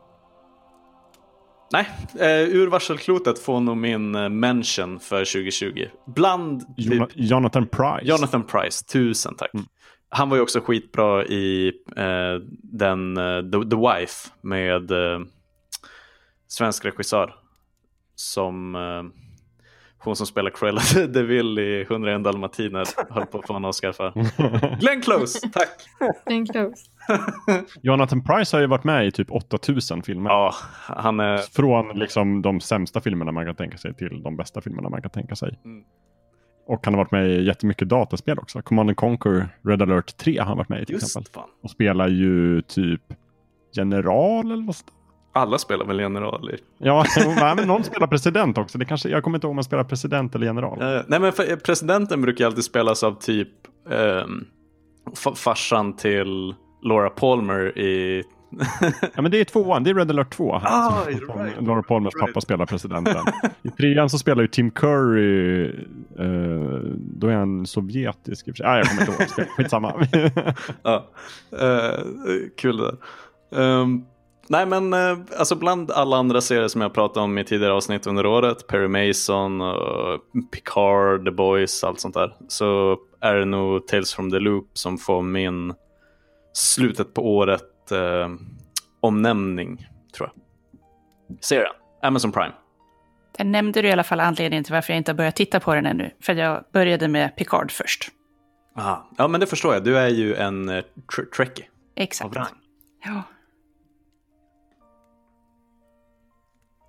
Nej, uh, ur varselklotet får nog min uh, mention för 2020. Bland... Jona- Jonathan Price. Jonathan Price, tusen tack. Han var ju också skitbra i eh, den eh, The, The Wife med eh, svensk regissör. Som eh, hon som spelar Cruella de Vil i 101 dalmatiner höll på att få en Oscar för. Glenn Close, tack! Glenn Close. Jonathan Price har ju varit med i typ 8000 filmer. Ja, han är... Från liksom de sämsta filmerna man kan tänka sig till de bästa filmerna man kan tänka sig. Mm. Och han har varit med i jättemycket dataspel också. Command and Conquer Red alert 3 har han varit med i till Just exempel. fan. Och spelar ju typ general eller något sånt. Alla spelar väl general i... Ja, men någon spelar president också. Det kanske, jag kommer inte ihåg om man spelar president eller general. Eh, nej men för, presidenten brukar alltid spelas av typ um, farsan till Laura Palmer i... ja men det är tvåan, det är Red alert 2. Ah, right. Laura Palmers pappa spelar presidenten. I trean så spelar ju Tim Curry, eh, då är han sovjetisk i och för sig. Ah, jag kommer inte ihåg, skitsamma. ja, eh, kul det där. Ehm, nej men eh, alltså bland alla andra serier som jag pratat om i tidigare avsnitt under året, Perry Mason, och Picard, The Boys, allt sånt där. Så är det nog Tales from the Loop som får min slutet på året eh, omnämning, tror jag. Serien, Amazon Prime. Där nämnde du i alla fall anledningen till varför jag inte har börjat titta på den ännu. För jag började med Picard först. Aha. Ja men det förstår jag, du är ju en tr- trekkie. Exakt. Av rang. Ja.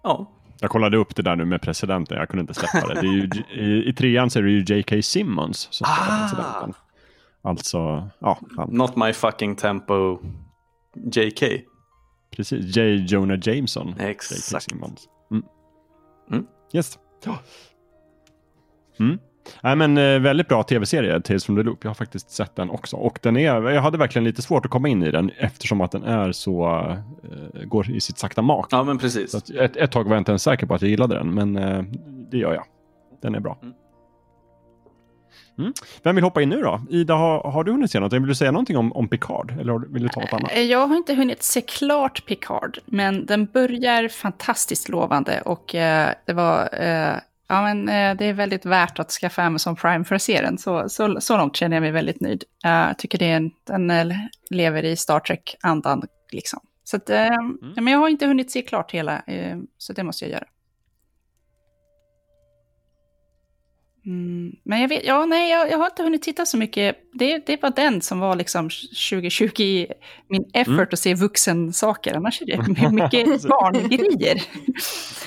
Ja. Jag kollade upp det där nu med presidenten, jag kunde inte släppa det. det är ju, i, I trean så är det ju J.K. Simmons som spelar Ah. presidenten. Alltså, ja. Han, Not my fucking tempo JK. precis. J. Jonah Jameson. Exakt. J.K. Simmons. Mm. Mm. Yes. Mm. Nej, men eh, väldigt bra tv-serie, Tales from the Loop. Jag har faktiskt sett den också. Och den är, jag hade verkligen lite svårt att komma in i den eftersom att den är så, eh, går i sitt sakta mak. Ja men precis. Så att ett, ett tag var jag inte ens säker på att jag gillade den, men eh, det gör jag. Den är bra. Mm. Vem vill hoppa in nu då? Ida, har, har du hunnit se något? Vill du säga någonting om, om Picard? Eller vill du ta något annat? Jag har inte hunnit se klart Picard, men den börjar fantastiskt lovande och eh, det var... Eh, ja, men eh, det är väldigt värt att skaffa Amazon Prime för att se den. Så, så, så långt känner jag mig väldigt nöjd. Jag tycker det är en, den eh, lever i Star Trek-andan liksom. Så att, eh, ja, men jag har inte hunnit se klart hela, så det måste jag göra. Mm, men jag vet, ja nej, jag, jag har inte hunnit titta så mycket. Det, det var den som var liksom 2020 min effort Mm. att se vuxensaker. Annars är det mycket barngrejer.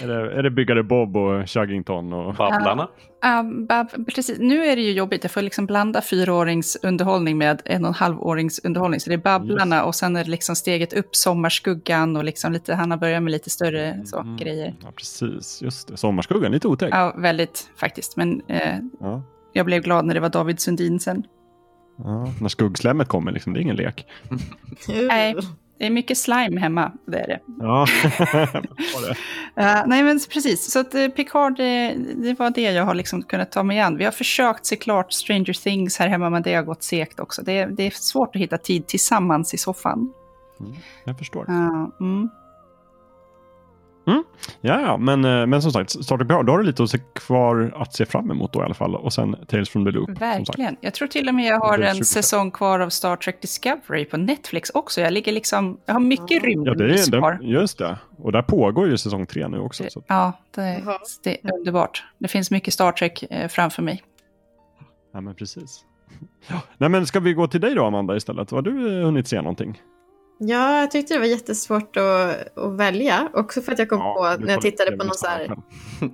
Är det, är det Byggare Bob och Chuggington och... Babblarna? Ja, bab- precis. Nu är det ju jobbigt, jag får liksom blanda fyraårings underhållning med en och en halvårings underhållning. Så det är Babblarna och sen är det liksom steget upp Sommarskuggan och liksom lite, han har börjat med lite större så, grejer. Ja, precis. Just det. Sommarskuggan, lite otäckt. Ja, väldigt faktiskt. Men eh, Ja. jag blev glad när det var David Sundin sen. Ja, när skuggslämmet kommer, liksom, det är ingen lek. Nej, det är mycket slime hemma, det är det. Ja. Eh, nej, men precis. Så att uh, Picard, det, det var det jag har liksom kunnat ta mig an. Vi har försökt se klart Stranger Things här hemma, men det har gått segt också. Det, det är svårt att hitta tid tillsammans i soffan. Jag förstår. Ja, mm. Mm. Ja, ja, men, eh, men som sagt, Star Trek Picard, då har du lite att se kvar att se fram emot då i alla fall. Och sen Tales from the Loop. Verkligen. Jag tror till och med jag har en 20. säsong kvar av Star Trek Discovery på Netflix också. Jag ligger liksom, jag har mycket rymd Ja, det är, kvar. det, just det. Och där pågår ju säsong tre nu också. Så. Ja, det, det är underbart. Det finns mycket Star Trek eh, framför mig. Ja, men precis. Ja. Nej, men ska vi gå till dig då, Amanda, istället? Har du eh, hunnit se någonting? Ja, jag tyckte det var jättesvårt att, att välja. Också för att jag kom Ja, på när jag tittade på någon så här...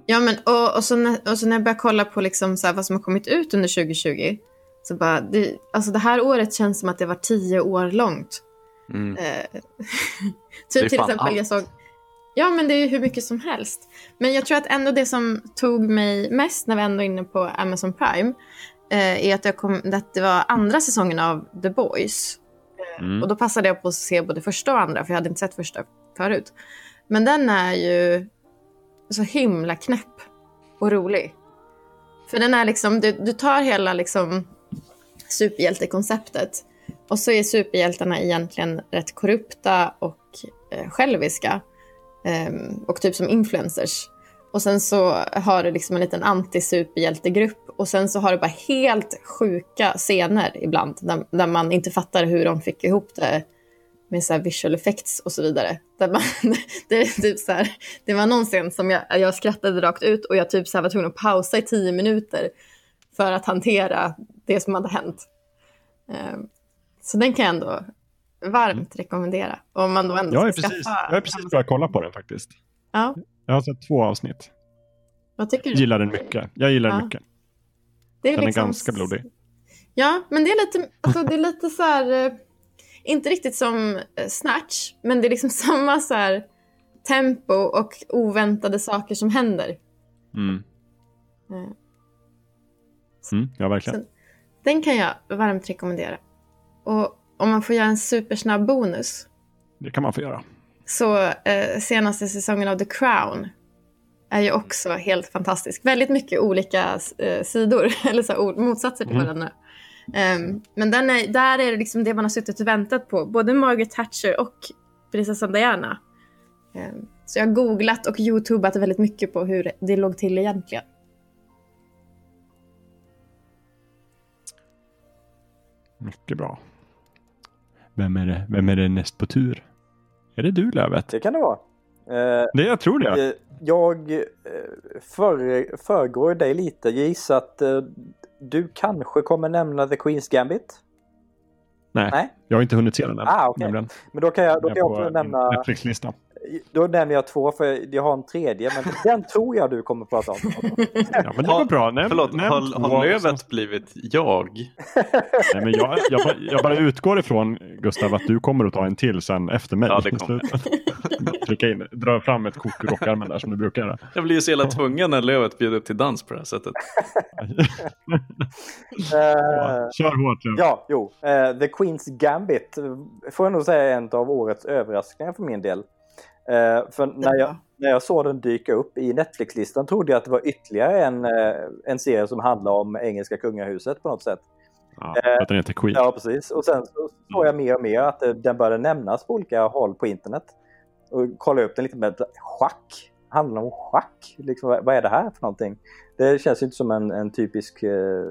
Ja, men och, och, så när, och så när jag började kolla på liksom så vad som har kommit ut under 2020. Så bara, det, alltså det här året känns som att det var tio år långt. Mm. Eh, typ till exempel, jag allt. såg... Ja, men det är hur mycket som helst. Men jag tror att ändå det som tog mig mest när vi ändå är inne på Amazon Prime eh, är att, jag kom, att det var andra säsongen av The Boys. Mm. Och då passade jag på att se både första och andra, för jag hade inte sett första förut. Men den är ju så himla knäpp och rolig. För den är liksom, du, du tar hela liksom superhjältekonceptet och så är superhjältarna egentligen rätt korrupta och eh, själviska. Eh, och typ som influencers. Och sen så har du liksom en liten anti-superhjältegrupp och sen så har du bara helt sjuka scener ibland där, där man inte fattar hur de fick ihop det med så visual effects och så vidare. Där man, det, typ så här, det var någon scen som jag, jag skrattade rakt ut och jag typ så här var tvungen att pausa i tio minuter för att hantera det som hade hänt. Ehm, Så den kan jag ändå varmt rekommendera. Om man då ändå Jag är, precis, skaffa... jag är precis börjat kolla på den faktiskt. Ja, Jag har sett två avsnitt. vad tycker du? Gillar den mycket. Jag gillar den Ja. mycket. Det är Den är liksom- ganska blodig. Ja, men det är lite, alltså, det är lite så här... eh, Inte riktigt som eh, Snatch, men det är liksom samma så här tempo och oväntade saker som händer. Mm. Eh, Mm, ja, verkligen. Så den kan jag varmt rekommendera. Och om man får göra en supersnabb bonus Det kan man få göra. så eh, senaste säsongen av The Crown är ju också helt fantastisk. Väldigt mycket olika eh, sidor, eller så motsatser till Mm. varandra. Ehm, men den är, där är det liksom det man har suttit och väntat på. Både Margaret Thatcher och prinsessan Diana. Ehm, så jag har googlat och youtubat väldigt mycket på hur det låg till egentligen. Mycket bra. Vem är det, vem är det näst på tur? Är det du Lövet? Det kan det vara. Eh, Det jag tror det. eh, Jag eh, före, föregår dig lite. Jag gissar att du kanske kommer nämna The Queen's Gambit. Nej, Nej. Jag har inte hunnit se den än. Ah, nämligen. Men då kan jag, då kan är jag också nämna... min Netflix-lista. Då nämner jag två för jag har en tredje men den tror jag du kommer prata om. Ja, men det var bra. Nämn, Förlåt, nämn har, har som- Lövet blivit jag? Nej, men jag, jag, bara, jag bara utgår ifrån Gustav att du kommer att ta en till sen efter mig. Ja, det kommer. Klicka in, dra fram ett kort ur rockärmen där som du brukar göra. Jag blir ju så jävla tvungen när Lövet bjuder upp till dans på det här sättet. Eh, Kör hårt. Ja, jo. Eh, The Queen's Gambit eh, får jag nog säga är en av årets överraskningar för min del. Eh, för när jag, när jag såg den dyka upp i Netflix-listan trodde jag att det var ytterligare en, eh, en serie som handlar om engelska kungahuset på något sätt. Ja, för att den heter Queen. Ja, precis. Och sen så såg jag mer och mer att eh, den började nämnas på olika håll på internet. Och kollade upp den lite med schack. Handlar om schack? Liksom, vad är det här för någonting? Det känns ju inte som en, en typisk eh,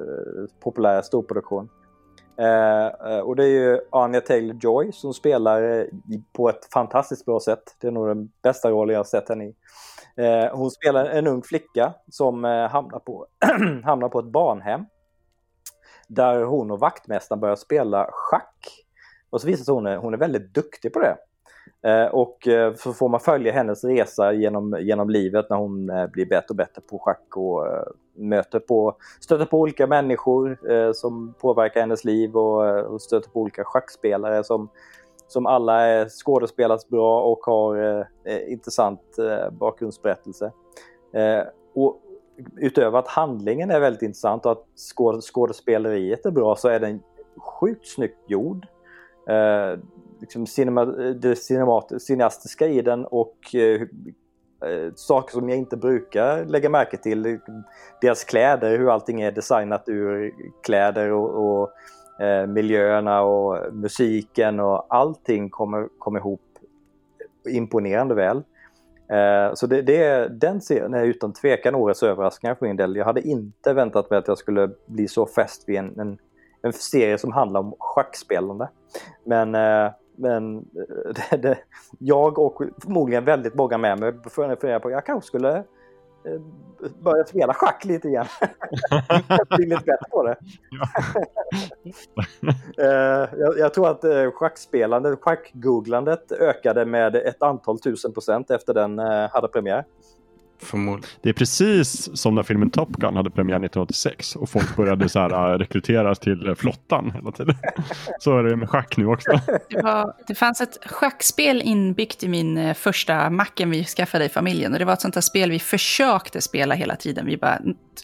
populär storproduktion. Eh, eh, och det är ju Anya Taylor-Joy som spelar eh, på ett fantastiskt bra sätt. Det är nog den bästa rollen jag har sett henne i. Eh, hon spelar en ung flicka som eh, hamnar, på, hamnar på ett barnhem där hon och vaktmästaren börjar spela schack. Och så visar det sig att hon är, hon är väldigt duktig på det. Eh, och eh, så får man följa hennes resa genom, genom livet när hon eh, blir bättre och bättre på schack och möter på, stöter på olika människor som påverkar hennes liv och, stöter på olika schackspelare som, som alla är skådespelas bra och har intressant bakgrundsberättelse. Och utöver att handlingen är väldigt intressant och att skådespeleriet är bra så är den sjukt snyggt gjord. Liksom cinema, det cinemat, cineastiska i den och eh, eh saker som jag inte brukar lägga märke till. Deras kläder, hur allting är designat ur kläder och, och eh, miljöerna och musiken och allting kommer, kommer ihop imponerande väl. Eh, så det, det, den serien är utan tvekan årets överraskning för min del. Jag hade inte väntat mig att jag skulle bli så fäst vid en, en, en serie som handlar om schackspelande. Men, eh, men eh, det, det, jag och förmodligen väldigt många med mig funderar på att jag kanske skulle eh, börja spela schack lite igen. Bli lite bättre på det. Eh, jag, jag tror att schackspelandet, schackgooglandet ökade med ett antal tusen procent efter den hade premiär. Förmodligen. Det är precis som när filmen Top Gun hade premiär 1986 och folk började så här, äh, rekryteras till äh, flottan hela tiden. Så är det med schack nu också. Det, var, det fanns ett schackspel inbyggt i min eh, första macken vi skaffade i familjen. Och det var ett sånt här spel vi försökte spela hela tiden. Vi bara,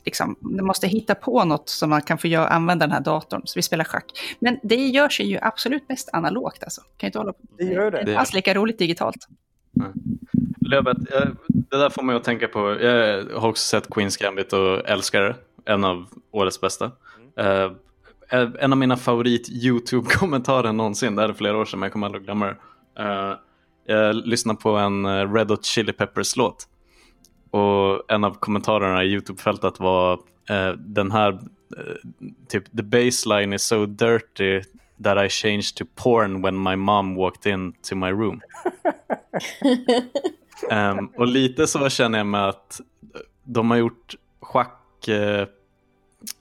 liksom, måste hitta på något som man kan få göra, använda den här datorn. Så vi spelar schack. Men det gör sig ju absolut bäst analogt alltså. Kan inte hålla på. Det gör det. Det är inte alls lika roligt digitalt. Lövet, eh, det där får mig att tänka på, jag har också sett Queens Gambit och älskar det. En av årets bästa. Eh, eh, en av mina favorit YouTube-kommentarer någonsin, det här är flera år sedan men jag kommer aldrig glömma det. Eh, jag lyssnade på en Red Hot Chili Peppers-låt. Och en av kommentarerna i YouTube-fältet var den här, typ the baseline is so dirty that I changed to porn when my mom walked in to my room. Ehm, och lite så känner jag med att de har gjort schack, eh,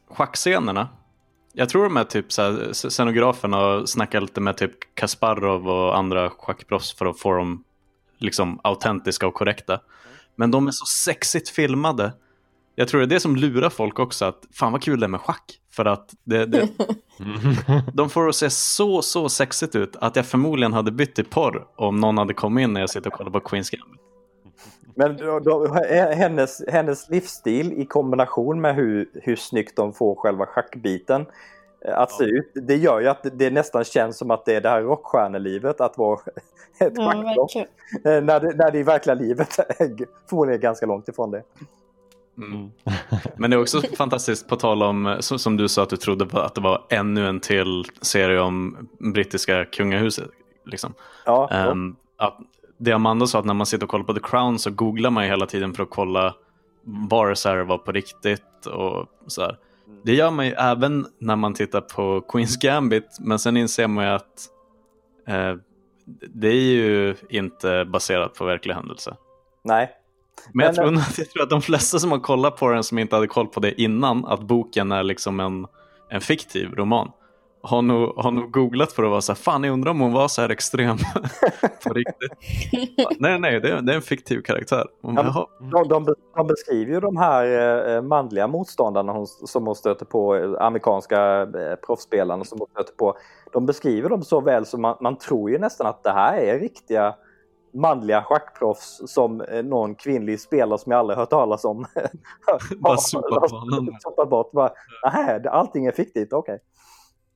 schackscenerna. Jag tror de är typ så här, scenograferna har snackat lite med typ Kasparov och andra schackproffs för att få dem liksom autentiska och korrekta. Men de är så sexigt filmade. Jag tror det är det som lurar folk också, att fan vad kul det är med schack. För att det, det, de får det att se så, så sexigt ut att jag förmodligen hade bytt till porr om någon hade kommit in när jag sitter och kollar på Queens Gambit. Men då, då, hennes, hennes livsstil i kombination med hur, hur snyggt de får själva schackbiten eh, att se ut. Det gör ju att det nästan känns som att det är det här rockstjärnelivet att vara ett Ja, schackproffs. verkligen. Eh, när, det, när det i verkliga livet är förmodligen ganska långt ifrån det. Mm. Men det är också fantastiskt på tal om, så- som du sa att du trodde på att det var ännu en till serie om brittiska kungahuset. Liksom. Ja, Ehm, att det Amanda sa att när man sitter och kollar på The Crown så googlar man ju hela tiden för att kolla var det så här var på riktigt och så här. Det gör man ju även när man tittar på Queens Gambit men sen inser man ju att eh, det är ju inte baserat på verkliga händelser. Nej. Men jag Men, tror, jag tror att de flesta som har kollat på den som inte hade koll på det innan, att boken är liksom en, en fiktiv roman, har nog, har nog googlat för att vara så här, fan jag undrar om hon var så här extrem på riktigt. nej, nej, det är, det är en fiktiv karaktär. Bara, Ja, de, de, de beskriver ju de här eh, manliga motståndarna hon, som hon stöter på, eh, amerikanska eh, proffsspelarna som hon stöter på. De beskriver dem så väl så man, man tror ju nästan att det här är riktiga manliga schackproffs som någon kvinnlig spelare som jag aldrig hört talas om. Bara sopat bort. Bara, "Nähä, det- allting är fiktivt, okej.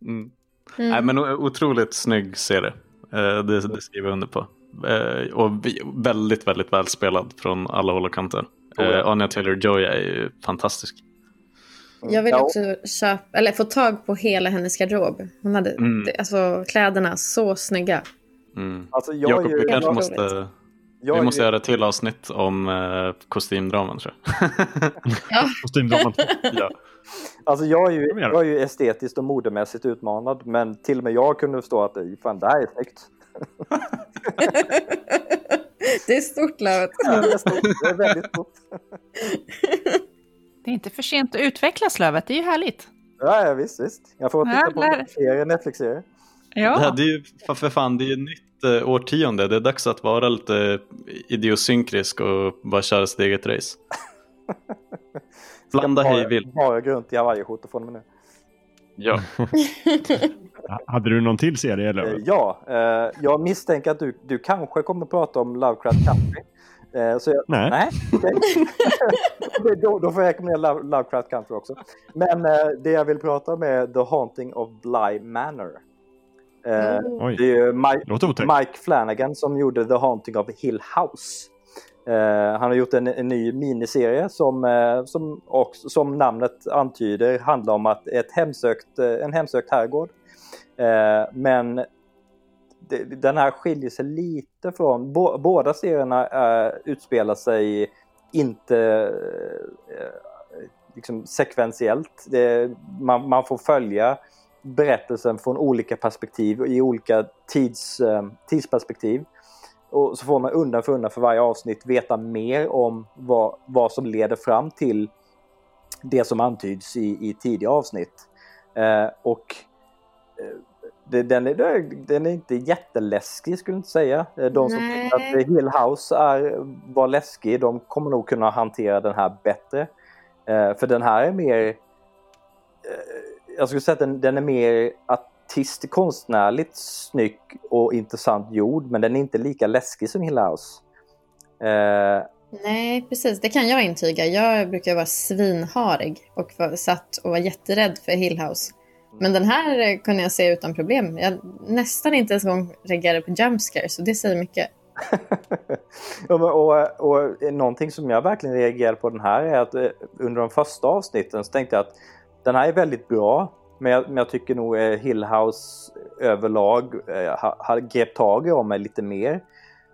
Mm. Nej, men otroligt snygg serie. Eh, det, det skriver jag under på. Eh, och väldigt, väldigt välspelad från alla håll och kanter. Oh, ja. Eh, Anya Taylor-Joy är ju fantastisk. Jag vill också köpa, eller få tag på hela hennes garderob. Hon hade Mm. alltså, kläderna så snygga. Mm. Alltså, jag Jakob, vi kanske måste, Jag vi är måste ju- göra ett till avsnitt om eh, kostymdraman tror jag. Kostymdraman. ja. Alltså jag är, ju, jag är ju estetiskt och modemässigt utmanad men till och med jag kunde förstå att fan, det här är snyggt. Det är stort Lövet. Ja, det, är stort. det är väldigt stort. Det är inte för sent att utvecklas, Lövet. Det är ju härligt. Ja, ja visst, visst. Jag får titta Ja, på lär- en serie, Netflix-serie. Det, här, Ja. det är ju för, fan, det är ju nytt eh, årtionde. Det är dags att vara lite idiosynkrisk och bara köra sitt eget race. Blanda hej vill. Bara gå runt i hawaiiskjortor från och med nu. Ja. Hade du någon till serie Eh, eller? Ja, eh, jag misstänker att du, du kanske kommer prata om Lovecraft Country. Eh, så jag, Nej. nej. Det- då, då får jag rekommendera Love, Lovecraft Country också. Men eh, det jag vill prata om är The Haunting of Bly Manor. Eh, Oj. det är ju Mike. Mike Flanagan som gjorde The Haunting of Hill House. Eh, han har gjort en, en ny miniserie som, eh, som, och, som namnet antyder handlar om att ett hemsökt, eh, en hemsökt herrgård. Eh, men det, den här skiljer sig lite från, bo, båda serierna eh, utspelar sig inte liksom sekventiellt. Det, man, man får följa berättelsen från olika perspektiv i olika tids, eh, tidsperspektiv. Och så får man undan för undan för varje avsnitt veta mer om vad, vad som leder fram till det som antyds i, i tidiga avsnitt. Eh, och eh, det, den, är, den är inte jätteläskig skulle jag inte säga. Eh, De som Nej. tycker att Hill House är, var läskig, de kommer nog kunna hantera den här bättre. Eh, för den här är mer... Eh, jag skulle säga att den, den är mer artist, konstnärligt snygg och intressant gjord, men den är inte lika läskig som Hill House. Eh, Nej, precis. Det kan jag intyga. Jag brukar vara svinharig och var satt och var jätterädd för Hill House. Men den här eh, kunde jag se utan problem. Jag nästan inte ens en gång reagerade på jumpscare, så det säger mycket. Men, och, och någonting som jag verkligen reagerade på den här är att eh, under de första avsnitten så tänkte jag att den här är väldigt bra. Men jag, men jag tycker nog eh, Hillhouse överlag eh, har, har grep tag i om mig lite mer.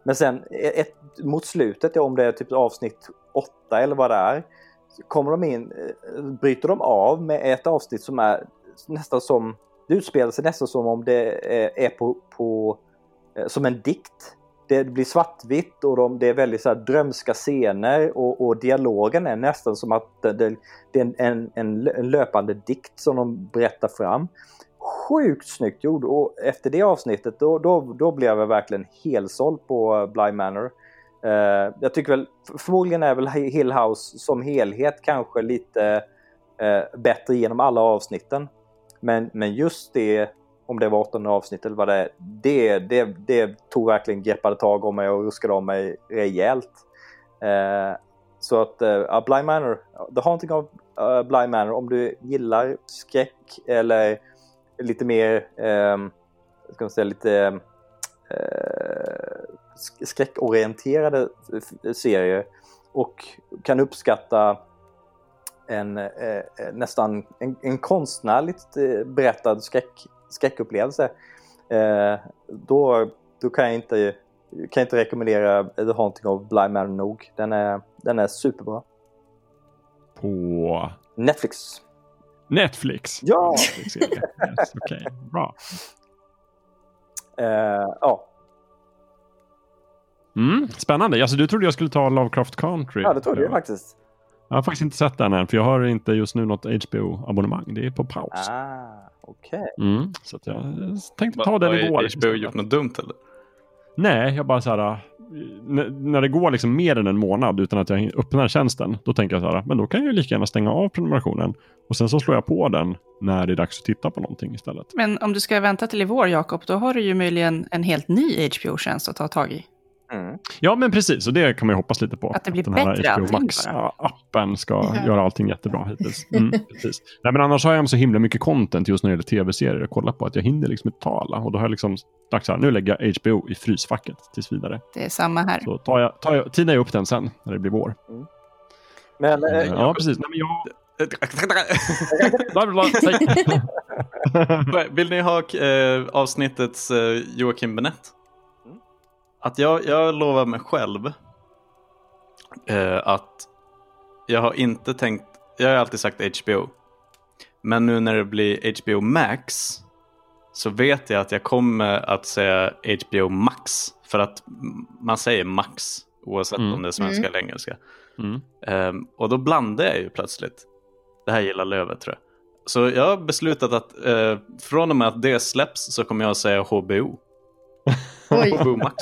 Men sen eh, ett, mot slutet, om det är typ avsnitt åtta eller vad det är, så kommer de in, eh, bryter de av med ett avsnitt som är nästan som, det utspelar sig nästan som om det är, är på, på eh, som en dikt. Det blir svartvitt och de, det är väldigt så här drömska scener och, och dialogen är nästan som att det, det, det är en, en, en löpande dikt som de berättar fram. Sjukt snyggt gjord och efter det avsnittet då, då, då blev jag verkligen helsåld på Bly Manor. Uh, jag tycker väl, förmodligen är väl Hill House som helhet kanske lite uh, bättre genom alla avsnitten. Men, men just det, om det var åttonde avsnitt eller vad det är, det, det, det tog verkligen greppade tag om mig och ruskade om mig rejält. Eh, så att uh, Bly Manor, The Haunting of uh, Bly Manor, om du gillar skräck eller lite mer, um, ska man säga lite eh, skräckorienterade serier och kan uppskatta en eh, nästan en, en konstnärligt berättad skräck, skräckupplevelse eh, då, då kan jag inte kan jag inte rekommendera The Haunting of Bly Manor nog. Den är, den är superbra. På Netflix. Netflix? Ja! Netflix-serie. Yes, Okej, bra. Eh, ja. Mm, spännande. Alltså, du trodde jag skulle ta Lovecraft Country. ja, det trodde jag faktiskt. Jag har faktiskt inte sett den än, för jag har inte just nu något HBO-abonnemang. Det är på paus. Ah, okej. Mm, så att jag tänkte ta Har den i vår. HBO gjort något dumt eller? Nej, jag bara så här. n- När det går liksom mer än en månad utan att jag öppnar tjänsten, då tänker jag så här, men då kan jag ju lika gärna stänga av prenumerationen och sen så slår jag på den när det är dags att titta på någonting istället. Men om du ska vänta till i vår, Jakob, då har du ju möjligen en helt ny HBO-tjänst att ta tag i. Ja, men precis. Och det kan man ju hoppas lite på. Att det blir den här bättre HBO allting Max bara. ja, appen ska Ja. göra allting jättebra hittills. Mm, precis. Nej, men annars har jag så himla mycket content just när det gäller tv-serier att kolla på att jag hinner liksom inte ta alla. Och då har jag liksom sagt så här, nu lägger jag HBO i frysfacket tills vidare. Det är samma här. Så tar jag, tar jag, tinar jag upp den sen när det blir vår. Men, eh, ja, precis. Nej, men jag... Vill ni ha eh, avsnittets eh, Joakim Benett? Att jag, jag lovar mig själv eh, att jag har inte tänkt, jag har alltid sagt HBO. Men nu när det blir HBO Max så vet jag att jag kommer att säga HBO Max. För att man säger Max oavsett Mm. om det är svenska Mm. eller engelska. Mm. Ehm, och då blandar jag ju plötsligt. Det här gillar Lövet tror jag. Så jag har beslutat att eh, från och med att det släpps så kommer jag att säga HBO. Oj. HBO Max.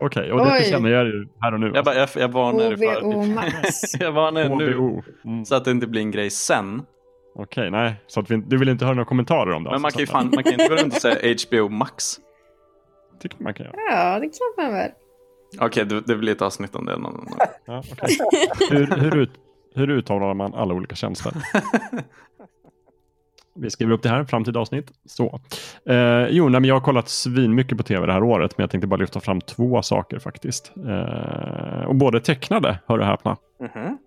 Okej, och det Oj. känner jag ju här och nu. Jag, bara, jag, jag varnar er HBO för Max. Jag varnar er nu. Mm. Så att det inte blir en grej sen. Okej, nej. Så att vi, du vill inte höra några kommentarer om det? Men man alltså, kan ju fan, man kan inte runt och säga HBO Max. tycker man kan göra. Ja, det kan man väl. Okej, det, det blir ett avsnitt om det. någon- Ja, okej. hur, hur, ut, hur uttalar man alla olika tjänster? Vi skriver upp det här, framtida avsnitt. Så. Eh, jo, nej, men jag har kollat svin mycket på tv det här året, men jag tänkte bara lyfta fram två saker faktiskt. Eh, och både tecknade, hör du häpna. Mhm.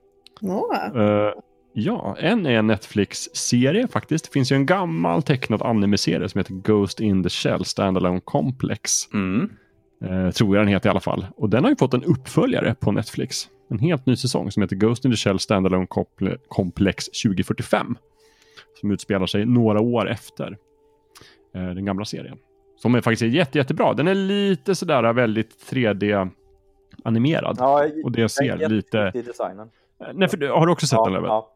Åh. Eh, ja, en är en Netflix-serie faktiskt. Det finns ju en gammal tecknad anime-serie som heter Ghost in the Shell Standalone Complex. Eh, tror jag den heter i alla fall. Och den har ju fått en uppföljare på Netflix. En helt ny säsong som heter Ghost in the Shell Standalone Comple- Complex 2045. Som utspelar sig några år efter eh, den gamla serien. Som är faktiskt jätte, jättebra. Den är lite sådär väldigt 3D-animerad. Ja, och det ser lite... i designen. Nej, för, har du också sett Ja, den ja.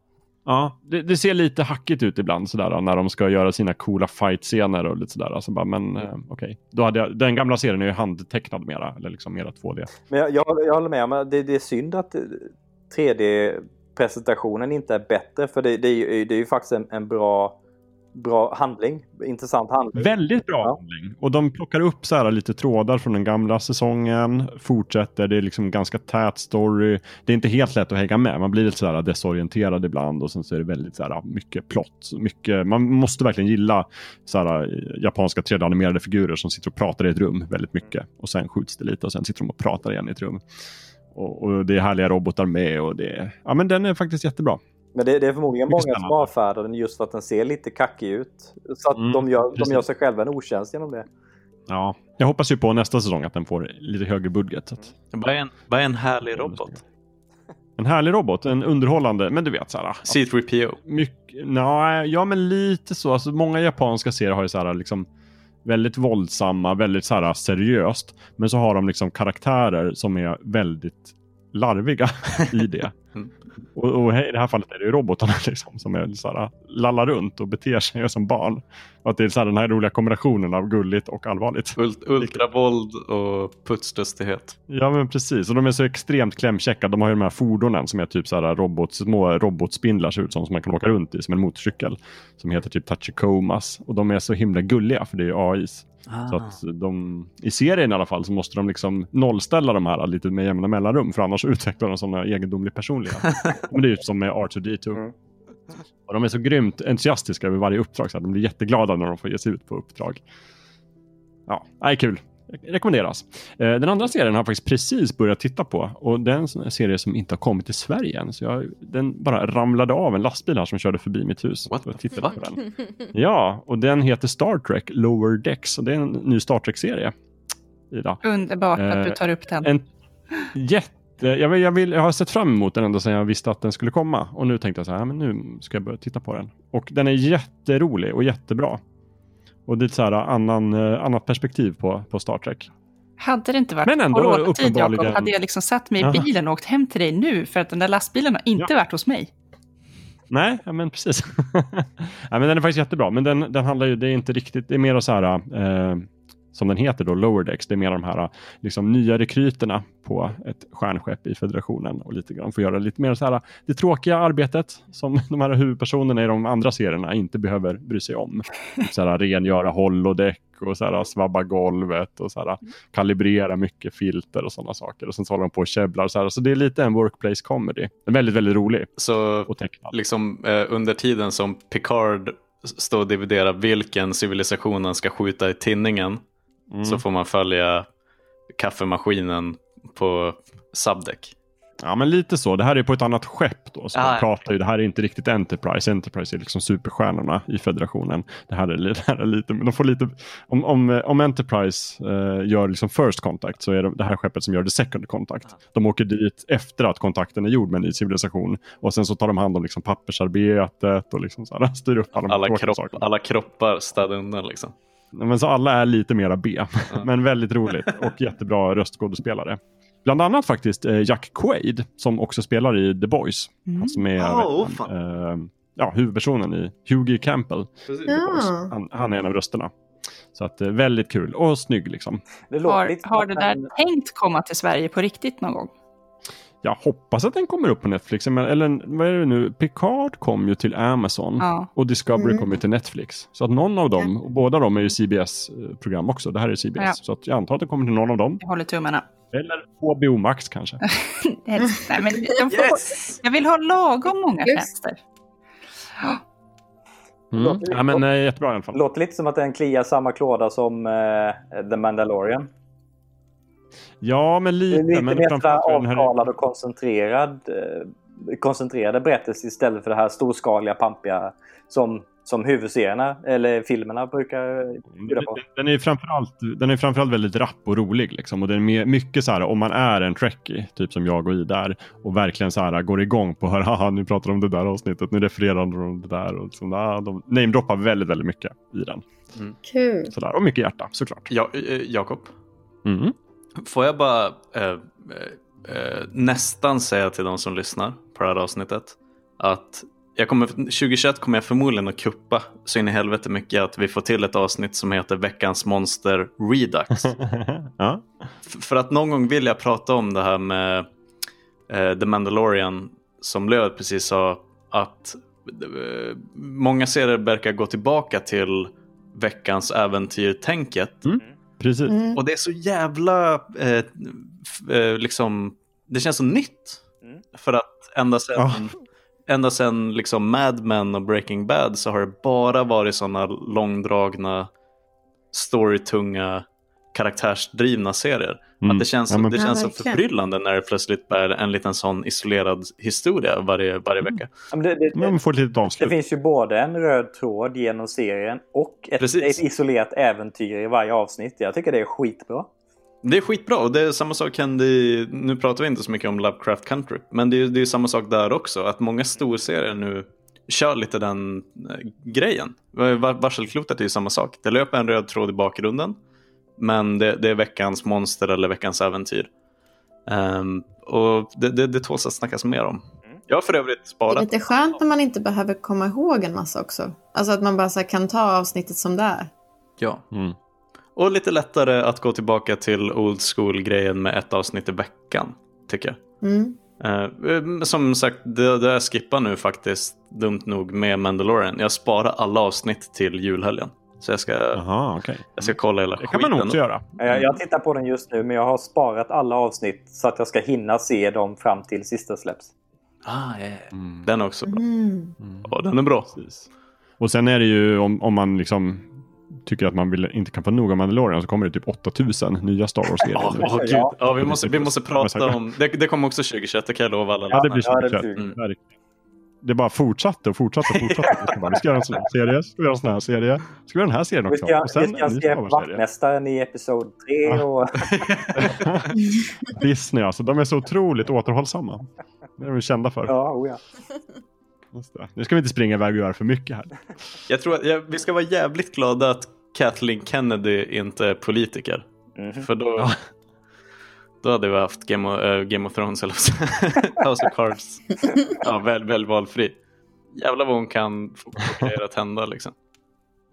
Ja, det, det, ser lite hackigt ut ibland sådär när de ska göra sina coola fight-scener och lite sådär. Alltså bara, men eh, okej. Okay. Den gamla serien är ju handtecknad mera, eller liksom mera 2D. Men jag, jag, jag håller med om det, det är synd att 3D-presentationen inte är bättre. För det, det, är, det är ju faktiskt en, en bra bra handling. Intressant handling. Väldigt bra ja. handling. Och de plockar upp så här lite trådar från den gamla säsongen. Fortsätter. Det är liksom ganska tät story. Det är inte helt lätt att hänga med. Man blir lite så här desorienterad ibland och sen så är det väldigt så här mycket plott. Mycket, man måste verkligen gilla så här japanska 3D-animerade figurer som sitter och pratar i ett rum väldigt mycket. Och sen skjuts det lite och sen sitter de och pratar igen i ett rum. Och, och det är härliga robotar med och det, ja men den är faktiskt jättebra. Men det, det är förmodligen många som avfärdar den just för att den ser lite kackig ut. Så att mm, de, gör, de gör sig själva en otjänst genom det. Ja, jag hoppas ju på nästa säsong att den får lite högre budget. Att... Vad är en, vad är en härlig robot? En härlig robot, en underhållande, men du vet så här. C3PO? Mycket, nej, ja men lite så. Alltså, många japanska serier har ju så här liksom väldigt våldsamma, väldigt så här seriöst. Men så har de liksom karaktärer som är väldigt larviga i det. Och, och, i det här fallet är det ju robotarna liksom, som är så här, lallar runt och beter sig som barn. Och att det är så här, den här roliga kombinationen av gulligt och allvarligt. Ult ultravåld och putslustighet. Ja men precis. Och de är så extremt klämkäcka. De har ju de här fordonen som är typ så här robot, små robotspindlar ser ut som, som man kan åka runt i som en motorcykel. Som heter typ Tachikomas. Och de är så himla gulliga för det är AIs. Ah. Så att de, I serien i alla fall så måste de liksom nollställa de här lite med jämna mellanrum för annars utvecklar de sådana egendomlig personlighet. Men det är ju som med R2D2. Mm. Och de är så grymt entusiastiska över varje uppdrag så att de blir jätteglada när de får ge sig ut på uppdrag. Ja, det är kul rekommenderas. Eh, den andra serien har jag faktiskt precis börjat titta på och det är en serie som inte har kommit till Sverige än. Så jag, den bara ramlade av en lastbil här som körde förbi mitt hus. What och tittade på den. Ja, och den heter Star Trek Lower Decks och det är en ny Star Trek-serie. Ida. Underbart att du eh, tar upp den. En jätte jag, vill, jag, vill, jag har sett fram emot den ända sedan jag visste att den skulle komma. Och nu tänkte jag så här, men nu ska jag börja titta på den. Och den är jätterolig och jättebra. Och det är ett så här annan, eh, annat perspektiv på, på Star Trek. Hade det inte varit Men ändå, coronatid, Jakob, hade jag liksom satt mig i bilen och åkt hem till dig nu, för att den där lastbilen har inte ja. varit hos mig. Nej, men precis. ja, men den är faktiskt jättebra, men den, den handlar ju, det är inte riktigt, det är mer så här, eh, som den heter då, Lower Decks, det är mer de här liksom, nya rekryterna på ett stjärnskepp i federationen och lite grann får göra lite mer så här, det tråkiga arbetet som de här huvudpersonerna i de andra serierna inte behöver bry sig om. Så här, rengöra holodeck och så här, svabba golvet och så här, kalibrera mycket filter och sådana saker. Och sen så håller de på och käbblar. Så, här, så det är lite en workplace comedy. Väldigt, väldigt rolig. Så liksom eh, under tiden som Picard står och dividerar vilken civilisation han ska skjuta i tinningen Mm. Så får man följa kaffemaskinen på subdeck. Ja, men lite så. Det här är på ett annat skepp då. Så ah, pratar ju, det här är inte riktigt Enterprise. Enterprise är liksom superstjärnorna i federationen. Det här är, det här är lite, de får lite, om, om, om Enterprise eh, gör liksom first contact så är det det här skeppet som gör det second contact. De åker dit efter att kontakten är gjord med en ny civilisation och sen så tar de hand om liksom pappersarbetet och liksom så här, styr upp alla, alla, kropp, alla kroppar städar undan liksom. Men så alla är lite mera B. Men väldigt roligt och jättebra röstskådespelare. Bland annat faktiskt eh, Jack Quaid som också spelar i The Boys. Mm. Han som är oh, äh, ja, huvudpersonen i Hughie Campbell. Ja. Han, han, är en av rösterna. Så att eh, väldigt kul och snygg liksom. har, har det där tänkt komma till Sverige på riktigt någon gång? Jag hoppas att den kommer upp på Netflix. Eller vad är det nu? Picard kom ju till Amazon ja. och Discovery mm. kom ju till Netflix. Så att någon av dem, och båda de är ju CBS-program också. Det här är CBS. Ja. Så att jag antar att det kommer till någon av dem. Jag håller tummarna. Eller HBO Max kanske. Nej, men får, yes. Jag vill ha lagom många tjänster. Mm. Ja, men, äh, jättebra i alla fall. Låter lite som att den kliar samma klåda som uh, The Mandalorian. Ja, men lite. Lite men mer avtalad och koncentrerad, eh, koncentrerade berättelser istället för det här storskaliga, pampiga som, som huvudserierna eller filmerna brukar bjuda på. Den är framförallt, den är framförallt väldigt rapp och rolig. Liksom. Och den är mycket så här om man är en trekkie, typ som jag och Ida är och verkligen så här går igång på att höra, haha nu pratar de om det där avsnittet, nu refererar de om det där. Och liksom, ah, de namedroppar väldigt, väldigt mycket i den. Mm. Kul. Sådär. Och mycket hjärta såklart. Ja, eh, Jakob. Mm. Får jag bara eh, eh, eh, nästan säga till de som lyssnar på det här avsnittet att jag kommer, 2021 kommer jag förmodligen att kuppa så in i helvete mycket att vi får till ett avsnitt som heter Veckans monster Redux. ja. För att någon gång vill jag prata om det här med eh, The Mandalorian som Löv precis sa att eh, många serier verkar gå tillbaka till veckans äventyr-tänket. Precis. Och det är så jävla eh, eh, liksom, det känns så nytt. För att ända sedan, Ja. ända sedan liksom Mad Men och Breaking Bad så har det bara varit sådana långdragna, storytunga, karaktärsdrivna serier. Mm. Att det känns, Ja, men- det Ja, känns så verkligen. förbryllande när det plötsligt bär en liten sån isolerad historia varje, varje vecka. Ja, men det, det, Man får ett litet det avslut. finns ju både en röd tråd genom serien och ett, ett isolerat äventyr i varje avsnitt. Jag tycker det är skitbra. Det är skitbra och det är samma sak hände i, nu pratar vi inte så mycket om Lovecraft Country, men det är, det är samma sak där också, att många storserier nu kör lite den eh, grejen. Var- Varselklotet är ju samma sak, det löper en röd tråd i bakgrunden, men det, det är veckans monster eller veckans äventyr. Ehm, och det, det, det tåls att snackas mer om. Jag har för övrigt Det är sparat lite skönt när man inte behöver komma ihåg en massa också. Alltså att man bara så här kan ta avsnittet som det är. Ja. Mm. Och lite lättare att gå tillbaka till old school-grejen med ett avsnitt i veckan, tycker jag. Mm. Eh, som sagt, det, det jag skippar nu faktiskt, dumt nog, med Mandalorian. Jag sparar alla avsnitt till julhelgen. Så jag ska, Jaha, okej. jag ska kolla hela Det kan man skiten. också göra. Jag, jag tittar på den just nu men jag har sparat alla avsnitt så att jag ska hinna se dem fram till sista släpps. Ah, ja, ja. Den är också bra. Mm. Ja, den är bra. Och sen är det ju om, om man liksom tycker att man vill, inte kan få nog av Mandalorian så kommer det typ 8000 nya Star Wars-serier. Åh, gud. ja, vi, måste, vi måste prata om... Det, det kommer också 2021, det kan jag lova alla. Ja, det blir lyssnare. så. Mm. Det bara fortsatte och fortsatte och fortsatte. Vi ska, bara, vi ska göra en sån här serie, ska vi göra en sån här serie, ska vi göra den här serien Vi också. ska, och sen vi ska Wars-serie. Vaktmästaren i Episod 3 och... Disney alltså, de är så otroligt återhållsamma. Det är de kända för. ja, oh ja. Nu ska vi inte springa iväg och göra för mycket här. Jag tror att ja, vi ska vara jävligt glada att Kathleen Kennedy inte är politiker. För då, då hade vi haft Game of, eh, Game of Thrones eller House of Cards. Ja, väl, väl valfri. Jävlar vad hon kan få grejer att hända liksom.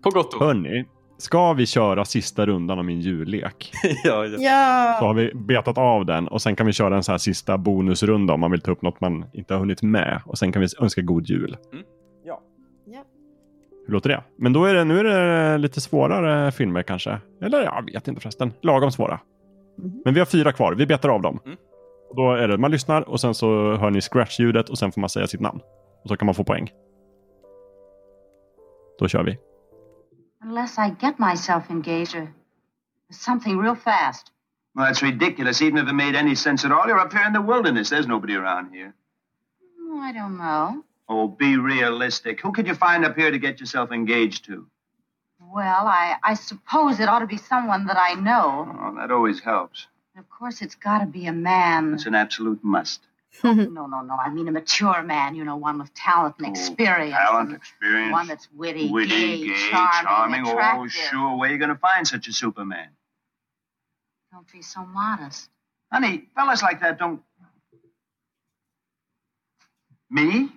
På gott och. Hörni, ska vi köra sista rundan av min jullek? ja, ja. Så Ja! har vi betat av den och sen kan vi köra en så här sista bonusrunda om man vill ta upp något man inte har hunnit med. Och sen kan vi önska god jul. Ja. Ja. Hur låter det? Men då är det, nu är det lite svårare filmer kanske. Eller jag vet inte förresten. Lagom svåra. Men vi har fyra kvar. Vi betar av dem. Mm. Och då är det man lyssnar och sen så hör ni scratch-ljudet och sen får man säga sitt namn. Och så kan man få poäng. Då kör vi. Unless I get myself engaged or something real fast. Well, that's ridiculous. Even if it made any sense at all, you're up here in the wilderness. There's nobody around here. Oh, I don't know. Oh, be realistic. Who could you find up here to get yourself engaged to? Well, I, I suppose it ought to be someone that I know. Oh, that always helps. Of course, it's got to be a man. It's an absolute must. no, no, no. I mean a mature man, you know, one with talent and oh, experience. Talent, and experience. One that's witty, Witty, gay, gay, charming, charming. Oh, sure. Where are you going to find such a Superman? Don't be so modest. Honey, fellas like that don't. Me?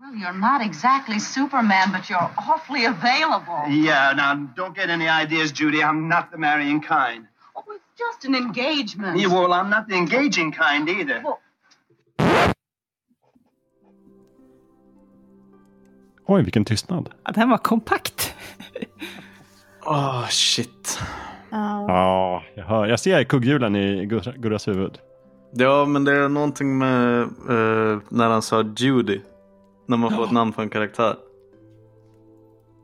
Well, you're not exactly Superman, but you're awfully available. Yeah, now don't get any ideas, Judy. I'm not the marrying kind. Oh, it's just an engagement. Yeah, well, I'm not the engaging kind either. Well- Oj, vilken tystnad. Ja, den var kompakt. Åh, shit. Ja. Ja, jag, hör, jag ser kugghjulen i Gur- Gurras huvud. Ja, men det är någonting med eh, när han sa Judy. När man får ett namn på en karaktär.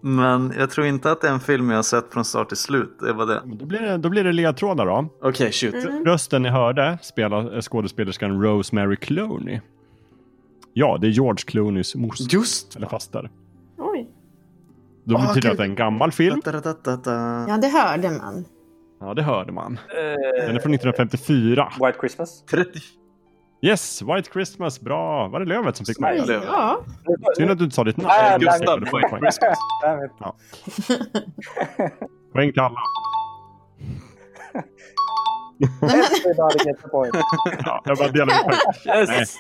Men jag tror inte att det är en film jag har sett från start till slut. Det var det. Då blir det, då blir det ledtrådar då. Okej, shoot. Rösten ni hörde spelar skådespelerskan Rosemary Clooney. Ja, det är George Clooneys moster. Just Eller faster. Oj. Då Ah, betyder det okej. att det är en gammal film. Da-da-da-da-da. Ja, det hörde man. Ja, det hörde man. Eh, Den är från 1954. White Christmas. 30. Yes, White Christmas. Bra. Var det Lövet som fick Nej? Lövet. Ja. Synd att du inte sa ditt namn. Nej, Gustav, Poäng, White poäng. Christmas. Ja. Poäng till alla. Everybody gets a point. Ja, jag bara delar poäng. Yes!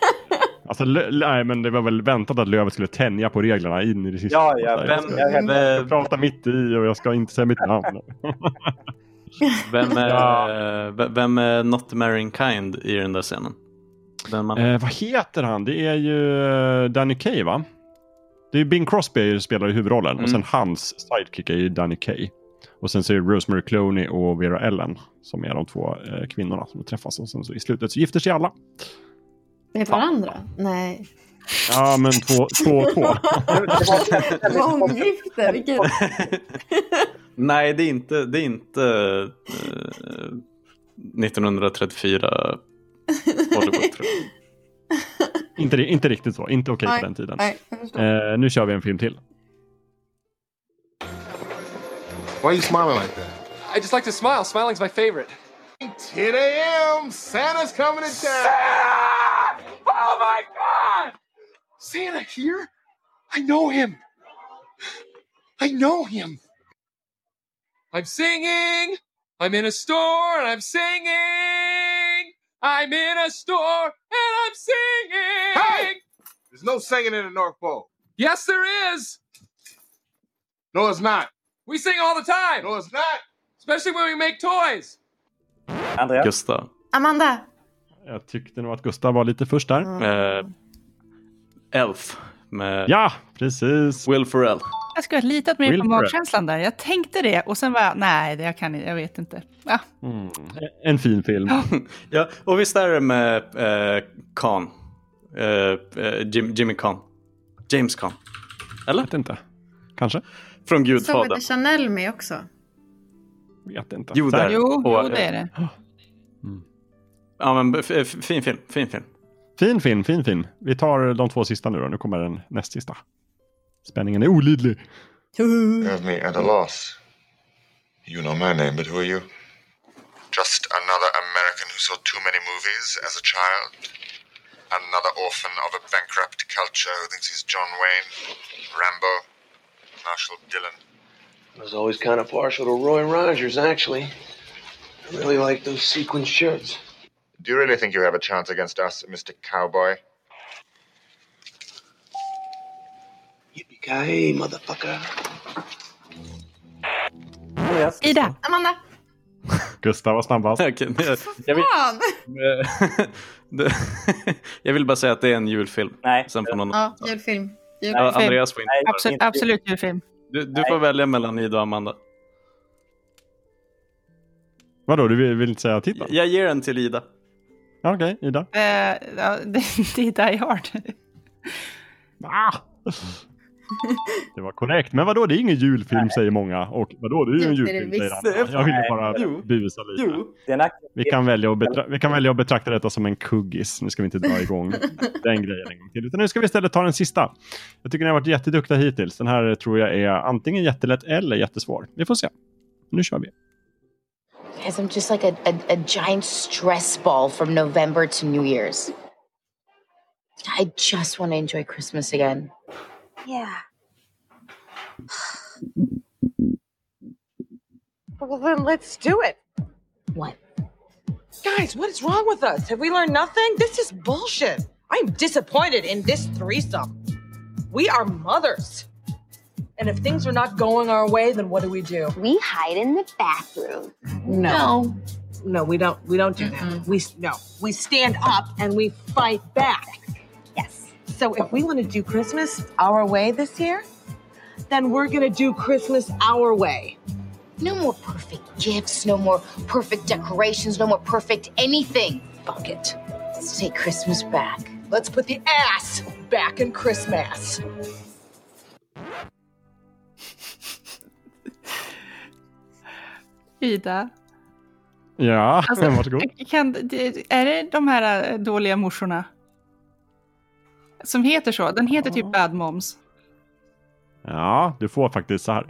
Alltså, lö- nej, men det var väl väntat att Lövet skulle tänja på reglerna in i det sista. Ja, ja, vem- jag, ska, jag- jag ska prata mitt i och jag ska inte säga mitt namn. Vem är, Ja. vem är Not Marrying Kind i den där scenen? Den man... Eh, vad heter han? Det är ju eh, Danny Kaye va? Det är Bing Crosby spelar i huvudrollen och Mm. sen hans sidekick är ju Danny Kaye. Och sen så är det Rosemary Clooney och Vera Ellen som är de två eh, kvinnorna som träffas och sen så i slutet så gifter sig alla. Med varandra? Nej. Ja men två, två och två. Månggifte, vilket... Nej, det är inte, det är inte eh, 1934 Inte, inte riktigt så, inte okej Nej, på den tiden. nej. Eh, nu kör vi en film till. Why are you smiling like that? I just like to smile. Smiling's my favorite. 10 a.m. Santa's coming to town. Santa! Oh my God! Santa here? I know him. I know him. I'm singing. I'm in a store and I'm singing. I'm in a store and I'm singing. Hey! There's no singing in the North Pole. Yes, there is. No, it's not. We sing all the time. No, it's not. Especially when we make toys. Andreas? Gustav. Amanda. Jag tyckte nog att Gustav var lite först där. Eh, Elf. Med Ja, precis. Will Ferrell. Jag skulle ha litat mer på magkänslan där. Jag tänkte det och sen var jag, nej, det jag kan inte, jag vet inte. Ja. Mm. En fin film. Ja, och visst är det med eh, Khan? Eh, eh, Jim, Jimmy Khan. James Khan. Eller? Vet inte. Kanske? Från Gudfadern. inte Chanel med också? Vet inte. Jo, där. Jo, Och, jo, det är det. Ja, men fin film. Fin film. Fin film, fin film. Vi tar de två sista nu då. Nu kommer den näst sista. Spänningen är olidlig. You have me at a loss. You know my name, but who are you? Just another American who saw too many movies as a child. Another orphan of a bankrupt culture who thinks he's John Wayne, Rambo, Marshall Dillon. I was always kind of partial to Roy Rogers, actually. I really like those sequin shirts. Do you really think you have a chance against us, Mr. Cowboy? Yippee-ki-yay, motherfucker. Ida. Amanda. Gustav var snabbast. Okej, men jag, jag, vill, jag vill bara säga att det är en julfilm. Nej. Sen får någon... Ja, julfilm. Ja, julfilm. Andreas får inte. Absolut, absolut julfilm. Du, du får välja mellan Ida och Amanda. Vadå, du vill, vill inte säga titeln? Jag ger den till Ida. Ja, Okej, Ida. Eh, ja, det, det är Die Hard. Ah! Det var korrekt. Men vadå, det är ingen julfilm säger många. Och vadå, det är ju en Jo, julfilm säger andra. Jag ville bara Jo. busa lite. Aktiv Vi kan, välja att betra- vi kan välja att betrakta detta som en kuggis. Nu ska vi inte dra igång den grejen en gång till. Utan nu ska vi istället ta den sista. Jag tycker ni har varit jätteduktiga hittills. Den här tror jag är antingen jättelätt eller jättesvår. Vi får se. Nu kör vi. Guys, I'm just like a, a, a giant stress ball from November to New Year's. I just want to enjoy Christmas again. Yeah. Well, then let's do it. What? Guys, what is wrong with us? Have we learned nothing? This is bullshit. I'm disappointed in this threesome. We are mothers. And if things are not going our way, then what do we do? We hide in the bathroom. No. No, we don't. We don't do that. We no. We stand up and we fight back. Yes. So if we want to do Christmas our way this year, then we're gonna do Christmas our way. No more perfect gifts, no more perfect decorations, no more perfect anything. Fuck it. Let's take Christmas back. Let's put the ass back in Christmas. Ida. Ja, Alltså, varsågod. kan, det- är det de här eh, dåliga morsorna? Som heter så? Den heter typ Bad Moms. Ja, du får faktiskt så här.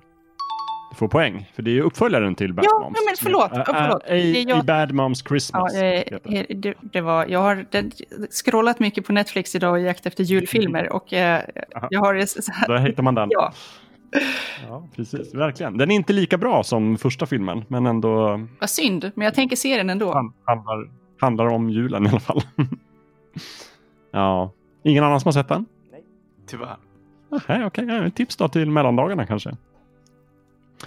Du får poäng, för det är ju uppföljaren till Bad Ja, Moms. ja, men förlåt, Ä- ja, förlåt. ä- Det är jag- Bad Moms Ja, Christmas. eh, heter det. det, var, jag har den, scrollat mycket på Netflix idag i jakt efter julfilmer och eh, jag har så här, Där hittar man den. Ja. Ja, precis. Verkligen. Den är inte lika bra som första filmen, men ändå Vad synd, men jag tänker se den ändå. han- handlar, handlar om julen i alla fall. ja. Ingen annan som har sett den? Tyvärr. Nej, okej. Okay. Tips då till mellandagarna kanske.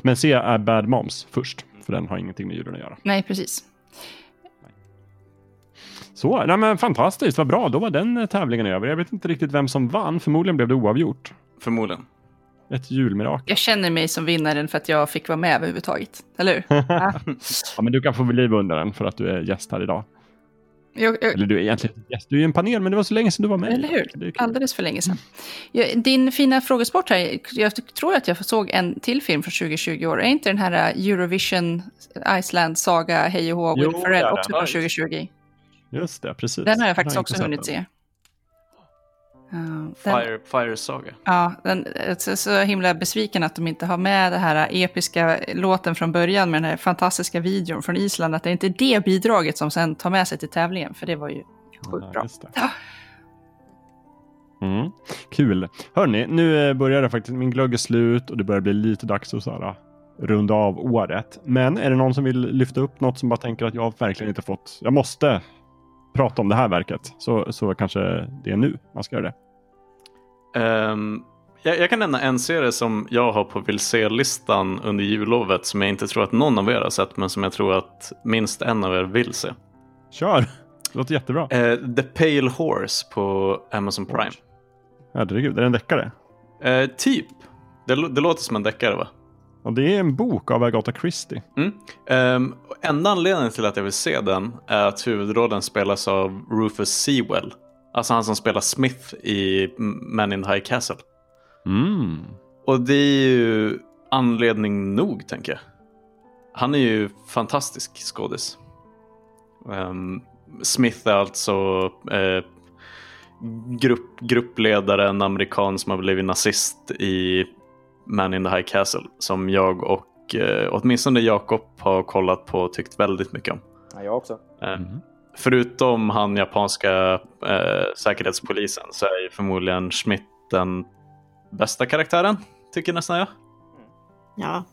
Men se är Bad Moms först, för den har ingenting med julen att göra. Nej, precis. Så, nej men fantastiskt, vad bra. Då var den eh, tävlingen över. Jag vet inte riktigt vem som vann. Förmodligen blev det oavgjort. Förmodligen. Ett julmirakel. Jag känner mig som vinnaren för att jag fick vara med överhuvudtaget. Eller hur? ja. men du kan få bli vinnaren för att du är gäst här idag. Jag, jag... Eller du är egentligen gäst. Du är en panel, men det var så länge sedan du var med. Eller hur? Alldeles för länge sedan. Din fina frågesport här. Jag tror att jag såg en till film från 2020 år. Är inte den här Eurovision Iceland Saga Hej och Hå Will Ferrell också från 2020? Just det, precis. Den har jag faktiskt jag också hunnit se. Uh, Fire, Fire Saga. Ja, den är så himla besviken att de inte har med den här episka låten från början med den här fantastiska videon från Island. Att det inte är det bidraget som sen tar med sig till tävlingen, för det var ju sjukt bra. Ja. Mm. Kul. Hörni, nu börjar det faktiskt, min glögg är slut och det börjar bli lite dags att såhär, runda av året. Men är det någon som vill lyfta upp något som bara tänker att jag verkligen inte fått, jag måste prata om det här verket så, så kanske det är nu man ska göra det. Um, jag, jag, kan nämna en serie som jag har på vill se-listan under jullovet som jag inte tror att någon av er har sett men som jag tror att minst en av er vill se. Kör! Det låter jättebra. Uh, The Pale Horse på Amazon Prime. Herregud, är det en deckare? Uh, typ. Det, det låter som en deckare va? Och det är en bok av Agatha Christie. Mm. Um, enda anledningen till att jag vill se den är att huvudrollen spelas av Rufus Sewell. Alltså han som spelar Smith i Men in High Castle. Mm. Och det är ju anledning nog, tänker jag. Han är ju fantastisk skådis. Um, Smith är alltså uh, grupp, gruppledare, en amerikan som har blivit nazist i Man in the High Castle som jag och eh, åtminstone Jakob har kollat på och tyckt väldigt mycket om. Ja, jag också. Eh, Förutom han japanska eh, säkerhetspolisen så är ju förmodligen Schmidt den bästa karaktären, tycker nästan jag. Ja.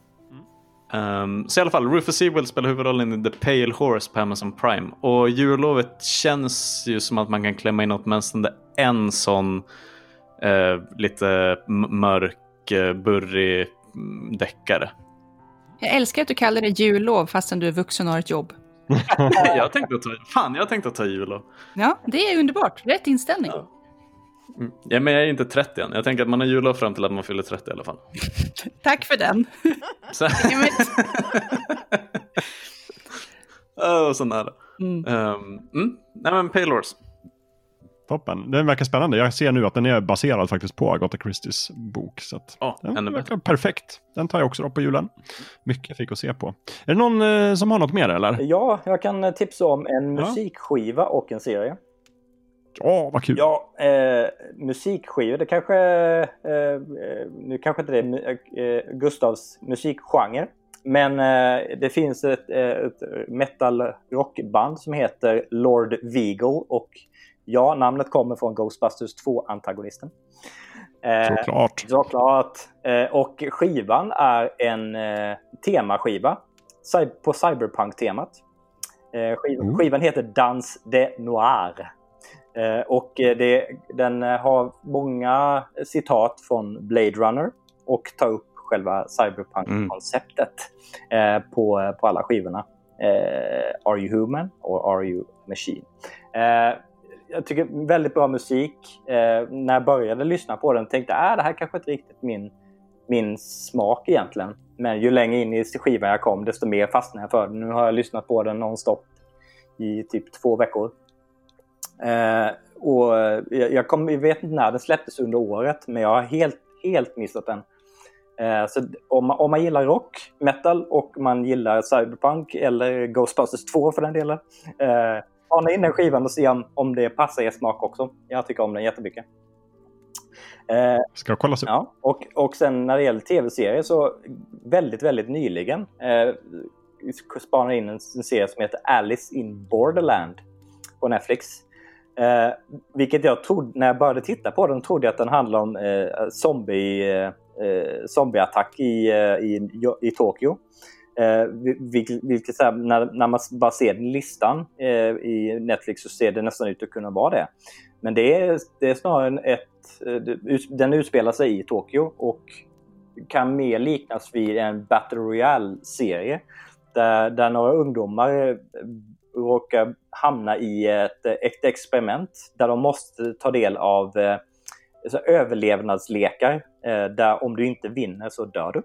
Um, så i alla fall, Rufus Sewell spelar huvudrollen i The Pale Horse på Amazon Prime. Och jullovet känns ju som att man kan klämma in åtminstone en sån uh, lite mörk burrig mm, deckare. Jag älskar att du kallar det jullov fastän du är vuxen och har ett jobb. jag tänkte ta, fan, jag tänkte ta jullov. Ja, det är underbart. Rätt inställning. Ja. Mm. ja. men jag är inte 30 än. Jag tänker att man har jullov fram till att man fyller 30 i alla fall. Tack för den. Så... oh, så nära. Mm. Um, mm. Nej men Paylors. Toppen. Den verkar spännande. Jag ser nu att den är baserad faktiskt på Agatha Christies bok. Så att oh, den verkar perfekt. Den tar jag också på julen. Mycket fick att se på. Är det någon eh, som har något mer eller? Ja, jag kan tipsa om en ja. musikskiva och en serie. Ja, vad kul! Ja, eh, musikskivor, det kanske... Eh, nu kanske inte det är eh, Gustavs musikgenre. Men eh, det finns ett, ett metal rockband som heter Lord Vigo och Ja, namnet kommer från Ghostbusters 2-antagonisten. Eh, såklart. Såklart. Eh, och skivan är en eh, temaskiva på cyberpunk-temat. Eh, skiv mm. Skivan heter Dans de Noir. Eh, och eh, det, den har många citat från Blade Runner och tar upp själva cyberpunk-konceptet mm. på, på alla skivorna. are you human or are you machine? Jag tycker väldigt bra musik. Eh, när jag började lyssna på den tänkte jag att äh, det här kanske inte riktigt min, min smak egentligen. Men ju längre in i skivan jag kom desto mer fastnade jag för den. Nu har jag lyssnat på den nonstop i typ två veckor. Eh, och jag, jag, kom, jag vet inte när den släpptes under året men jag har helt, helt missat den. Eh, så om, om man gillar rock, metal och man gillar cyberpunk eller Ghostbusters 2 för den delen eh, spana in den skivan och se om, om det passar er smak också. Jag tycker om den jättemycket. Eh, Ska kollas upp. Ja, och, och sen när det gäller tv-serier så väldigt, väldigt nyligen eh, spanade in en, en serie som heter Alice in Borderland på Netflix. Eh, vilket jag trodde, när jag började titta på den, trodde jag att den handlade om eh, zombie, eh, zombieattack i, eh, i, i Tokyo. Eh, vilket, vilket här, när, när man bara ser listan eh, i Netflix så ser det nästan ut att kunna vara det. Men det är, det är snarare ett... Eh, den utspelar sig i Tokyo och kan mer liknas vid en Battle Royale-serie. Där, där några ungdomar eh, råkar hamna i ett, eh, ett experiment där de måste ta del av eh, överlevnadslekar eh, där om du inte vinner så dör du.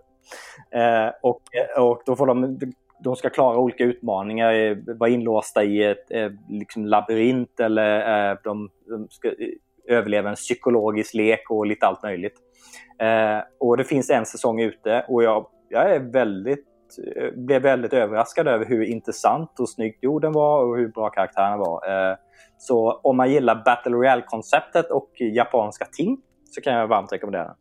Eh, och, och då får de, de ska klara olika utmaningar, eh, vara inlåsta i ett eh, liksom labyrint eller eh, de, de ska eh, överleva en psykologisk lek och lite allt möjligt. Eh, och det finns en säsong ute och jag, jag är väldigt, blev väldigt överraskad över hur intressant och snyggt jorden var och hur bra karaktärerna var. Så om man gillar Battle Royale-konceptet och japanska ting så kan jag varmt rekommendera den.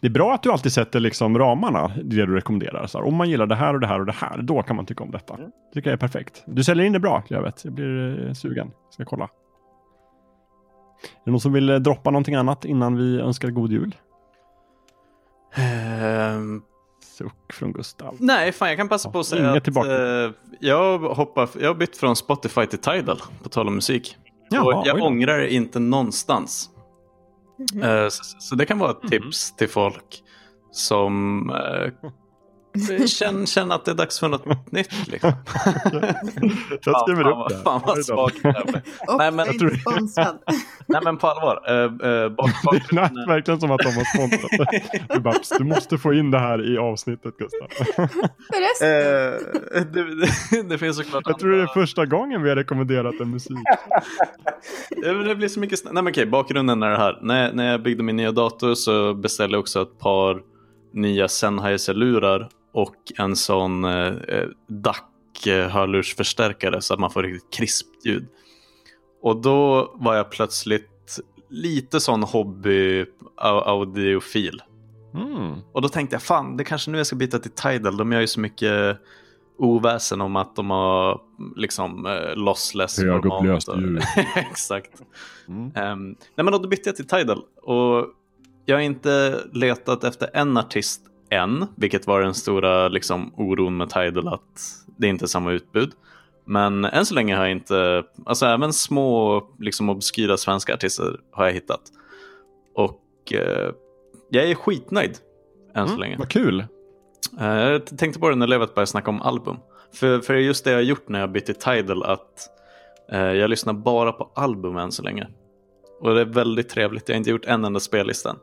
Det är bra att du alltid sätter liksom ramarna, det du rekommenderar. Så här, om man gillar det här och det här och det här, då kan man tycka om detta. Mm. Det tycker jag är perfekt. Du säljer in det bra, jag vet. Jag blir eh, sugen. Ska kolla. Är det någon som vill eh, droppa någonting annat innan vi önskar god jul? Ehm, Suck från Gustav. nej, fan jag kan passa på att säga att tillbaka. eh, jag, hoppar, jag har bytt från Spotify till Tidal, på tal om musik. Jaha, och jag oj ångrar det inte någonstans. Eh, så, så det kan vara Mhm. ett tips till folk som eh, känner, känner att det är dags för något nytt. Liksom. Jag skriver fan, upp det. Fan vad svagt. Nej men, nej men på allvar. Eh, bak, bak, Det lät verkligen som att de har sponsrat det. Du, Babs, du måste få in det här i avsnittet Gustav. Förresten. Det, det, det finns såklart Jag tror det är första gången vi har rekommenderat en musik. Det blir så mycket sn- Nej men okej, bakgrunden är det här. När, när jag byggde min nya dator så beställde jag också ett par nya Sennheiser-lurar och en sån eh, DAC-hörlursförstärkare så att man får riktigt krispt ljud. Och då var jag plötsligt lite sån hobby-audiofil. Mm. Och då tänkte jag, fan, det kanske nu jag ska byta till Tidal. De gör ju så mycket oväsen om att de har liksom eh, lossless Högupplöst ljud. Exakt. Ehm, nej men då bytte jag till Tidal och jag har inte letat efter en artist än, vilket var den stora liksom, oron med Tidal att det inte är samma utbud. Men än så länge har jag inte, alltså även små liksom obskyra svenska artister har jag hittat. Och eh, jag är skitnöjd än så Mm, länge. Vad kul. Eh, Jag tänkte på det när Levet började snacka om album. För, för just det jag har gjort när jag bytte Tidal att eh, jag lyssnar bara på album än så länge. Och det är väldigt trevligt. Jag har inte gjort en enda spellista än.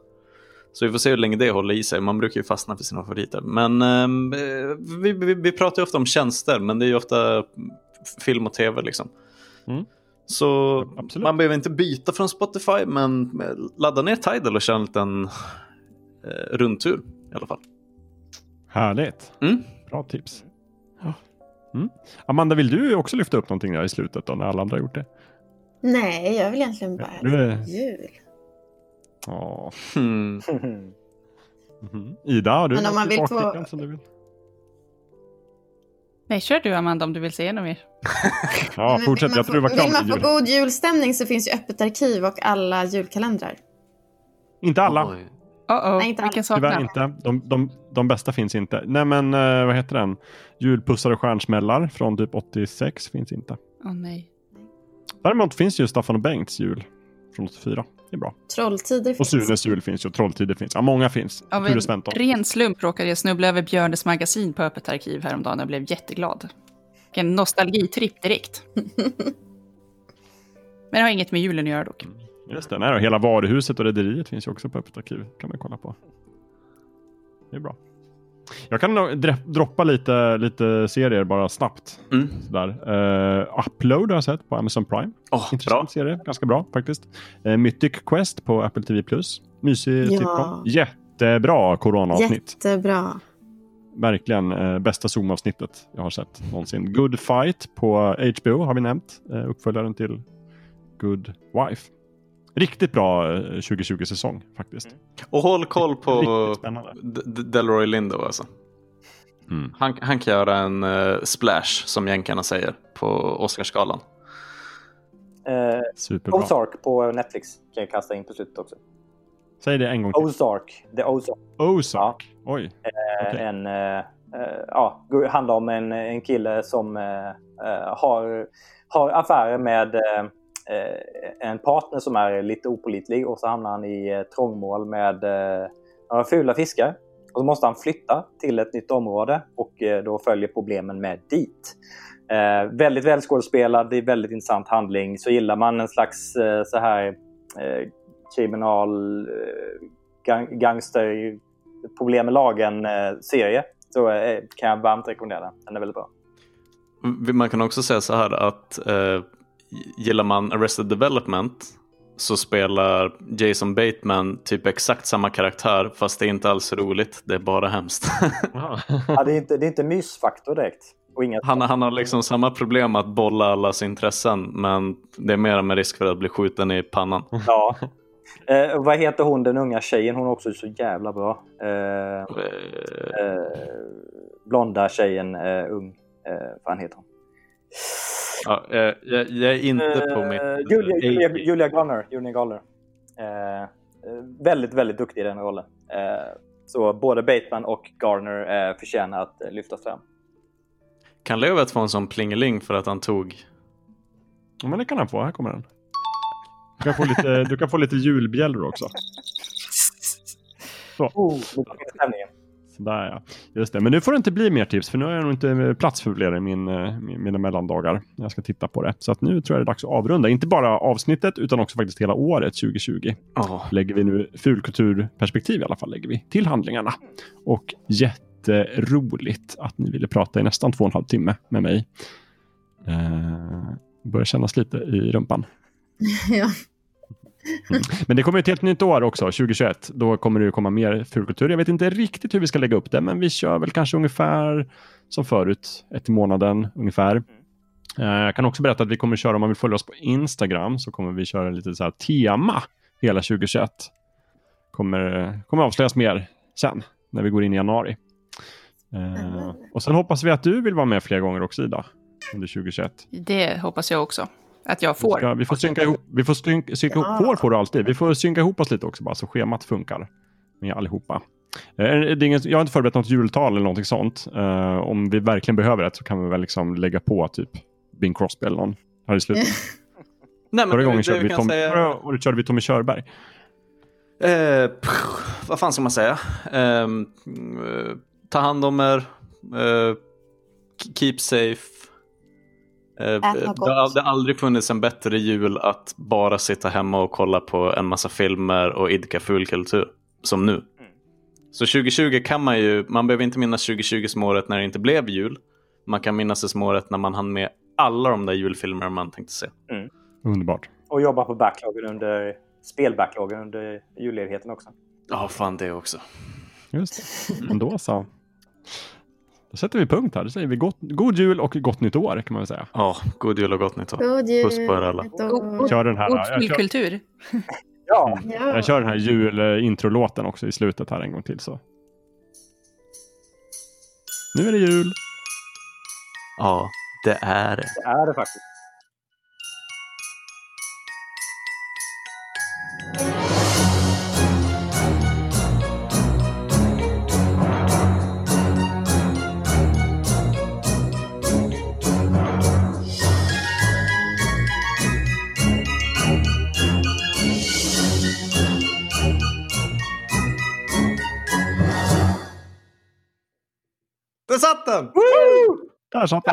Så vi får se hur länge det håller i sig. Man brukar ju fastna för sina favoriter. Men eh, vi, vi, vi pratar ju ofta om tjänster, men det är ju ofta film och tv liksom. Mm. Så man behöver inte byta från Spotify, men ladda ner Tidal och köra en liten eh, rundtur i alla fall. Härligt. Mm. Bra tips. Mm. Amanda, vill du också lyfta upp någonting där i slutet då, när alla andra har gjort det? Nej, jag vill egentligen bara är- jul. Ja. Hmm. Mhm. Ida, har du Men om något man vill få- som du vill? Nej, kör du Amanda om du vill säga något mer. Ja, fortsätt. Jag tror du var få- klar Vill man få jul. god julstämning så finns ju Öppet arkiv och alla julkalendrar. Inte alla. Oh -oh. Nej, inte Vilken Tyvärr saknar? inte. De, de, de bästa finns inte. Nej men eh, vad heter den? Julpussar och stjärnsmällar från typ 86 finns inte. Åh nej. Däremot finns ju Staffan och Bengts jul från 84. Det är bra. Trolltider Och finns. Sunes jul finns ju. och Trolltider finns. Ja, många finns. Av en ren slump råkade jag snubbla över Björnes magasin på Öppet arkiv häromdagen och blev jätteglad. Vilken nostalgitripp direkt. Men det har inget med julen att göra dock. Just det. Nej, och hela varuhuset och rederiet finns ju också på Öppet arkiv. kan man kolla på. Det är bra. Jag kan droppa lite, lite serier bara snabbt. Mm. Sådär. Uh, Upload har jag sett på Amazon Prime. Intressant serie. Ganska bra faktiskt. Uh, Mythic Quest på Apple TV+. Mysig Ja. sitcom. Jättebra coronaavsnitt. Jättebra. Verkligen eh, bästa Zoom-avsnittet jag har sett någonsin. Good Fight på HBO har vi nämnt. Eh, uppföljaren till Good Wife. Riktigt bra eh, 2020-säsong faktiskt. Och håll koll på Delroy Lindo alltså. Mm. Han, han kan göra en eh, splash som jänkarna säger på Oscarsgalan. Eh, Superbra. Ozark på Netflix kan jag kasta in på slutet också. Säg det en gång till. Ozark. The Ozark. Ozark? Oj. Eh, Okej. En, eh, eh, ja, handlar om en, en kille som eh, eh, har, har affärer med eh, eh, Eh, en partner som är lite opolitlig och så hamnar han i eh, trångmål med eh, några fula fiskar. Och så måste han flytta till ett nytt område och då följer problemen med dit. Eh, väldigt välskådespelad, det är väldigt intressant handling. Så gillar man en slags eh, så här eh, kriminal eh, gang, gangster problem med lagen-serie så eh, kan jag varmt rekommendera den. Den är väldigt bra. Mm, man kan också säga så här att eh, gillar man Arrested Development så spelar Jason Bateman typ exakt samma karaktär fast det är inte alls roligt, det är bara hemskt. Ja, det, är inte, det är inte mysfaktor direkt. Och inget... han, han har liksom samma problem att bolla allas intressen men det är mer med risk för att bli skjuten i pannan. Ja. Eh, vad heter hon, den unga tjejen? Hon är också så jävla bra. Eh, eh, blonda tjejen, eh, ung. Eh, vad fan heter hon? Ja, eh, jag, jag är inte på mitt... Eh, Julia, Julia, Julia Garner. Julia Garner. Eh, eh, väldigt, väldigt duktig i den rollen. Eh, så både Bateman och Garner eh, förtjänar att eh, lyftas fram. Kan Lövet få en sån plingeling för att han tog... Ja, men det kan han få. Här kommer den. Du kan få lite, du kan få lite julbjällror också. Så. Oh, stämningen. Där ja. Just det. Men nu får det inte bli mer tips för nu har jag nog inte plats för fler i min, eh, min, mina mellandagar. Jag ska titta på det. Så att nu tror jag det är dags att avrunda. Inte bara avsnittet utan också faktiskt hela året 2020. Oh. Lägger vi nu fulkulturperspektiv i alla fall lägger vi till handlingarna. Och jätteroligt att ni ville prata i nästan två och en halv timme med mig. Eh, börjar kännas lite i rumpan. ja. Mm. Men det kommer ett helt nytt år också, 2021. Då kommer det komma mer fulkultur. Jag vet inte riktigt hur vi ska lägga upp det, men vi kör väl kanske ungefär som förut, ett i månaden ungefär. Eh, Jag kan också berätta att vi kommer köra, om man vill följa oss på Instagram, så kommer vi köra lite så här tema hela 2021. Kommer, kommer avslöjas mer sen, när vi går in i januari. Eh, och sen hoppas vi att du vill vara med fler gånger också, Ida, under 2021. Det hoppas jag också. Att jag Vi, får. ska, vi får synka ihop. Vi får synka, synka ihop. Får får du alltid. Vi får synka ihop oss lite också bara så schemat funkar med allihopa. Eh, det är ingen, jag har inte förberett något jultal eller någonting sånt. Eh, om vi verkligen behöver det så kan vi väl liksom lägga på typ Bing Crosby eller någon här i slutet. Nej, men Förra det- gången det körde vi vi, Tom, säga- förra året körde vi Tommy Körberg. Eh, pff, vad fan ska man säga? Ehm, eh, ta hand om er. Eh, keep safe. Eh, något det, har, det har aldrig funnits en bättre jul att bara sitta hemma och kolla på en massa filmer och idka fulkultur som nu. Så 2020 kan man ju, man behöver inte minnas 2020 som året när det inte blev jul. Man kan minnas det som året när man hann med alla de där julfilmer man tänkte se. Underbart. Och jobba på backloggen under spelbackloggen under julledigheten också. Ja, fan det också. Just det. Men då så. Då sätter vi punkt här. Då säger vi gott, god jul och gott nytt år kan man väl säga. Ja, god jul och gott nytt år. God jul. Puss på er alla. Kör den här. God jag kör- julkultur. Ja. Jag kör den här jul-introlåten också i slutet här en gång till. så. Nu är det jul. Ja, det är det. Det är det faktiskt. Där satt